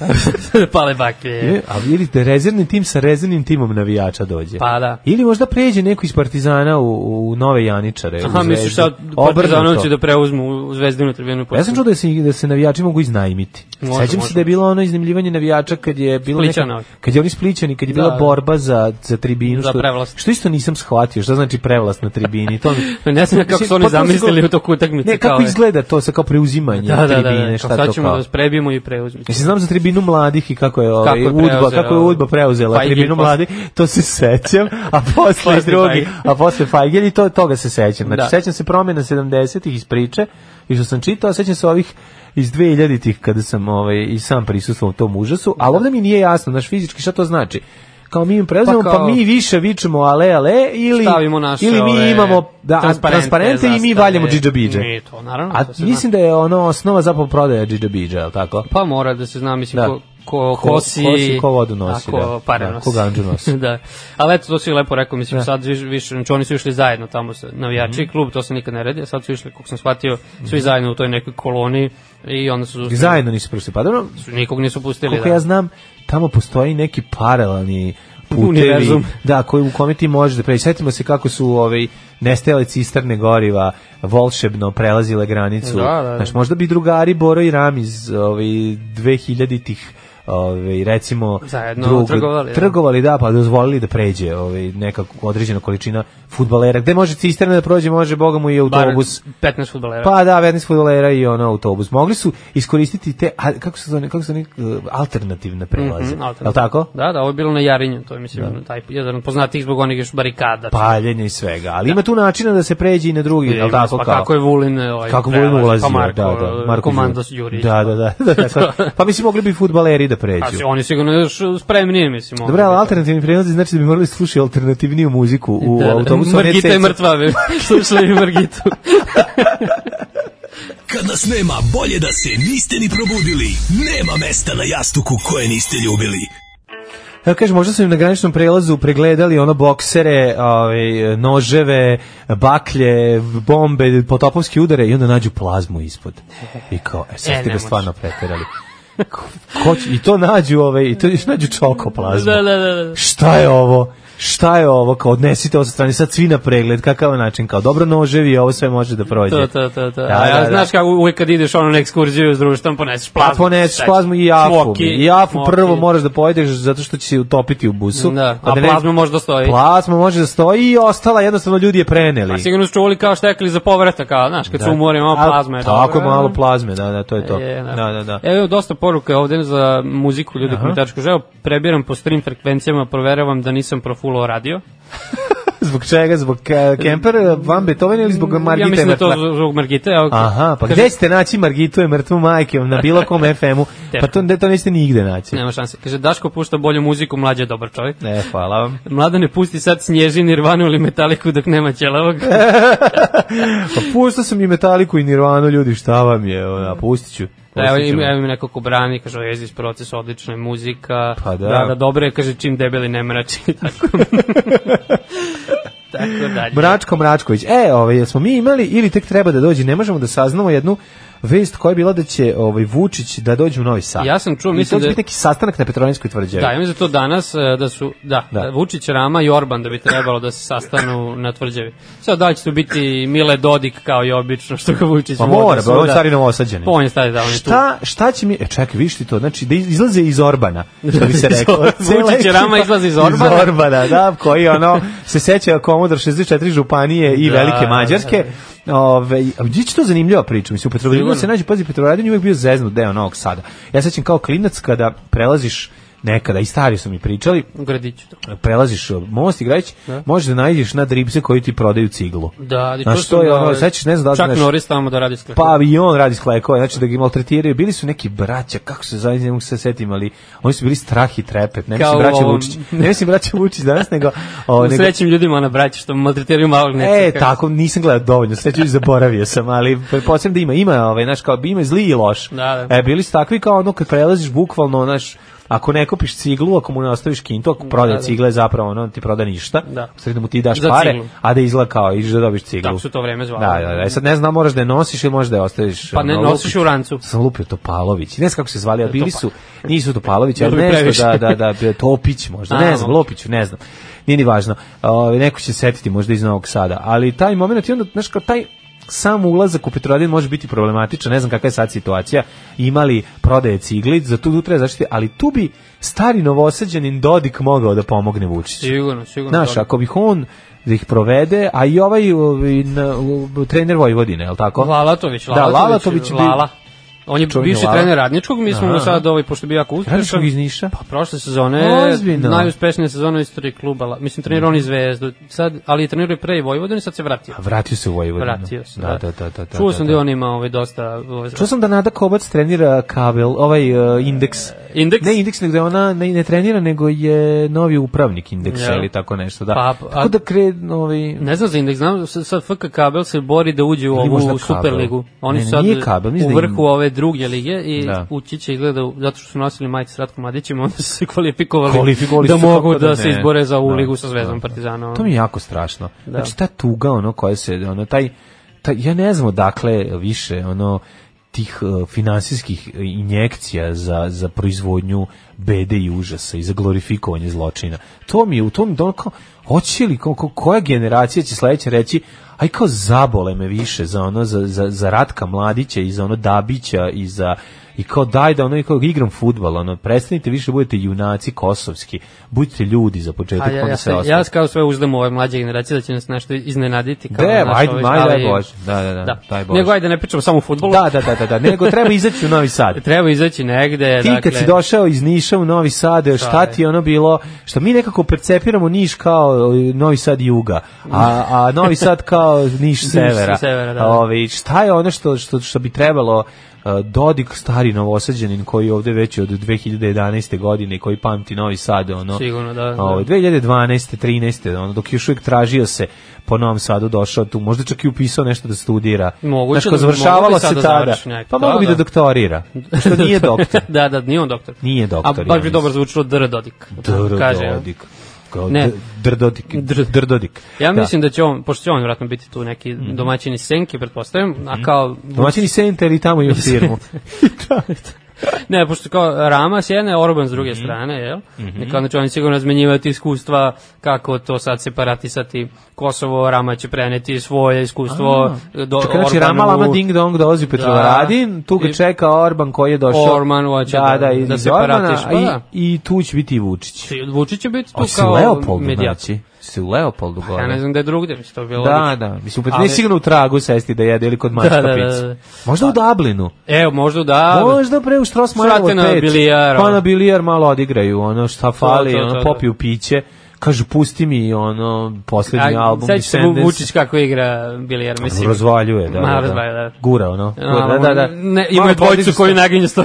da pale baklje. Je, a da vidite, rezervni tim sa rezervnim timom navijača dođe. Pa da. Ili možda pređe neko iz Partizana u, u Nove Janičare. Aha, misliš sad Partizanovci da preuzmu Zvezdinu tribinu. Ja sam čuo da se, da se navijači mogu iznajmiti. Sećam se da je bilo ono iznajmljivanje navijača kad je bilo neka, kad je oni splićani, kad je da, bila da. borba za, za tribinu. Za Što, što isto nisam shvatio, šta znači prevlast na tribini. To mi, ne znam kako su oni zamislili u toku utakmice. Ne, kako izgleda to sa kao preuzimanje da, da tribine, šta to kao. Sad ćemo da prebijemo i preuzmemo. Mislim, znam za tribinu mladih i kako je, ovaj, kako je udba, kako je udba preuzela pa tribinu mladih, to se seća. Vučićem, a posle, posle drugi, Fajgel. a posle Fajgel i to, toga se sećam. Znači, da. sećam se promjena 70-ih iz priče i što sam čitao, sećam se ovih iz 2000-ih kada sam ovaj, i sam prisustvovao tom užasu, ali da. ovdje mi nije jasno, naš fizički, šta to znači? kao mi im preuzmemo, pa, pa mi više vičemo ale, ale, ili, naše, ili mi imamo da, transparente, transparente i mi valjamo džidžabidže. to, naravno. A da mislim da je ono osnova zapravo prodaja džidžabidža, je li tako? Pa mora da se zna, mislim, da. Ko, ko, kosi, ko si... Ko vodu nosi, da. Pare da, nosi. Ko ganđu nosi. da. Ali eto, to si lepo rekao, mislim, da. sad više, više, znači oni su išli zajedno tamo, sa navijači, mm -hmm. klub, to se nikad ne redi, sad su išli, kako sam shvatio, svi mm -hmm. zajedno u toj nekoj koloniji i onda su... Zustali, zajedno nisu prošli, pa dobro? Nikog nisu pustili, Koliko da. ja znam, tamo postoji neki paralelni putevi, univerzum. da, koji, u kome ti možeš da preći. Sjetimo se kako su ovaj, nestajale cisterne goriva volšebno prelazile granicu. Da, da, da. Znaš, možda bi drugari Boro i Ram iz ovaj, 2000-ih ovaj recimo Zajedno drug, trgovali, da. trgovali da. pa dozvolili da pređe ovaj neka određena količina fudbalera gde može cisterna da prođe može bogamo i autobus Bar 15 fudbalera pa da 15 fudbalera i ono autobus mogli su iskoristiti te kako se zove kako se zove eh, alternativne prelaze mm -hmm, alternativne. tako da da ovo je bilo na Jarinju to je mislim da. taj jedan poznati zbog onih što barikada paljenje i svega ali da. ima tu načina da se pređe i na drugi al tako pa kako je Vulin ovaj kako Vulin ulazi pa Marko, da da Marko Mandos Đurić da, pa. da da da, da, da, da pa mislim mogli bi fudbaleri da da pređu. A si, oni sigurno još spremnije, mislim. Dobro, ali alternativni prevozi znači da bi morali slušati alternativniju muziku u da, da. autobusu. Margita je mrtva, bi slušali bi Margitu. Kad nas nema, bolje da se niste ni probudili. Nema mesta na jastuku koje niste ljubili. Evo kaže, možda su im na graničnom prelazu pregledali ono boksere, ovaj, noževe, baklje, bombe, potopovske udare i onda nađu plazmu ispod. I kao, e, sad ste e, ga stvarno preterali. Ko će, I to nađu, ove, ovaj, i to još nađu čoko plazmu. Da, da, da, da. Šta je ovo? šta je ovo, kao odnesite ovo sa strane, sad svi na pregled, kakav način, kao dobro noževi, ovo sve može da prođe. To, to, to, to. Da, A, da, da. znaš kako uvek kad ideš ono na ekskurziju s društvom, poneseš pa, plazmu. Pa poneseš plazmu i jafu. Smoki, I jafu smoki. prvo moraš da pojedeš zato što će se utopiti u busu. Da, a da ne, plazma može da stoji. Plazma može da stoji i ostala jednostavno ljudi je preneli. A sigurno su čuli kao štekli za povrata, kao, znaš, kad da. se umori, malo plazme. A, tako, dobro. malo plazme, da, da, to je to. Je, da. da, da, da. E, evo, dosta poruka ovde za muziku ljudi koji tačko žele, prebiram po stream frekvencijama, proveravam da nisam proful Kulo radio. zbog čega? Zbog uh, Kemper, eh, Van Beethoven ili zbog mm, Margite? Ja mislim da to zbog Margite. Okay. Aha, pa Kaže, gde ćete naći Margitu je mrtvu majke na bilo kom FM-u? pa to, to niste nigde naći. Nema šanse. Kaže, Daško pušta bolju muziku, mlađe je dobar čovjek. E, hvala vam. Mlada ne pusti sad snježi Nirvanu ili Metaliku dok nema ćelavog. pa pušta sam i Metaliku i Nirvanu, ljudi, šta vam je? Ona, pustit ću. Da, evo im, evo im neko ko brani, kaže, Oasis proces, odlična je muzika, pa da. da, da dobro je, kaže, čim debeli ne mrači, tako. tako dalje. Mračko Mračković, e, ovaj, smo mi imali ili tek treba da dođe, ne možemo da saznamo jednu vest koja je bila da će ovaj Vučić da dođe u Novi Sad. Ja sam čuo, mislim da će neki sastanak na Petrovinskoj tvrđavi. Da, ja mislim da to danas e, da su da, da. Vučić, Rama i Orban da bi trebalo da se sastanu na tvrđavi. Sad da će to biti Mile Dodik kao i obično što ga Vučić pa mora, pa on je stari novosađeni. Pa on je stari da on je šta, tu. Šta će mi? E čekaj, viš ti to, znači da izlaze iz Orbana, što bi se reklo. Vučić Rama izlazi iz Orbana. Iz Orbana, da, koji ono se seća komodor 64 županije i da, velike da, Mađarske. Da, da Ove, a gdje to zanimljiva priča? Mislim, u Petrovaradinu se nađe, pazi, Petrovaradin je uvijek bio zeznut deo Novog Sada. Ja sećam kao klinac kada prelaziš nekada i stari su mi pričali. U gradiću. Da. Prelaziš most i gradić, da. možeš da najdiš na dribse koji ti prodaju ciglu. Da, ali znači, to je ono, sećaš, ne znam da Čak Norris tamo da radi sklekove. Pa i on radi sklekove, znači da ga maltretiraju. Bili su neki braća, kako se zove, ne mogu se setim, ali oni su bili strah i trepet. Ne mislim braća Vučić. Ne mislim braća Vučić danas, nego... O, ovaj, nego... Srećim ljudima na braća što maltretiraju malog nekog. E, tako, nisam gledao dovoljno, sećaju zaboravio sam, ali pretpostavljam da ima, ima, ovaj, naš, kao, ima zli i loš. Da, da. E, bili su takvi kao ono, kad prelaziš bukvalno, znači Ako ne kupiš ciglu, ako mu ne ostaviš kintu, ako da, prodaje da, cigle, zapravo ono ti proda ništa. Da. Sredi da mu ti daš Za pare, ciglu. a da izgleda kao, ideš da dobiš ciglu. Tako su to vreme zvali. Da, da, da. E sad ne znam, moraš da je nosiš ili možeš da je ostaviš. Pa ne ono, nosiš u rancu. Sam lupio Topalović. Ne znam kako se zvali, a bili su, nisu Topalović, ali nešto, da, da, da, da, Topić možda, ne znam, Lopiću, ne znam. Nije ni važno. Uh, neko će setiti možda iz Novog Sada, ali taj moment i onda, znaš, kao taj sam ulazak u Petrovaradin može biti problematičan, ne znam kakva je sad situacija, imali prodaje cigli, za tu da treba zaštiti, ali tu bi stari novosađanin Dodik mogao da pomogne Vučiću. Sigurno, sigurno. Znaš, ako bih on da ih provede, a i ovaj, ovaj trener Vojvodine, je li tako? Lalatović, da, Lalatović, da, Lalatović bi, Lala. On je Čuveni bivši trener Radničkog, mi smo ga sad ovaj pošto bi jako uspešan. Radničkog iz Niša. Pa prošle sezone Ozbiljno. najuspešnija sezona u istoriji kluba. Mislim trenirao on i Zvezdu. Sad ali je trenirao pre i Vojvodinu sad se vratio. A vratio se u Vojvodinu. Vratio se. Da, da, da, da. da, da Čuo da, sam da, da on ima ovaj dosta ovaj, Čuo sam da Nada Kobac trenira kabel, ovaj uh, indeks. E, indeks. Ne indeks nego ona ne, ne trenira nego je novi upravnik indeksa ja. ili tako nešto, da. Pa, tako da kre novi. Ne znam za indeks, znam sad FK kabel se bori da uđe u ovu Superligu. Oni ne, ne, sad kabel, da u vrhu ove druge lige i da. ući će izgleda, zato što su nosili majice s Ratkom Mladićem, onda su se kvalifikovali, kvalifikovali da mogu da, da, ne. se izbore za ovu da, ligu sa da, Zvezdom da, Partizanom. To mi je jako strašno. Da. Znači ta tuga, ono, koja se, ono, taj, taj, ja ne znam odakle više, ono, tih uh, finansijskih injekcija za, za proizvodnju bede i užasa i za glorifikovanje zločina. To mi je u tom, da ono, kao, hoće li, ko, ko, koja generacija će sledeće reći, aj kao zabole me više za ono za, za, za Ratka Mladića i za ono Dabića i za i kao daj da ono i kao igram fudbal, ono prestanite više da budete junaci kosovski, budite ljudi za početak, ja, onda ja, se ja, ja kao sve uzdam u ove mlađe generacije da će nas nešto iznenaditi kao De, naš, ajde, ovaj, ajde, bože, da, da, da, da. bože. Nego ajde ne pričamo samo o fudbalu. Da, da, da, da, da, nego treba izaći u Novi Sad. treba izaći negde, ti dakle. Ti kad si došao iz Niša u Novi Sad, šta, šta ti ono bilo, što mi nekako percepiramo Niš kao Novi Sad juga, a, a Novi Sad kao Niš severa. Niš severa da, da. Ovi, šta je ono što, što, što bi trebalo Dodik stari novosađanin koji je ovde već od 2011. godine koji pamti Novi Sad ono sigurno da, ovaj, da. Ovaj 2012. 13. ono dok još uvijek tražio se po Novom Sadu došao tu možda čak i upisao nešto da studira moguće Znaš, da završavalo se da tada da pa mogu da, bi da, da doktorira što nije doktor da da nije on doktor nije doktor a baš bi dobro zvučilo Dr Dodik Dr Dodik kao ne. Drdodik, drdodik. Ja da. mislim da. da će on, pošto će on vratno biti tu neki mhm. domaćini senke, pretpostavljam, a mhm. kao... Domaćini sente ili tamo i firmu. Da, da ne, pošto kao Rama s jedne, Orban s druge mm -hmm. strane, jel? Mm -hmm. Kao, znači oni sigurno razmenjivati iskustva kako to sad separatisati Kosovo, Rama će preneti svoje iskustvo A, do Čekaj, znači Rama Lama Ding Dong dolazi u Petrovaradin, da, tu ga čeka Orban koji je došao. Orman hoće da, da, iz da, da iz Orbana, i, pa da. i tu će biti i Vučić. Vučić će biti tu Osim kao Leopold, medijaci. Znači se u Leopoldu gore. Pa ja ne znam da je drugde, mislim to bilo. Da, obično. da, mislim upet, ali... sigurno u tragu sesti da jede ili kod da, mačka da, da, da, da. Možda u pa- Dublinu. Evo, možda da. Možda pre u Stros Strasmajeru. Svate na bilijar. Pa na bilijar malo odigraju, ono šta fali, to, to, to, ono popiju piće kažu pusti mi ono poslednji A, album sad se Vučić kako igra bilijar pa mislim razvaljuje da, Ma, da, da. da. gura ono gura, da da da ne, ima dvojicu koji naginje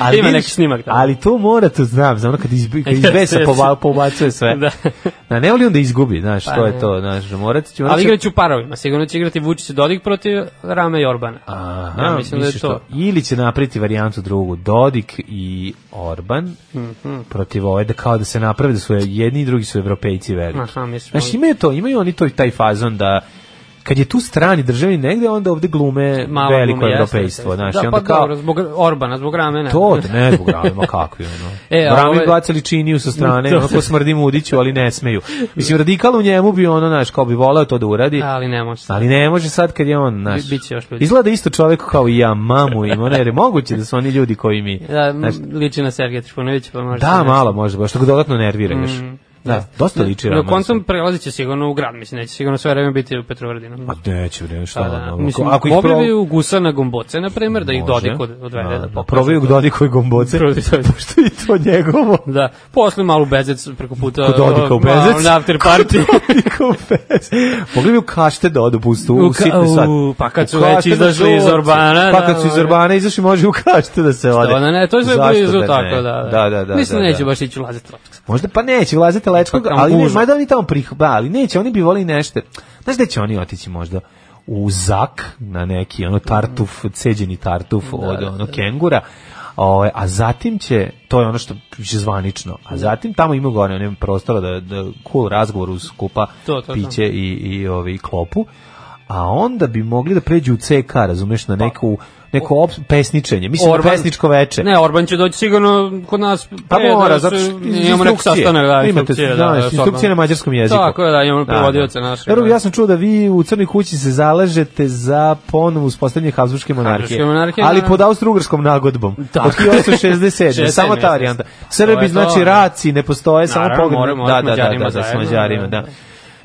ali ima neki snimak tamo. Ali to mora to znam, znam ono kad izbi, kad izbesa po pobacuje sve. da. Na da, ne voli onda izgubi, znaš, pa, to je to, znaš, morate će... Ali će... igraću u parovima, sigurno će igrati Vučić Dodik protiv Rame i Orbana. Aha, ja mislim da je to. Što? Ili će napraviti varijantu drugu, Dodik i Orban mm -hmm. protiv ove, da kao da se naprave da su jedni i drugi su evropejci veliki. Aha, mislim. Znaš, imaju to, imaju oni to, taj fazon da kad je tu strani državi negde, onda ovde glume Malo veliko glume, evropejstvo. znači da, onda pa kao, dobro, zbog Orbana, zbog ramena. To, da ne zbog ramena, kakvi ono. E, Ramin ove... bacili činiju sa strane, onako smrdi mudiću, ali ne smeju. Mislim, radikal u njemu bi ono, znaš, kao bi voleo to da uradi. Ali ne može Ali ne može sad kad je on, znaš. Bi, još ljudi. Izgleda isto čovjek kao i ja, mamu im, ono, jer je moguće da su oni ljudi koji mi... Da, znaš, liči na Sergeja Trifunovića, pa možda... Da, malo može, baš što dodatno nervira Mm. Da. Dosta liči Ramazan. Na koncu prelazit će sigurno u grad, mislim, neće sigurno sve vreme biti u Petrovaradinu. Pa neće vreme, šta? Pa, da, da. Mislim, ako, ako ih probaju gusa na gomboce, na primer, da ih Dodik od, odvede. Da, da, da probaju da Dodikove gomboce, da što je to njegovo. Da, posle malu bezec preko puta. Kod Dodika u bezec. Na after party. Dodika u bezec. Mogli bi u kašte da odu pustu, u, u sitni sad. U, pa kad su već da izašli iz Orbana. Pa kad su iz ovaj. Orbana izašli, može u kašte da se ode. Što, ne, to je sve blizu, tako da. Da, da, da. Mislim, neće baš ići ulaziti Možda pa neće ulaziti Lečka Lečkog, pa ali ne, mada oni tamo prihba, da, ali neće, oni bi volili nešto. Znaš gde će oni otići možda? U Zak, na neki, ono tartuf, ceđeni tartuf da, od da, ono da. kengura, o, a zatim će, to je ono što piše zvanično, a zatim tamo ima gore, on prostora da, da cool razgovor uz kupa to, to, piće i, i, i, i klopu, a onda bi mogli da pređu u CK, razumeš, na pa. neku neko op, pesničenje. Mislim Orban, pesničko veče. Ne, Orban će doći sigurno kod nas. Pa mora, da, zato imamo neki sastanak, da, imate, da, da, instrukcije na mađarskom jeziku. Tako je, da, imamo da, da. prevodioce naše. Erog, da. ja sam čuo da vi u Crnoj kući se zalažete za ponovu uspostavljanje Habsburgske monarhije. monarhije ali pod austrougarskom nagodbom. Tako. Od 1867. samo ta varijanta. Srbi znači raci ne postoje, samo pogled. Da, da, da, da, sa Mađarima, da.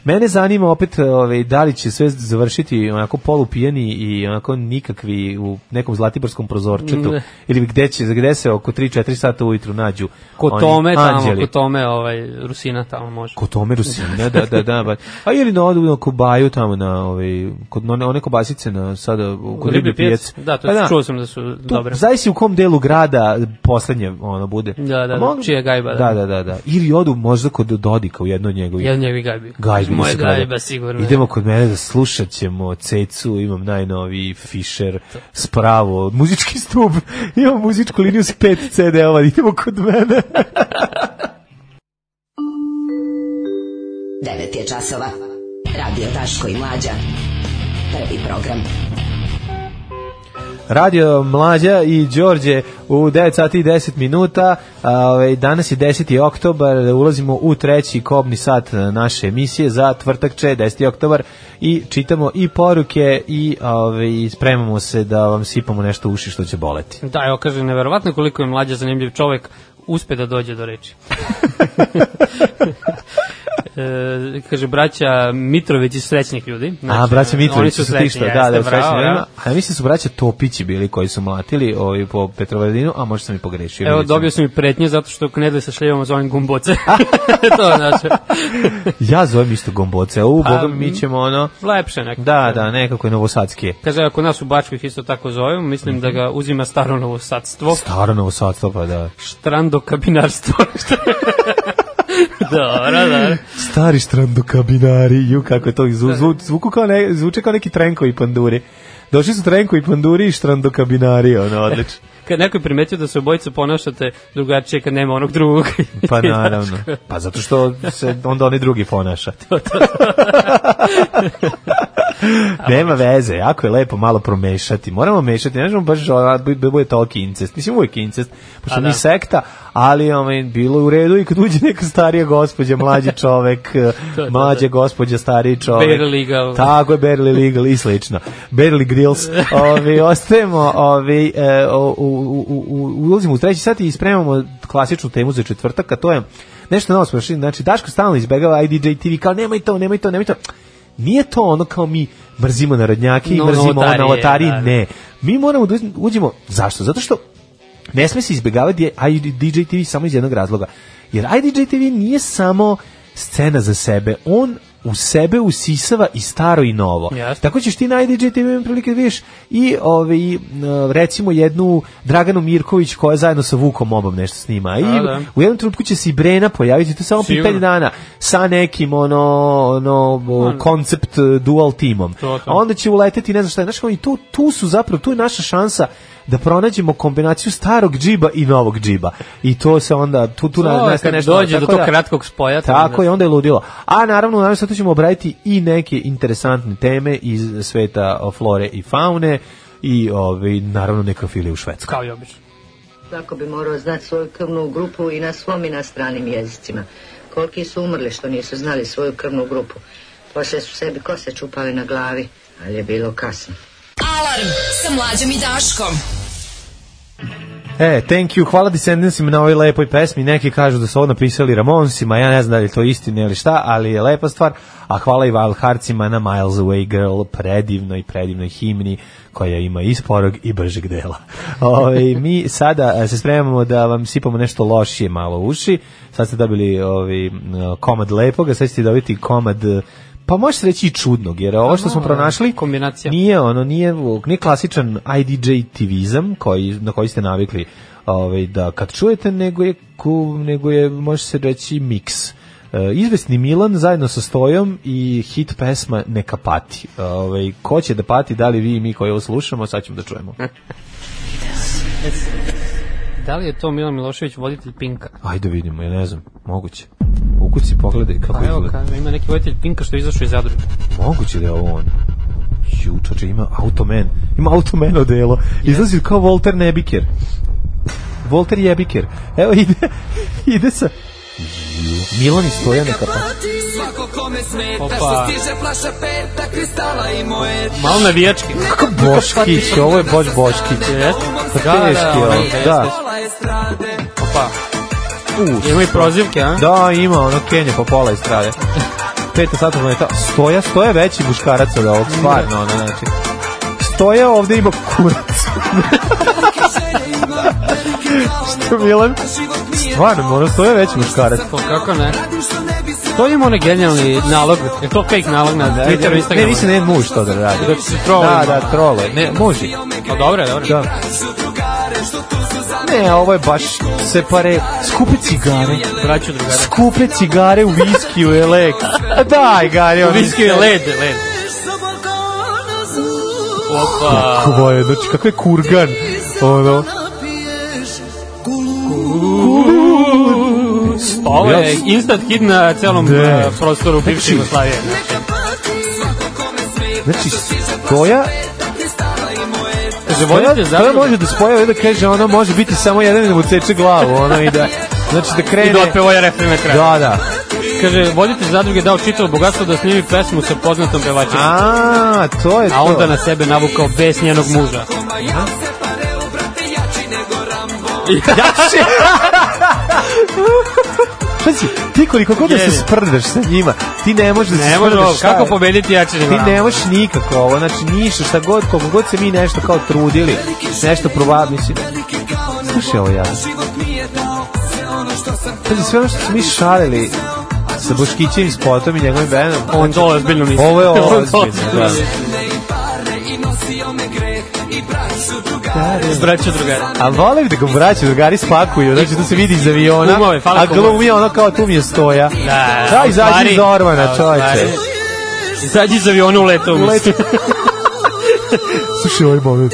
Mene zanima opet ovaj, da li će sve završiti onako polupijeni i onako nikakvi u nekom zlatiborskom prozorčetu ne. ili gde će gde se oko 3-4 sata ujutru nađu. Ko tome anđeli. tamo, ko tome ovaj Rusina tamo može. Ko tome Rusina, da da da. ba. A ili na odu na Kobaju tamo na ovaj kod one, one kobasice na sada kod riblje pijac. Da, to pa, da. čuo sam da su tu, dobre. Zavisi u kom delu grada poslednje ono bude. Da, da, da, mogu, čija gajba. Da. da, da, da, da. Ili odu možda kod Dodika u jedno od njegovih. Jedno njegovih gajbi. Gajbi moje Zgajba, sigurno. Idemo kod mene da slušat ćemo Cecu, imam najnovi Fisher, spravo, muzički stup, imam muzičku liniju s pet CD-ova, idemo kod mene. 9 je časova. Radio Taško i Mlađa. Prvi program. Radio Mlađa i Đorđe u 9 sati i 10 minuta. Ovaj danas je 10. oktobar, ulazimo u treći kobni sat e, naše emisije za tvrtak će 10. oktobar i čitamo i poruke i ovaj spremamo se da vam sipamo nešto uši što će boleti. Da, evo kaže neverovatno koliko je mlađa zanimljiv čovjek uspe da dođe do reči. e, kaže braća Mitrović iz srećnih ljudi. Znači, a braća Mitrović su ti što, da, da, u srećnim ljudima. Da. A ja mislim da su braća Topići bili koji su mlatili ovaj po Petrovaradinu, a možda sam i pogrešio. Evo dobio sam i pretnje zato što knedle sa šljivama zovem gumboce. to znači. ja zovem isto gumboce. U pa, Boga mi ćemo ono lepše nekako. Da, da, nekako je novosadski. Kaže ako nas u Bačkoj isto tako zovemo, mislim da mhm. ga uzima staro novosadstvo. Staro novosadstvo pa da. Štrando kabinarstvo. dobro, dobro. Da. Stari strandokabinari, ju kako je to zvu, da. zvu, zvuku kao ne, zvuče kao neki trenkovi panduri. Došli su trenkovi panduri i strandokabinari, ono, e, odlično. kad neko je primetio da se obojica ponašate drugačije kad nema onog drugog. pa naravno. Pa zato što se onda oni drugi ponaša. to, to, to. Nema veze, jako je lepo malo promešati. Moramo mešati, ne možemo baš bude toliki incest. Mislim, uvijek incest, pošto mi da. sekta, ali ovaj, bilo je u redu i kad uđe neka starija gospođa, mlađi čovek, eh, mlađa da. gospođa, stariji čovek. Barely legal. Tako je, barely legal i slično. Barely grills. Ovi, ostajemo, ovi, e, u, u, u, ulazimo u treći sat i spremamo klasičnu temu za četvrtak, a to je nešto novo smo znači Daško stalno izbegava IDJ TV, kao nemoj to, nemoj to, nemoj to. Nije to ono kao mi mrzimo narodnjake no, i mrzimo novotarije, na otari, da, ne. Mi moramo da uđemo, zašto? Zato što ne sme se izbjegavati IDJ TV samo iz jednog razloga. Jer IDJ TV nije samo scena za sebe, on u sebe usisava i staro i novo. Yes. Tako ćeš ti na IDJ TV imam prilike da vidiš i ove, ovaj, recimo jednu Draganu Mirković koja zajedno sa Vukom obom nešto snima. I A, da, da. u jednom trenutku će se i Brena pojaviti, to samo pitanje dana, sa nekim ono, ono koncept e, dual teamom. To, to. A onda će uleteti ne znam šta je. Znaš, i tu, tu su zapravo, tu je naša šansa da pronađemo kombinaciju starog džiba i novog džiba. I to se onda tu tu na nešto dođe do tog da, kratkog spoja. Tako da je onda je ludilo. A naravno, naravno sad ćemo obraditi i neke interesantne teme iz sveta flore i faune i ovaj naravno nekrofili u Švedskoj. Kao i obično. Tako bi morao znati svoju krvnu grupu i na svom i na stranim jezicima. Koliki su umrli što nisu znali svoju krvnu grupu. Poslije su sebi kose čupali na glavi, ali je bilo kasno. Alarm sa mlađom i Daškom. E, thank you, hvala Descendantsima na ovoj lepoj pesmi, neki kažu da su ovo napisali Ramonsima, ja ne znam da li to istina ili šta, ali je lepa stvar, a hvala i Wild Heartsima na Miles Away Girl, predivnoj, predivnoj himni koja ima i sporog i bržeg dela. Ove, ovaj, mi sada e, se spremamo da vam sipamo nešto lošije malo uši, sad ste dobili ovi, ovaj, komad lepoga, sad ćete dobiti komad Pa možeš reći i čudnog, jer ovo što smo pronašli kombinacija. nije ono, nije, nije klasičan IDJ-tivizam koji, na koji ste navikli ovaj, da kad čujete, nego je, nego je može se reći, miks. E, izvesni Milan zajedno sa Stojom i hit pesma Neka pati. Ovaj, ko će da pati, da li vi i mi koji ovo slušamo, sad ćemo da čujemo. Da li je to Milan Milošević voditelj Pinka? Ajde vidimo, ja ne znam, moguće. Ukuci pogledaj kako pa, izgleda. Evo, kaže, ima neki voditelj Pinka što je izašao iz Zadruge. Moguće da je ovo on. Jučače, ima Automan. Ima Automan odelo. Yes. Izlazi kao Walter Nebiker. Walter Jebiker. Evo ide, ide sa... Milan i Stojane kapati Svako kome smeta Opa. što stiže flaša peta kristala i moje. Malo navijački. Kako pa Boškić, ovo je Boš Boškić. Jeste? Pa teški, da, da, da. da, da, da Opa. U, ima i prozivke, a? Da, ima, ono Kenja po pola estrade. Peta sata ta, Stoja, stoja veći buškarac od ovog, stvarno, ono, znači. Stoja ovde ima kurac. Što Milan? Stvarno, ono, to je već muškarac. Pa kako ne? To ima onaj genijalni nalog, je to fake nalog na Twitteru, Instagramu? Ne, mislim, ne muž to da radi. Da se trolo. Da, da, trolo. Ne, muži. Pa dobro, dobro. Da. Ne, ovo je baš se pare skupe cigare. Braću drugare. Skupe cigare u viskiju je lek. Daj, Gari, on viskiju je led, led. Opa. Kako je, znači, kako je kurgan. Ono, Ovo je instant hit na celom da. prostoru bivše znači, Jugoslavije. Znači, stoja Koja, volite zato? Koja može da spojava i da kaže, ona može biti samo jedan da mu ceče glavu, ono i da... Znači da krene... I da otpeva ovaj refren na kraju. Da, da. Kaže, voditelj zadruge dao čitavo bogatstvo da snimi pesmu sa poznatom pevačem. A, to je to. A onda na sebe navukao bes njenog muža. A? pljači. Pazi, ti koliko god da se sprdeš sa njima, ti ne možeš da se sprdaš. Ovo, kako pobediti jače nego Ti ne možeš nikako ovo, znači ništa, šta god, komu god se mi nešto kao trudili, nešto probavili, mislim. Slušaj ovo ja. Pazi, sve ono što smo mi šalili, sa Boškićevim spotom i njegovim bandom. Ovo je znači, ozbiljno mislim. Ovo je ozbiljno, da drugare. Zdraće drugare. A volim da ga braće drugari spakuju, znači to da se vidi iz aviona. Umove, a glumi ono kao tu mi je stoja. Da, da, izađi iz Ormana, da, čovječe. Izađi iz aviona u leto. U leto. Slušaj ovaj moment.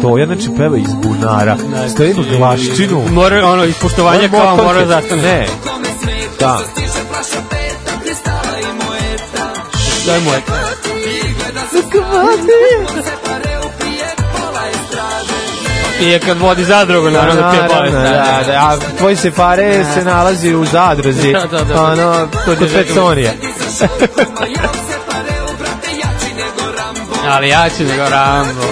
Stoja, znači peva iz bunara. Stoja ima glaščinu. Mora, ono, ispoštovanje kao mora zastane. Ne. Da. Daj mu je pije kad vodi zadrugu, da, naravno, da, pije bolest. Da, da, a tvoj se pare se nalazi u zadruzi, da, da, da, ono, kod Petonija. Ali ja ću nego Rambo.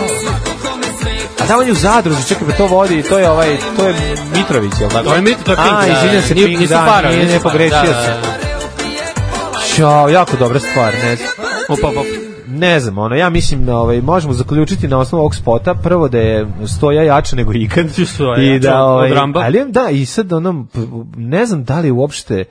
A tamo je u zadruzi, čekaj, pa to vodi, to je ovaj, to je Mitrović, je li tako? To je Mitrović, to je Pink, a, da. izvinjam se, Pink, da, paro, nije, nije pogrešio da, da, da, da. se. Ćao, jako dobra stvar, ne znam. Opa, opa. Ne znam, ono, ja mislim da ovaj, možemo zaključiti na osnovu ovog spota, prvo da je stoja jače nego ikad. I da, ovaj, ali, da, i sad ono, ne znam da li uopšte,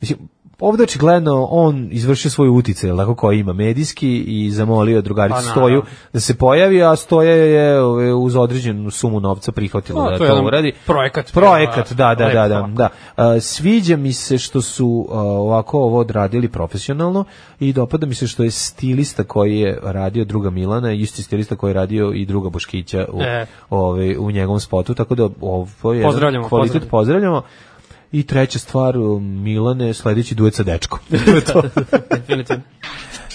mislim, Ovdje očigledno on izvršio svoju utice, lako koji ima medijski i zamolio drugaricu pa, Stoju da se pojavi, a Stoja je uz određenu sumu novca prihvatila no, pa, da to, je uradi. Projekat. Projekat, da, da, da, da, da. sviđa mi se što su ovako ovo odradili profesionalno i dopada mi se što je stilista koji je radio druga Milana, isti stilista koji je radio i druga Boškića u, e. ove, ovaj, u njegovom spotu, tako da ovo je pozdravljamo, kvalitet pozdravljamo. pozdravljamo I treća stvar, Milane, sledeći duet sa dečkom. to je to.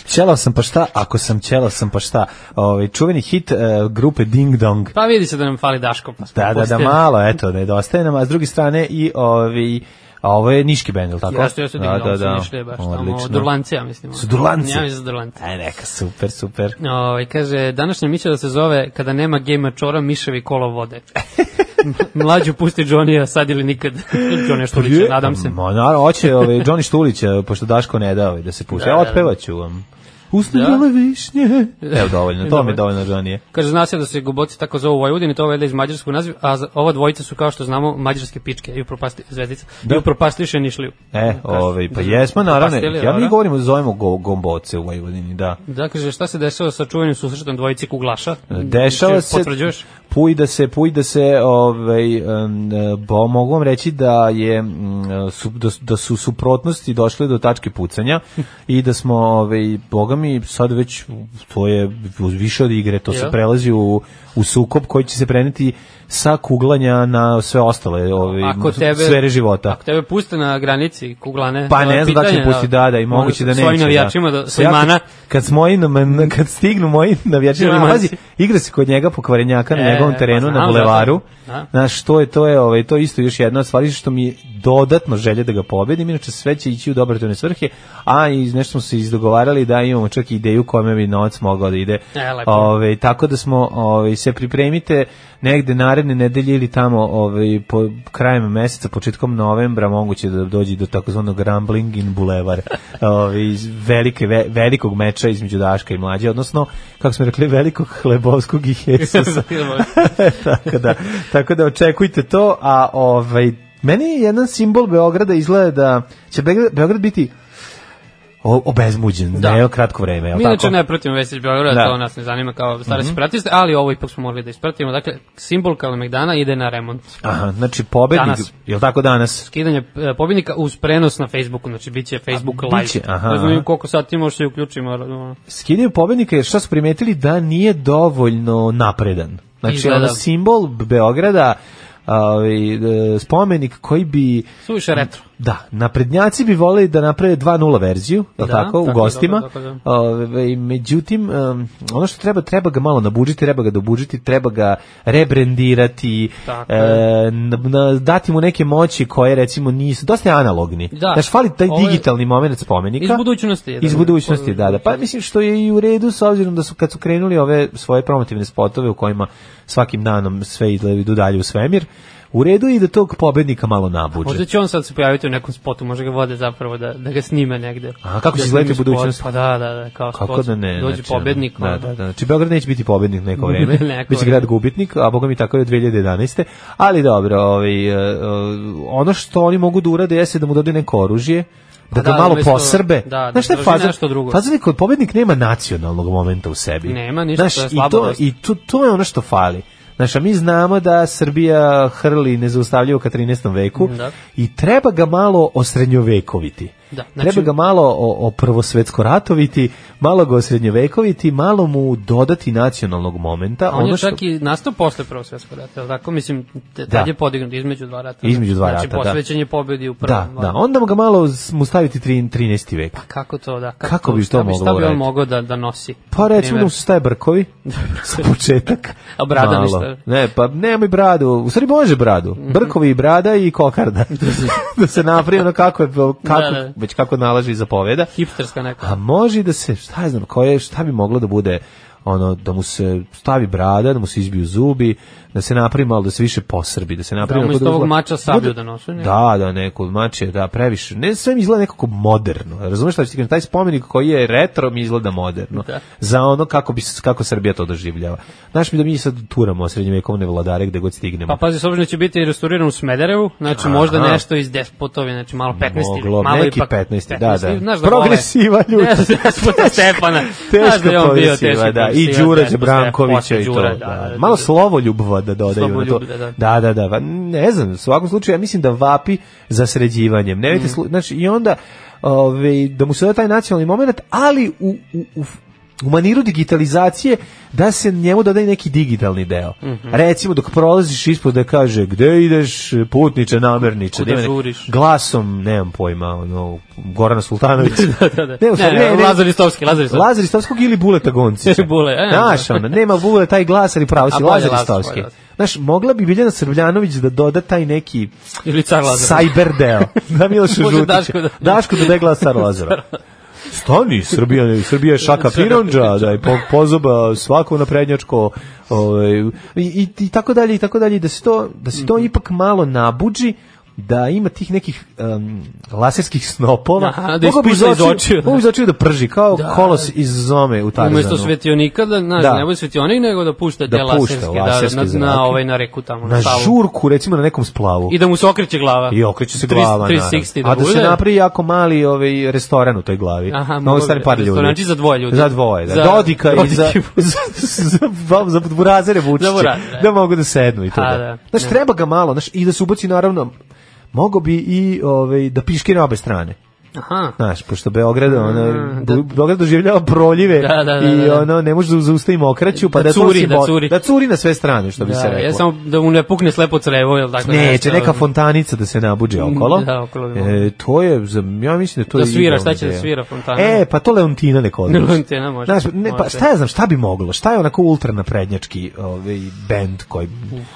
Ćelao sam pa šta, ako sam ćelao sam pa šta. Ovaj čuveni hit e, grupe Ding Dong. Pa vidi se da nam fali Daško. Pa da, da, da, malo, eto, nedostaje nam, a s druge strane i ovi a ovo je niški bend, tako? Jeste, jeste, da, da, da. Nišle, baš, tamo, Durlance, ja mislim. Su Durlance? Ja mislim da Durlance. Aj, neka, super, super. Ove, ovaj, kaže, današnja mića da se zove, kada nema gejma čora, miševi kolo vode. Mlađu pusti Johnny-a sad ili nikad. Johnny pa Štulića, nadam pa se. Ma, naravno, hoće ovaj, Johnny Štulića, pošto Daško ne da ovaj, da se puši. Da, ja da, da. otpevaću vam. Usnudila da. višnje. Evo dovoljno, to mi je dovoljno ranije. Kaže, zna se da se guboci tako zovu Vojvodini, to je vede iz mađarskog naziva, a ova dvojica su kao što znamo mađarske pičke da. i upropasti, zvezdica, da. i upropastiše Nišliju. E, ove, ovaj, pa jesmo, naravno, ja mi govorimo da zovemo go, gomboce u Vojvodini, da. Da, kaže, šta se dešava sa čuvenim susretom dvojici kuglaša? Dešava se, potvrđuješ? pujda se, pujda se, ovaj, bo, mogu vam reći da je, mm, su, da, da su suprotnosti došle do tačke pucanja i da smo, ovaj, boga mi sad već to je više od igre, to yeah. se prelazi u, u sukob koji će se preneti sa kuglanja na sve ostale ove, ako tebe, sfere života. Ako tebe puste na granici kuglane, pa ne znam da će pusti, da, da, i moguće da neće. Svojim da. navijačima, da, svojim mana. Kad, s moji, kad stignu moji navijači, ali pazi, igra se kod njega pokvarenjaka na e, njegovom pa terenu, pa, na da bulevaru. Da. Znaš, to je, to je, ovaj, to isto još jedna stvar, što mi dodatno želje da ga pobedim, inače sve će ići u dobrotvorne svrhe, a i nešto smo se izdogovarali da imamo čak ideju kome bi novac mogao da ide. E, ove, tako da smo, ove, se pripremite negde naredne nedelje ili tamo ove, po, krajem meseca, početkom novembra, moguće da dođe do takozvanog rambling in bulevar ove, iz velike, ve, velikog meča između Daška i Mlađe, odnosno, kako smo rekli, velikog Hlebovskog i Hesusa. Da. tako, da, tako da očekujte to, a ovaj, meni jedan simbol Beograda izgleda da će Beograd biti obezmuđen, da. je kratko vreme. Je Mi inače ne pratimo Vesić Beograd, da. to nas ne zanima kao stara mm -hmm. pratiste, ali ovo ipak smo morali da ispratimo. Dakle, simbol Kalemegdana ide na remont. Aha, znači pobednik, danas, je li tako danas? Skidanje e, pobednika uz prenos na Facebooku, znači bit će Facebook A, live. ne znam koliko sati možeš da uključimo. Skidanje pobednika je šta su primetili da nije dovoljno napredan. Znači, ono simbol Beograda, ovaj, e, spomenik koji bi... Suviše retro Da, naprednjaci bi voleli da naprave 2.0 verziju, da, tako, u gostima. Tako, tako, da. Ove, međutim, ono što treba, treba ga malo nabuđiti, treba ga dobuđiti, treba ga rebrendirati, e, dati mu neke moći koje, recimo, nisu, dosta je analogni. Da. Znaš, fali taj Ove, digitalni moment spomenika. Iz budućnosti. Da. Iz budućnosti, da, da. Pa mislim što je i u redu, s obzirom da su, kad su krenuli ove svoje promotivne spotove u kojima svakim danom sve idu dalje u svemir, U redu i da tog pobednika malo nabuđe. Možda će on sad se pojaviti u nekom spotu, može ga vode zapravo da, da ga snime negde. A kako će da izgledati budućnost? Pa da, da, da, kao kako spot, da ne, dođe znači, pobednik. Da, da, da, znači Beograd neće biti pobednik neko vreme, neko biće grad gubitnik, a boga mi tako je od 2011. Ali dobro, ovaj, e, e, ono što oni mogu da urade jeste da mu dodaju neko oružje, da ga pa da, malo umjesto, posrbe. Da, da, Znaš šta je da, da, faza? Nešto drugo. Faza kod pobednik nema nacionalnog momenta u sebi. Nema ništa, Znaš, to je slabost. I, to, i to, to je ono što fali. Znaš, a mi znamo da Srbija hrli nezaustavljivo ka 13. veku da. i treba ga malo osrednjovekoviti. Da, znači... Treba ga malo o, o oprvosvetsko ratoviti, malo ga osrednjevekoviti, malo mu dodati nacionalnog momenta. On ono je čak što... i nastao posle prvosvetskog svjetskog rata, tako? Mislim, tad da. je podignut između dva rata. Između dva znači, rata, znači, da. posvećen pobedi u da, prvom. Da, da, onda mu ga malo mu staviti 13. vek. Pa kako to, da? Kako, kako bi to, to moglo Šta bi on mogao da, da nosi? Pa recimo da mu se staje brkovi sa da, početak. A brada malo. ništa? Ne, pa nemoj bradu. U stvari može bradu. Mhm. Brkovi i brada i kokarda. da se napravi ono kako je, kako, da, da već kako nalaže i zapoveda. Hipsterska neka. A može da se, šta znam, koje, šta bi moglo da bude ono da mu se stavi brada, da mu se izbiju zubi, da se napravi malo da se više posrbi, da se napravi da, da, da ovog mača sablju da nosi. Da, da, neko mač je da, previše. Ne sve mi izgleda nekako moderno. Razumeš šta ću ti kažem? Taj spomenik koji je retro mi izgleda moderno. Da. Za ono kako bi kako Srbija to doživljava. Znaš mi da mi sad turamo srednjevekovne vladare gde god stignemo. Pa pazi, s obzirom da će biti restauriran u Smederevu, znači Aha. možda nešto iz despotovi, znači malo 15 Moglo, malo neki ipak 15, 15, da, da. da Progresiva ljudi. Despota Stefana. Teško, teško da je on bio teško. Da, I Đurađe Brankovića i to. Da, da, da, malo slovo ljubva da dodaju na to. Da, da, da. Ne znam, u svakom slučaju ja mislim da vapi za sređivanjem. Ne vidite, mm. znači i onda ovaj da mu se da taj nacionalni moment, ali u, u, u u maniru digitalizacije da se njemu dodaje neki digitalni deo. Mm -hmm. Recimo dok prolaziš ispod da kaže gde ideš putniče namerniče, da žuriš. Glasom, nemam pojma, no, Gorana Sultanović. da, da, da. ne, ne, ne, ne, Lazar Istovski, Lazar Istovski. Lazar Istovski ili Buleta Goncića. Bule, e, Znaš, da. ona, nema Bule taj glas, ali pravo si Lazar Istovski. Znaš, mogla bi Biljana Srbljanović da doda taj neki ili car Lazar. Cyber deo. da Milošu Žutića. Daško da, Daško da, da glas car Lazara. Stani, Srbija, Srbija je šaka pironđa, da je po, pozoba svako na prednjačko, ovaj, i, i, i, tako dalje, i tako dalje, da se to, da se to mhm. ipak malo nabuđi, da ima tih nekih um, laserskih snopova. Aha, da bi iz očiju. Mogu da prži, kao da. kolos iz zome u Tarzanu. Umesto svetionika, da, znaš, da. ne bude svetionik, nego da pušta da te pušta, laserske da, na, na, ovaj, na reku tamo. Na, na stavu. žurku, recimo na nekom splavu. I da mu se okreće glava. I okreće se glava, 360 da A da bude. se napravi jako mali ovaj, restoran u toj glavi. Aha, na ovoj par ljudi. Restoranči za dvoje ljudi. Za dvoje, da. Za, Dodika i za, za, za, za, za burazere vučiće. Da mogu da sednu i to. Da. da. Znaš, treba ga malo, znaš, i da se ubaci naravno mogo bi i ovaj da piški na obe strane. Aha. Znaš, pošto Beograd, ono, mm. da, Beograd doživljava proljive da, da, da, i da, da. ono, ne može da zaustavi okraću, pa da, da curi, da, curi. da curi na sve strane, što bi se reklo. Ja samo da mu ne pukne slepo crevo, jel tako? Ne, će neka fontanica da se nabuđe mm, okolo. Da, okolo. E, to je, ja mislim da to da je... Da svira, šta će da svira fontana? E, pa to Leontina neko odnosi. Leontina može. Znaš, ne, pa šta ja znam, šta bi moglo? Šta je onako ultra naprednjački ovaj, band koji...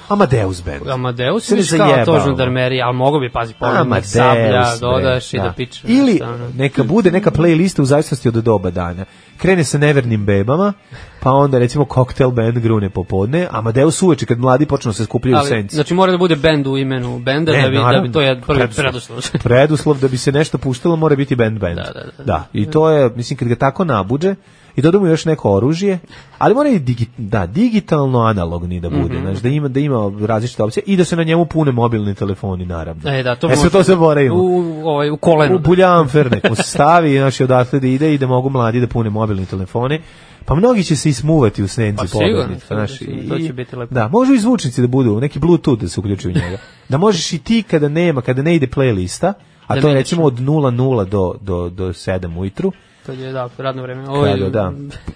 Amadeus band. Amadeus je kao to žandarmerija, ali mogo bi, pazi, pogled, sablja, dodaš i da piče ili neka bude neka playlista u zavisnosti od doba dana. Krene sa nevernim bebama, pa onda recimo koktel Band grune popodne, a Amadeus uveče kad mladi počnu da se skupljaju u senci. Znači mora da bude bend u imenu benda ne, da, bi, naravno, da bi to je prvi preduslov. preduslov. preduslov da bi se nešto puštalo mora biti band band. Da, da, da. da. i to je mislim kad ga tako nabuđe i dodamo još neko oružje, ali mora i digi, da, digitalno analogni da bude, mm -hmm. znaš, da ima da ima različite opcije i da se na njemu pune mobilni telefoni naravno. E da, to e, to zaboravimo. U ovaj u kolenu. U buljamfer neko stavi, znači odatle da ide i da mogu mladi da pune mobilni telefone. Pa mnogi će se ismuvati u senci pa, sigurno, znaš, i, to će biti lepo. Da, može i zvučnici da budu, neki bluetooth da se uključi u njega. da možeš i ti kada nema, kada ne ide playlista, a da to je recimo od 00 do do do 7 ujutru, kad je da radno vreme. Ovaj kada, da.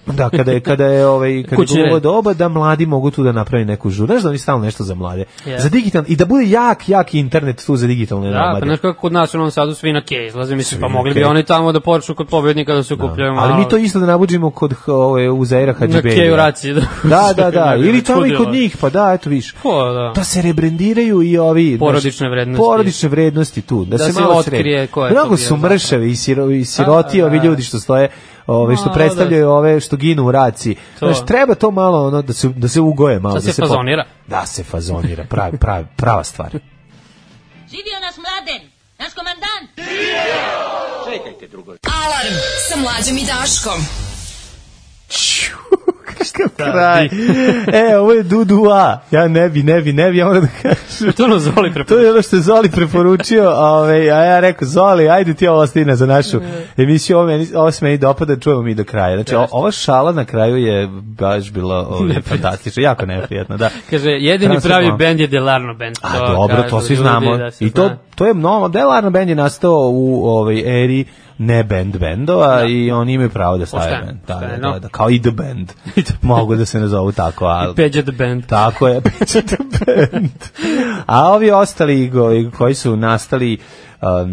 da, kada je kada je ovaj kada je ovo doba da mladi mogu tu da naprave neku žuru. Znaš da oni stalno nešto za mlade. Yeah. Za digital i da bude jak jak internet tu za digitalne da, mlade. Da, pa znaš kako kod nas u Novom Sadu svi na kej izlaze, mislim pa mogli bi oni tamo da počnu kod pobednika da se da. okupljaju. Da. Ali mi to isto da nabudžimo kod ove ovaj, u Zaira Hadžbeja. Na kej u raciji. Da, da, da, da. ili tamo i kod njih, pa da, eto viš. Ko, da. Da se rebrendiraju i ovi porodične vrednosti. Porodične vrednosti tu, da, da se, malo otkrije ko je. Mnogo su da. mršavi i sirovi i pa, siroti ovi da. ljudi što stoje, ove, ovaj, što da. predstavljaju ove što ginu u raci. Znaš, treba to malo ono, da, se, da se ugoje malo. Da se, se fazonira. Da se fazonira, pravi, pravi, prava stvar. Živio nas mladen, naš komandant! Živio! Čekajte drugo. Alarm sa mlađom i Daškom. Šta da. kraj. e, ovo je Dudua. Ja ne bi, ne bi, ne bi, ja moram da kažem. To, ono Zoli preporučio. to je ono što je Zoli preporučio, ove, ovaj, a ja rekao, Zoli, ajde ti ovo stine za našu emisiju, ovo, meni, ovo se meni dopada, čujemo mi do kraja. Znači, da. o, ova šala na kraju je baš bila ove, ovaj, fantastična, jako neprijetna, da. Kaže, jedini Transform. pravi bend je Delarno bend. To, a dobro, kaže, to svi znamo. Da I to, to je mnogo, Delarno bend je nastao u ovaj eri ne band bendova da. i oni imaju pravo da stave band. Da, da, da, da, kao i The Band. Mogu da se ne zovu tako. Ali, I Peđa The Band. Tako je, Peđa The Band. A ovi ostali koji su nastali um,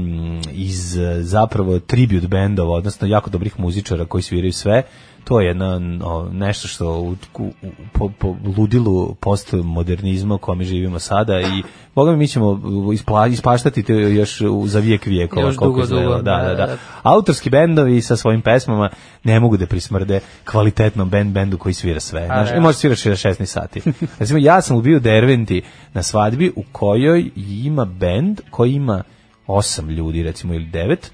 iz zapravo tribute bendova, odnosno jako dobrih muzičara koji sviraju sve, to je na, no, nešto što u, u, po, po ludilu postmodernizma u kome živimo sada i boga mi, mi ćemo ispla, ispaštati te još za vijek vijekova. Još dugo, dugo. Da da da, da, da, da. Autorski bendovi sa svojim pesmama ne mogu da prismrde kvalitetnom band bendu koji svira sve. Znaš, I može sviraš 16 sati. Recimo, ja sam ubio Derventi na svadbi u kojoj ima bend koji ima osam ljudi, recimo, ili devet,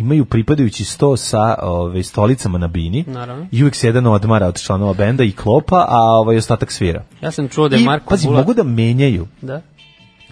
imaju pripadajući sto sa ove, ovaj, stolicama na bini Naravno. UX uvijek se jedan odmara od članova benda i klopa, a ovaj ostatak svira. Ja sam čuo da je Marko I, Pazi, mogu da menjaju da?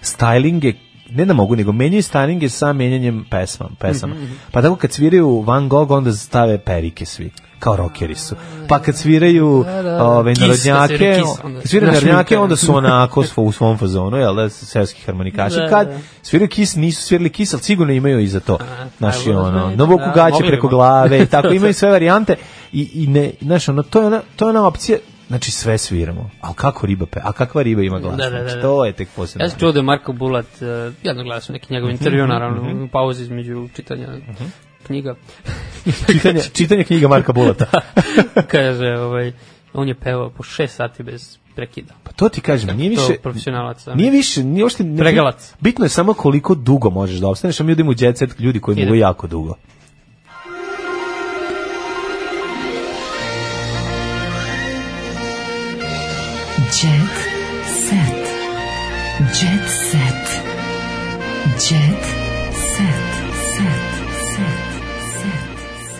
stylinge ne da mogu, nego menjaju staninge sa menjanjem pesma, pesama. Mm -hmm. Pa tako kad sviraju Van Gogh, onda stave perike svi kao rokeri su. Pa kad sviraju ove narodnjake, pa kad sviraju narodnjake, onda su onako u svom fazonu, jel da, seoski harmonikaši. Da, da. Kad sviraju kis, nisu svirali kis, ali sigurno imaju i za to. Naši ono, novoku gaće da, preko glave i tako, imaju sve varijante i, i ne, znaš, ono, to je ona, to je ona opcija Znači sve sviramo. Al kako riba pe? A kakva riba ima glas? Da, da, da, znači, da. To je tek posebno. Ja sam čuo da je Marko Bulat uh, jednoglasno neki njegov mhm, intervju mhm, naravno mm -hmm. u pauzi između čitanja. Mm knjiga. čitanje, čitanje knjiga Marka Bulata. Da. kaže, ovaj, on je pevao po 6 sati bez prekida. Pa to ti kažem, nije više profesionalac. Sam. Da. Nije više, nije uopšte pregalac. Bitno je samo koliko dugo možeš da opstaneš, a mi idemo u jet set ljudi koji mogu jako dugo.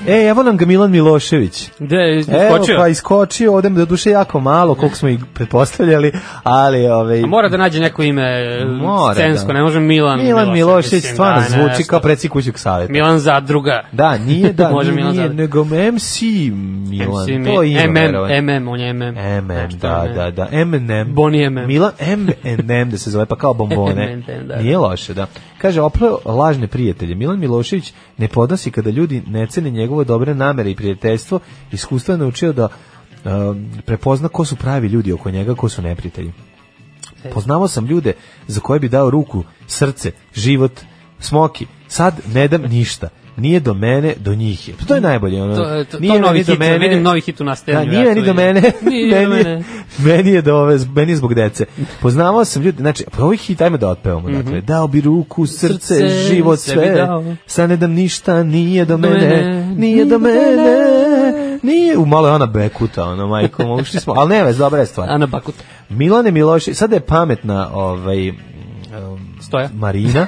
E, e, evo nam ga Milan Milošević. Gde je iskočio? Evo, pa iskočio, odem do duše jako malo, koliko smo ih pretpostavljali, ali... Ove, ovaj, A mora da nađe neko ime e, mora da. scensko, da. ne može Milan Milošević. Milan Milošević, mislim, da, stvarno da, zvuči kao predsjednik kućnog savjeta. Milan Zadruga. Da, nije, da, može nije, Milan nego MC Milan, MC, to je ime, MM, MM, on je MM. MM, da, da, da, M&M. Boni MM. Milan M&M da se zove, pa kao bombone. Nije loše, da. Kaže, opleo lažne prijatelje. Milan Milošević ne podnosi kada ljudi ne cene njegove dobre namere i prijateljstvo. Iskustvo je naučio da uh, prepozna ko su pravi ljudi oko njega, ko su neprijatelji. Poznavao sam ljude za koje bi dao ruku, srce, život, smoki. Sad ne dam ništa nije do mene, do njih je. Pa to je najbolje. Ono. To, to, nije novi hit, do mene, vidim novi hit u nastavljanju. Da, nije ni do mene, meni, do mene. Meni je, do ove, meni je zbog dece. Poznavao sam ljudi, znači, pa ovaj hit, ajme da otpevamo. Mm -hmm. dakle, dao bi ruku, srce, srce život, sve. sa ne dam ništa, nije do, do mene, mene, nije do mene. Nije, u malo je ona bekuta, ono, majko, ušli smo, ali ne vez, dobra je stvar. Ana Bakuta. Milane Miloši, sada je pametna, ovaj, um, Stoja. Marina,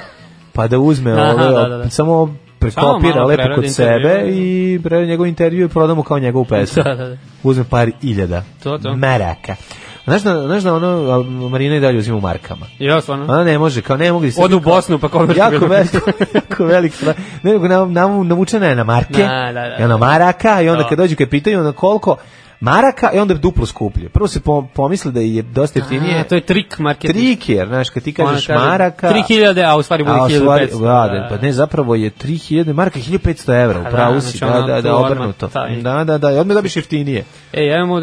pa da uzme ovo, da, da, da. samo prekopira lepo kod sebe da, da, da. i preradi njegov intervju i mu kao njegovu pesmu. Da, da, da. Uzme par iljada. To, to. Meraka. Znaš da, znaš da ono, Marina i dalje uzima u markama. Ja, stvarno. Ona ne može, kao ne mogu da se... Odu u Bosnu, pa kao... Jako velik, jako veliko. stvar. Ne, nam, nam, navučena je na marke, na, da, da, da. na maraka, i onda kad dođu kad pitaju na koliko, maraka i onda je duplo skuplje. Prvo se pomisli da je dosta jeftinije. to je trik marketing. Trik jer, znaš, kad ti kažeš kaže, maraka... 3000, a u stvari bude 1500. Da, da, pa ne, zapravo je 3000 maraka 1500 evra, upravo da, pravu znači si, da, da, da, obrnuto. Da, da, da, i odmah dobiš jeftinije. E, ja imamo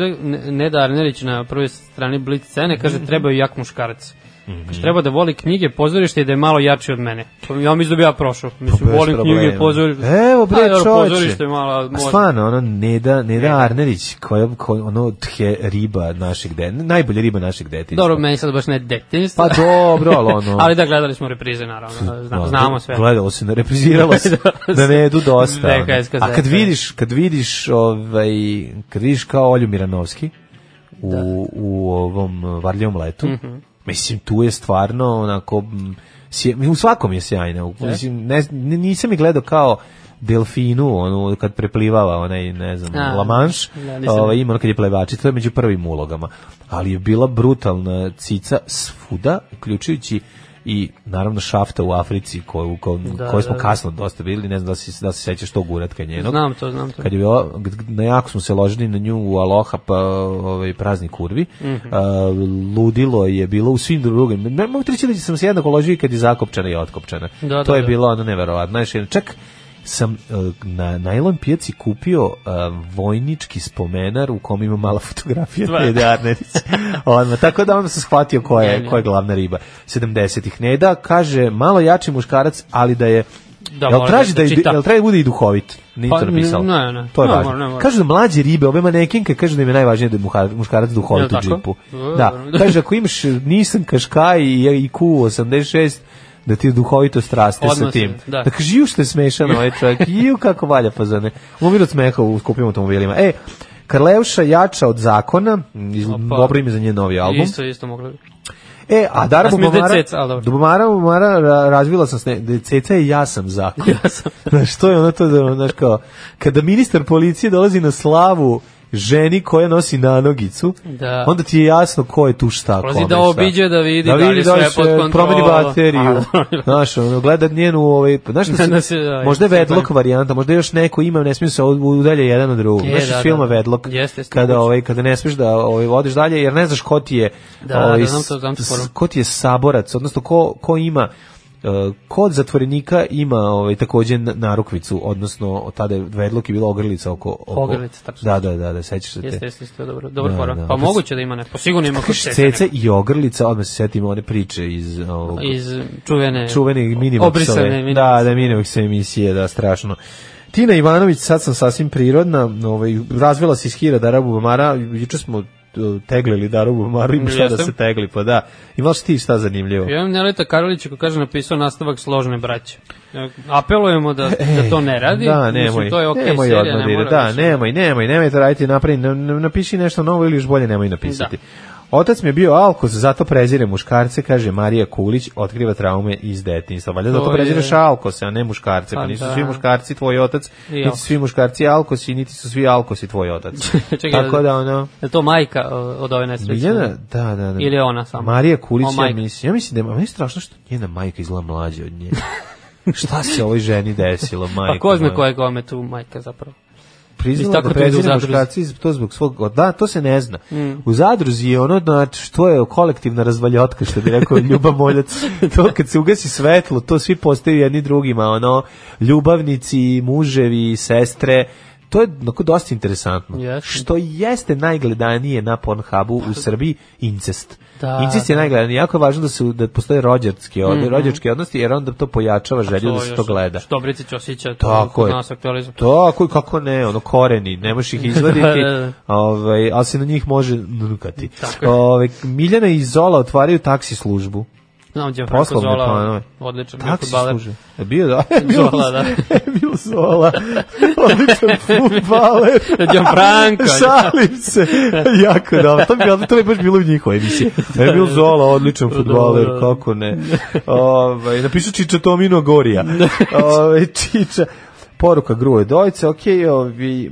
Neda Arnerić na prvoj strani Blitz cene, kaže, mhm. trebaju jak muškarac. Mm -hmm. Znači, treba da voli knjige, pozorište i da je malo jači od mene. To ja mislim da bi ja prošao. Pa mislim, pa volim problema. knjige, pozorište. Evo, bre, A, pa, čoveče. Pozorište je malo... A stvarno, ono, Neda, Neda ne. Arnerić, koja, koja, ono, tje, riba našeg detinjstva. Najbolja riba našeg detinjstva. Dobro, meni sad baš ne detinjstva. Pa dobro, ali ono... ali da, gledali smo reprize, naravno. Znamo, znamo sve. Gledalo se, repriziralo se. da ne edu dosta. Ono. A kad vidiš, kad vidiš, ovaj, kad vidiš kao Olju Miranovski, u, da. u ovom varljivom letu, mm -hmm Mislim, tu je stvarno onako... Mm, u svakom je sjajna. Mislim, ne, nisam je gledao kao delfinu, onu kad preplivava onaj, ne znam, lamanš da, ovaj, ima ono kad je plevači, to je među prvim ulogama. Ali je bila brutalna cica svuda, uključujući i naravno šafta u Africi koju, ko, da, koju smo da, da, kasno dosta bili, ne znam da se da se sećaš tog uratka njenog. Znam to, znam to. Kad je bila, na jako smo se ložili na nju u Aloha pa ovaj praznik kurvi. Mm -hmm. uh, ludilo je bilo u svim drugim. Ne mogu treći da sam se jednako ložio kad je zakopčana i otkopčana. Da, da to je da. bilo ono neverovatno. Znači, čak sam e, na najlon pijaci kupio e, vojnički spomenar u kom ima mala fotografija Nede Arnerić. Odmah, tako da on se shvatio ko je, ko je glavna riba. 70-ih. Neda kaže, malo jači muškarac, ali da je da, jel traži da, da jel traži da bude i duhovit? Nije pa, to napisao. Ne, ne. To je no, važno. Mora, mora. Kažu da mlađe ribe, ove manekinke, kažu da im je najvažnije da je muškarac duhovit ja, u džipu. Da. da. Kaže, ako imaš, nisam kaškaj i IQ 86, da ti duhovito straste sa tim. Da. Dakle, žiju što je smešan ovaj čovjek, ju kako valja fazane. Pa Umiru od smeha u skupim automobilima. E, Karlevša jača od zakona, dobro ime za njen novi album. Isto, isto mogla bi. E, a Dara Bumara, Bubamara, Bumara razvila sam se, Ceca je ja sam zakon. Ja sam. znaš, to je ono to, da, znaš kao, kada ministar policije dolazi na slavu ženi koja nosi na nogicu, da. onda ti je jasno ko je tu šta. Prolazi da obiđe, da vidi da, da vidi, da li sve da li pod kontrolom. Promeni bateriju. Da znaš, ono, gleda njenu, ovaj, znaš, da, da se, da, možda je vedlok varijanta, možda još neko ima, ne smiju se udalje jedan od drugog. Je, znaš, da, filma da. vedlok, kada, ovaj, kada ne smiješ da ovaj, odeš dalje, jer ne znaš ko ti je, da, ovaj, da, znam to, znam to ko ti je saborac, odnosno ko, ko ima E, kod zatvorenika ima ovaj takođe narukvicu odnosno od tada je vedlok i bila ogrlica oko, oko ogrlica tačno da da da da sećaš se jeste jeste isto dobro dobro da, da. pa Opis... moguće da ima ne pa sigurno ima kod cece i ogrlica odmah se setim one priče iz ovog iz čuvene čuvene minimaksove da da minimakse emisije da strašno Tina Ivanović, sad sam sasvim prirodna, ovaj, razvila se iz Hira Darabu Bamara, juče smo E, teglili Darubu Maru, ima šta da se tegli, pa da. Imaš ti šta zanimljivo? Ja imam Nelita Karolića koji kaže napisao nastavak složne braće. Apelujemo da, da to ne radi. Da, nemoj. Mislim, to je okay, nemoj serija, ne da, da, više. nemoj, nemoj, nemoj to raditi, napravi, napiši nešto novo ili još bolje nemoj napisati. Da. Otac mi je bio alkos, zato prezire muškarce, kaže Marija Kulić, otkriva traume iz detinjstva. Valjda zato prezireš alkose, a ne muškarce. Pa, pa nisu da. svi muškarci tvoj otac, niti su svi muškarci alkosi, niti su svi alkosi tvoj otac. Čekaj, Tako da ono... Je to majka od ove nesreće? Biljana, da, da, da. Ili ona sama? Marija Kulić, ja mislim, ja mislim da je, je strašno što njena majka izgleda mlađa od nje. Šta se ovoj ženi desilo, majka? Pa ko zna koja je kome tu majka zapravo? priznalo tako da prezire muškarci to zbog svog da to se ne zna mm. u zadruzi je ono znači što je kolektivna razvaljotka što bi rekao Ljuba Moljac to kad se ugasi svetlo to svi postaju jedni drugima ono ljubavnici muževi sestre to je onako dosta interesantno. Yes. Što jeste najgledanije na Pornhubu u pa, Srbiji incest. Da, incest je da. najgledanije. Jako je važno da su da postoje rođački, mm -hmm. rođački odnosi jer onda to pojačava želju to da se to gleda. Što Britić osjeća to tako je. nas aktualizam. Tako i kako ne, ono koreni, ne možeš ih da, izvaditi. Da, ovaj, ali se na njih može nukati. Ove, ovaj, Miljana i Zola otvaraju taksi službu. Znam Gianfranco Zola, odličan bio da futbaler. E, bio, da. Zola, e, da. E, bio Zola, odličan futbaler. Gianfranco. Šalim se. jako da, To, bi, to bi baš bilo u njihovoj emisiji. E, bio Zola, odličan futbaler, da. kako ne. Ove, ovaj, napisao Čiča Tomino Gorija. Ove, ovaj, Čiča poruka gruje dojce, okej, ovi...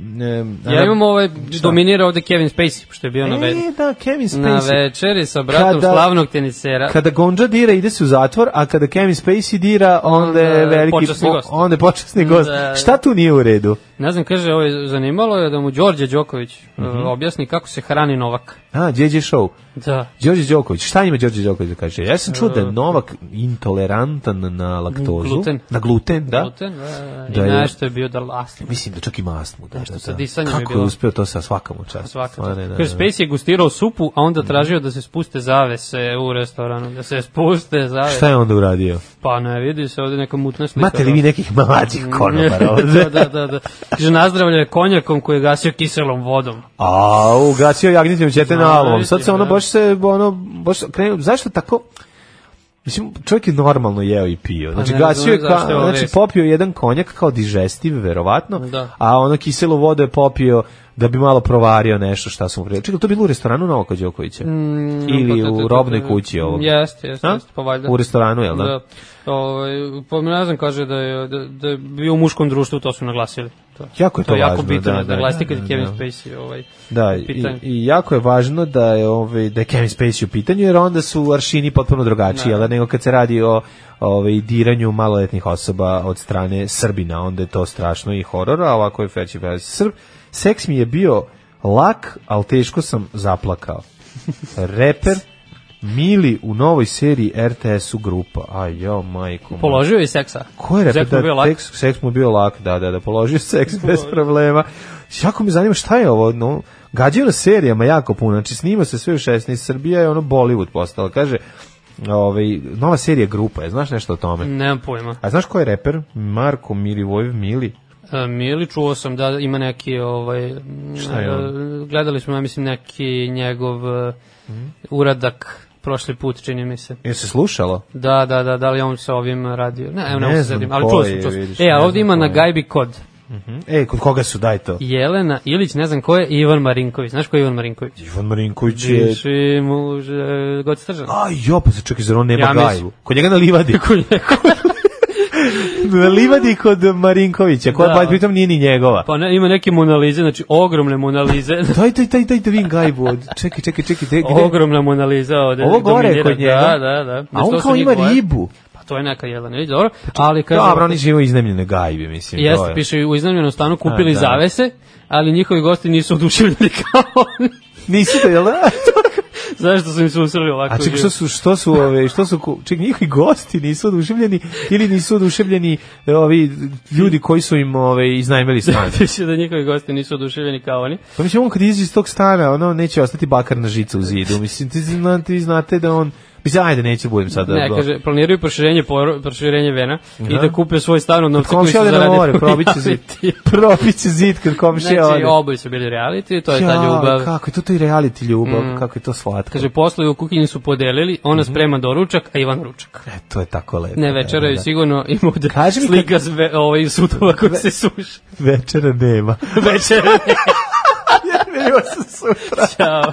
E, ja imam ovaj, šta? dominira ovde Kevin Spacey, što je bio e, na večeri. da, Kevin Spacey. Na večeri sa bratom kada, slavnog tenisera. Kada Gonđa dira, ide se u zatvor, a kada Kevin Spacey dira, onda je veliki... Počasni gost. Onda je počasni gost. Da. da. Šta tu nije u redu? Ne znam, kaže, ovo je zanimalo je da mu Đorđe Đoković mm -hmm. objasni kako se hrani Novak. A, Đeđe Show. Da. Đorđe Đoković, šta ima Đorđe Đoković da kaže? Ja sam čuo da je e, Novak intolerantan na laktozu. Gluten. Na gluten, da. Gluten, da, da I je, nešto je bio da astmu. Mislim da čak ima astmu. Da, nešto da, da. disanjem Kako je, bilo... je uspio to sa svakom čast. Svaka čast. Da, da, kaže, da. Space je gustirao supu, a onda mhm. tražio da se spuste zavese u restoranu. Da se spuste zavese. Šta je onda uradio? Pa ne, vidi se ovde neka mutna slika. Mate li da. vi nekih mlađih konobara da, ovde? da, da, da, da. Kaže, nazdravlja je konjakom koji je gasio kiselom vodom. A, ugasio jagnjetim ćetenalom. Sad da. se ono baš se, ono, baš krenu, zašto tako... Mislim, čovjek je normalno jeo i pio. Znači, pa ne, gasio je, ka, znači, popio jedan konjak kao digestiv, verovatno, da. a ono kiselo vodu je popio da bi malo provario nešto šta sam pričali. Čekaj, to bilo u restoranu Novaka Đokovića? Mm, pa Ili u robnoj kući ovog? Jeste, jeste, jeste, pa valjda. U restoranu, jel da? Da. Ovaj, pa ne znam, kaže da je, da, da je bio u muškom društvu, to su naglasili. To, jako je to, to važno, bitno, da, da, da, da, kad da, Kevin da. Spacey ovaj, da, i, i, jako je važno da je, ovaj, da je Kevin Spacey u pitanju, jer onda su aršini potpuno drugačiji, da. da. nego kad se radi o ovaj, diranju maloletnih osoba od strane Srbina, onda je to strašno i horor, a ovako je Feći Srb. Seks mi je bio lak, ali teško sam zaplakao. Reper Mili u novoj seriji RTS-u grupa. Aj, jo, majko. Položio je seksa. Ko je reper? Da, bio seks, seks mu bio lak, da, da, da, položio seks bez problema. Jako mi zanima šta je ovo, no, gađaju na serijama jako puno, znači snima se sve u 16, Srbija je ono Bollywood postala, kaže, ovaj, nova serija grupa, je, znaš nešto o tome? Nemam pojma. A znaš ko je reper? Marko Milivojev Mili? E, Mili, čuo sam da ima neki ovaj Šta je on? E, gledali smo ja mislim neki njegov mm. uradak prošli put čini mi se. Je se slušalo? Da, da, da, da li on sa ovim radio? Ne, evo ne, ne znam, ali čuo sam, čuo sam. Vidiš, e, a ovdje ima na gajbi kod. Mhm. Mm -hmm. Ej, kod koga su daj to? Jelena Ilić, ne znam ko je, Ivan Marinković. Znaš ko je Ivan Marinković? Ivan Marinković je... Viši muž, god stržan. A, jo, pa se čekaj, zar on nema ja, gajbu? Kod njega na livadi. Kod njega livadi kod Marinkovića, koja da. pritom nije ni njegova. Pa ne, ima neke monalize, znači ogromne monalize. taj, taj, taj, taj, da vidim gajbu. Od, čekaj, čekaj, čekaj. Te, gde? Ogromna monaliza. Od, Ovo gore kod njega. Da, da, da. A on kao ima ribu pa to je neka jelena rič, dobro, znači, ali kaže... Dobro, oni žive u iznajmljenoj gajbi, mislim. Jeste, dobro. piše u iznajmljenom stanu kupili A, da. zavese, ali njihovi gosti nisu oduševljeni kao oni. Nisu da, jel da? Znaš što su im susreli ovako? A ček, što su, što su, ove, što su, ček, njihovi gosti nisu oduševljeni ili nisu oduševljeni e, ovi ljudi koji su im ove, iznajmili stan? Znači da njihovi gosti nisu oduševljeni kao oni. Pa mislim, on kad izi iz tog stana, ono neće ostati bakar na žicu u zidu. Mislim, ti, zna, ti znate da on Mislim, ajde, neću budem sada. Ne, kaže, planiraju proširenje, poro, proširenje Vena Aha. i da. da kupe svoj stan od novca koji su zaradili. More, probiće zid. probiće zid kad komšija znači, ode. Znači, oboji su bili reality, to je ja, ta ljubav. Kako je to, to i reality ljubav, mm. kako je to slatko. Kaže, poslovi u kuhinju su podelili, ona mm sprema doručak, a Ivan ručak. E, to je tako lepo. Ne, da, večera da, je da. sigurno ima da Kaži mi slika kad... zve, ovaj, sutova koja se suši. Večera nema. večera nema. ja, vidimo se sutra. Ćao.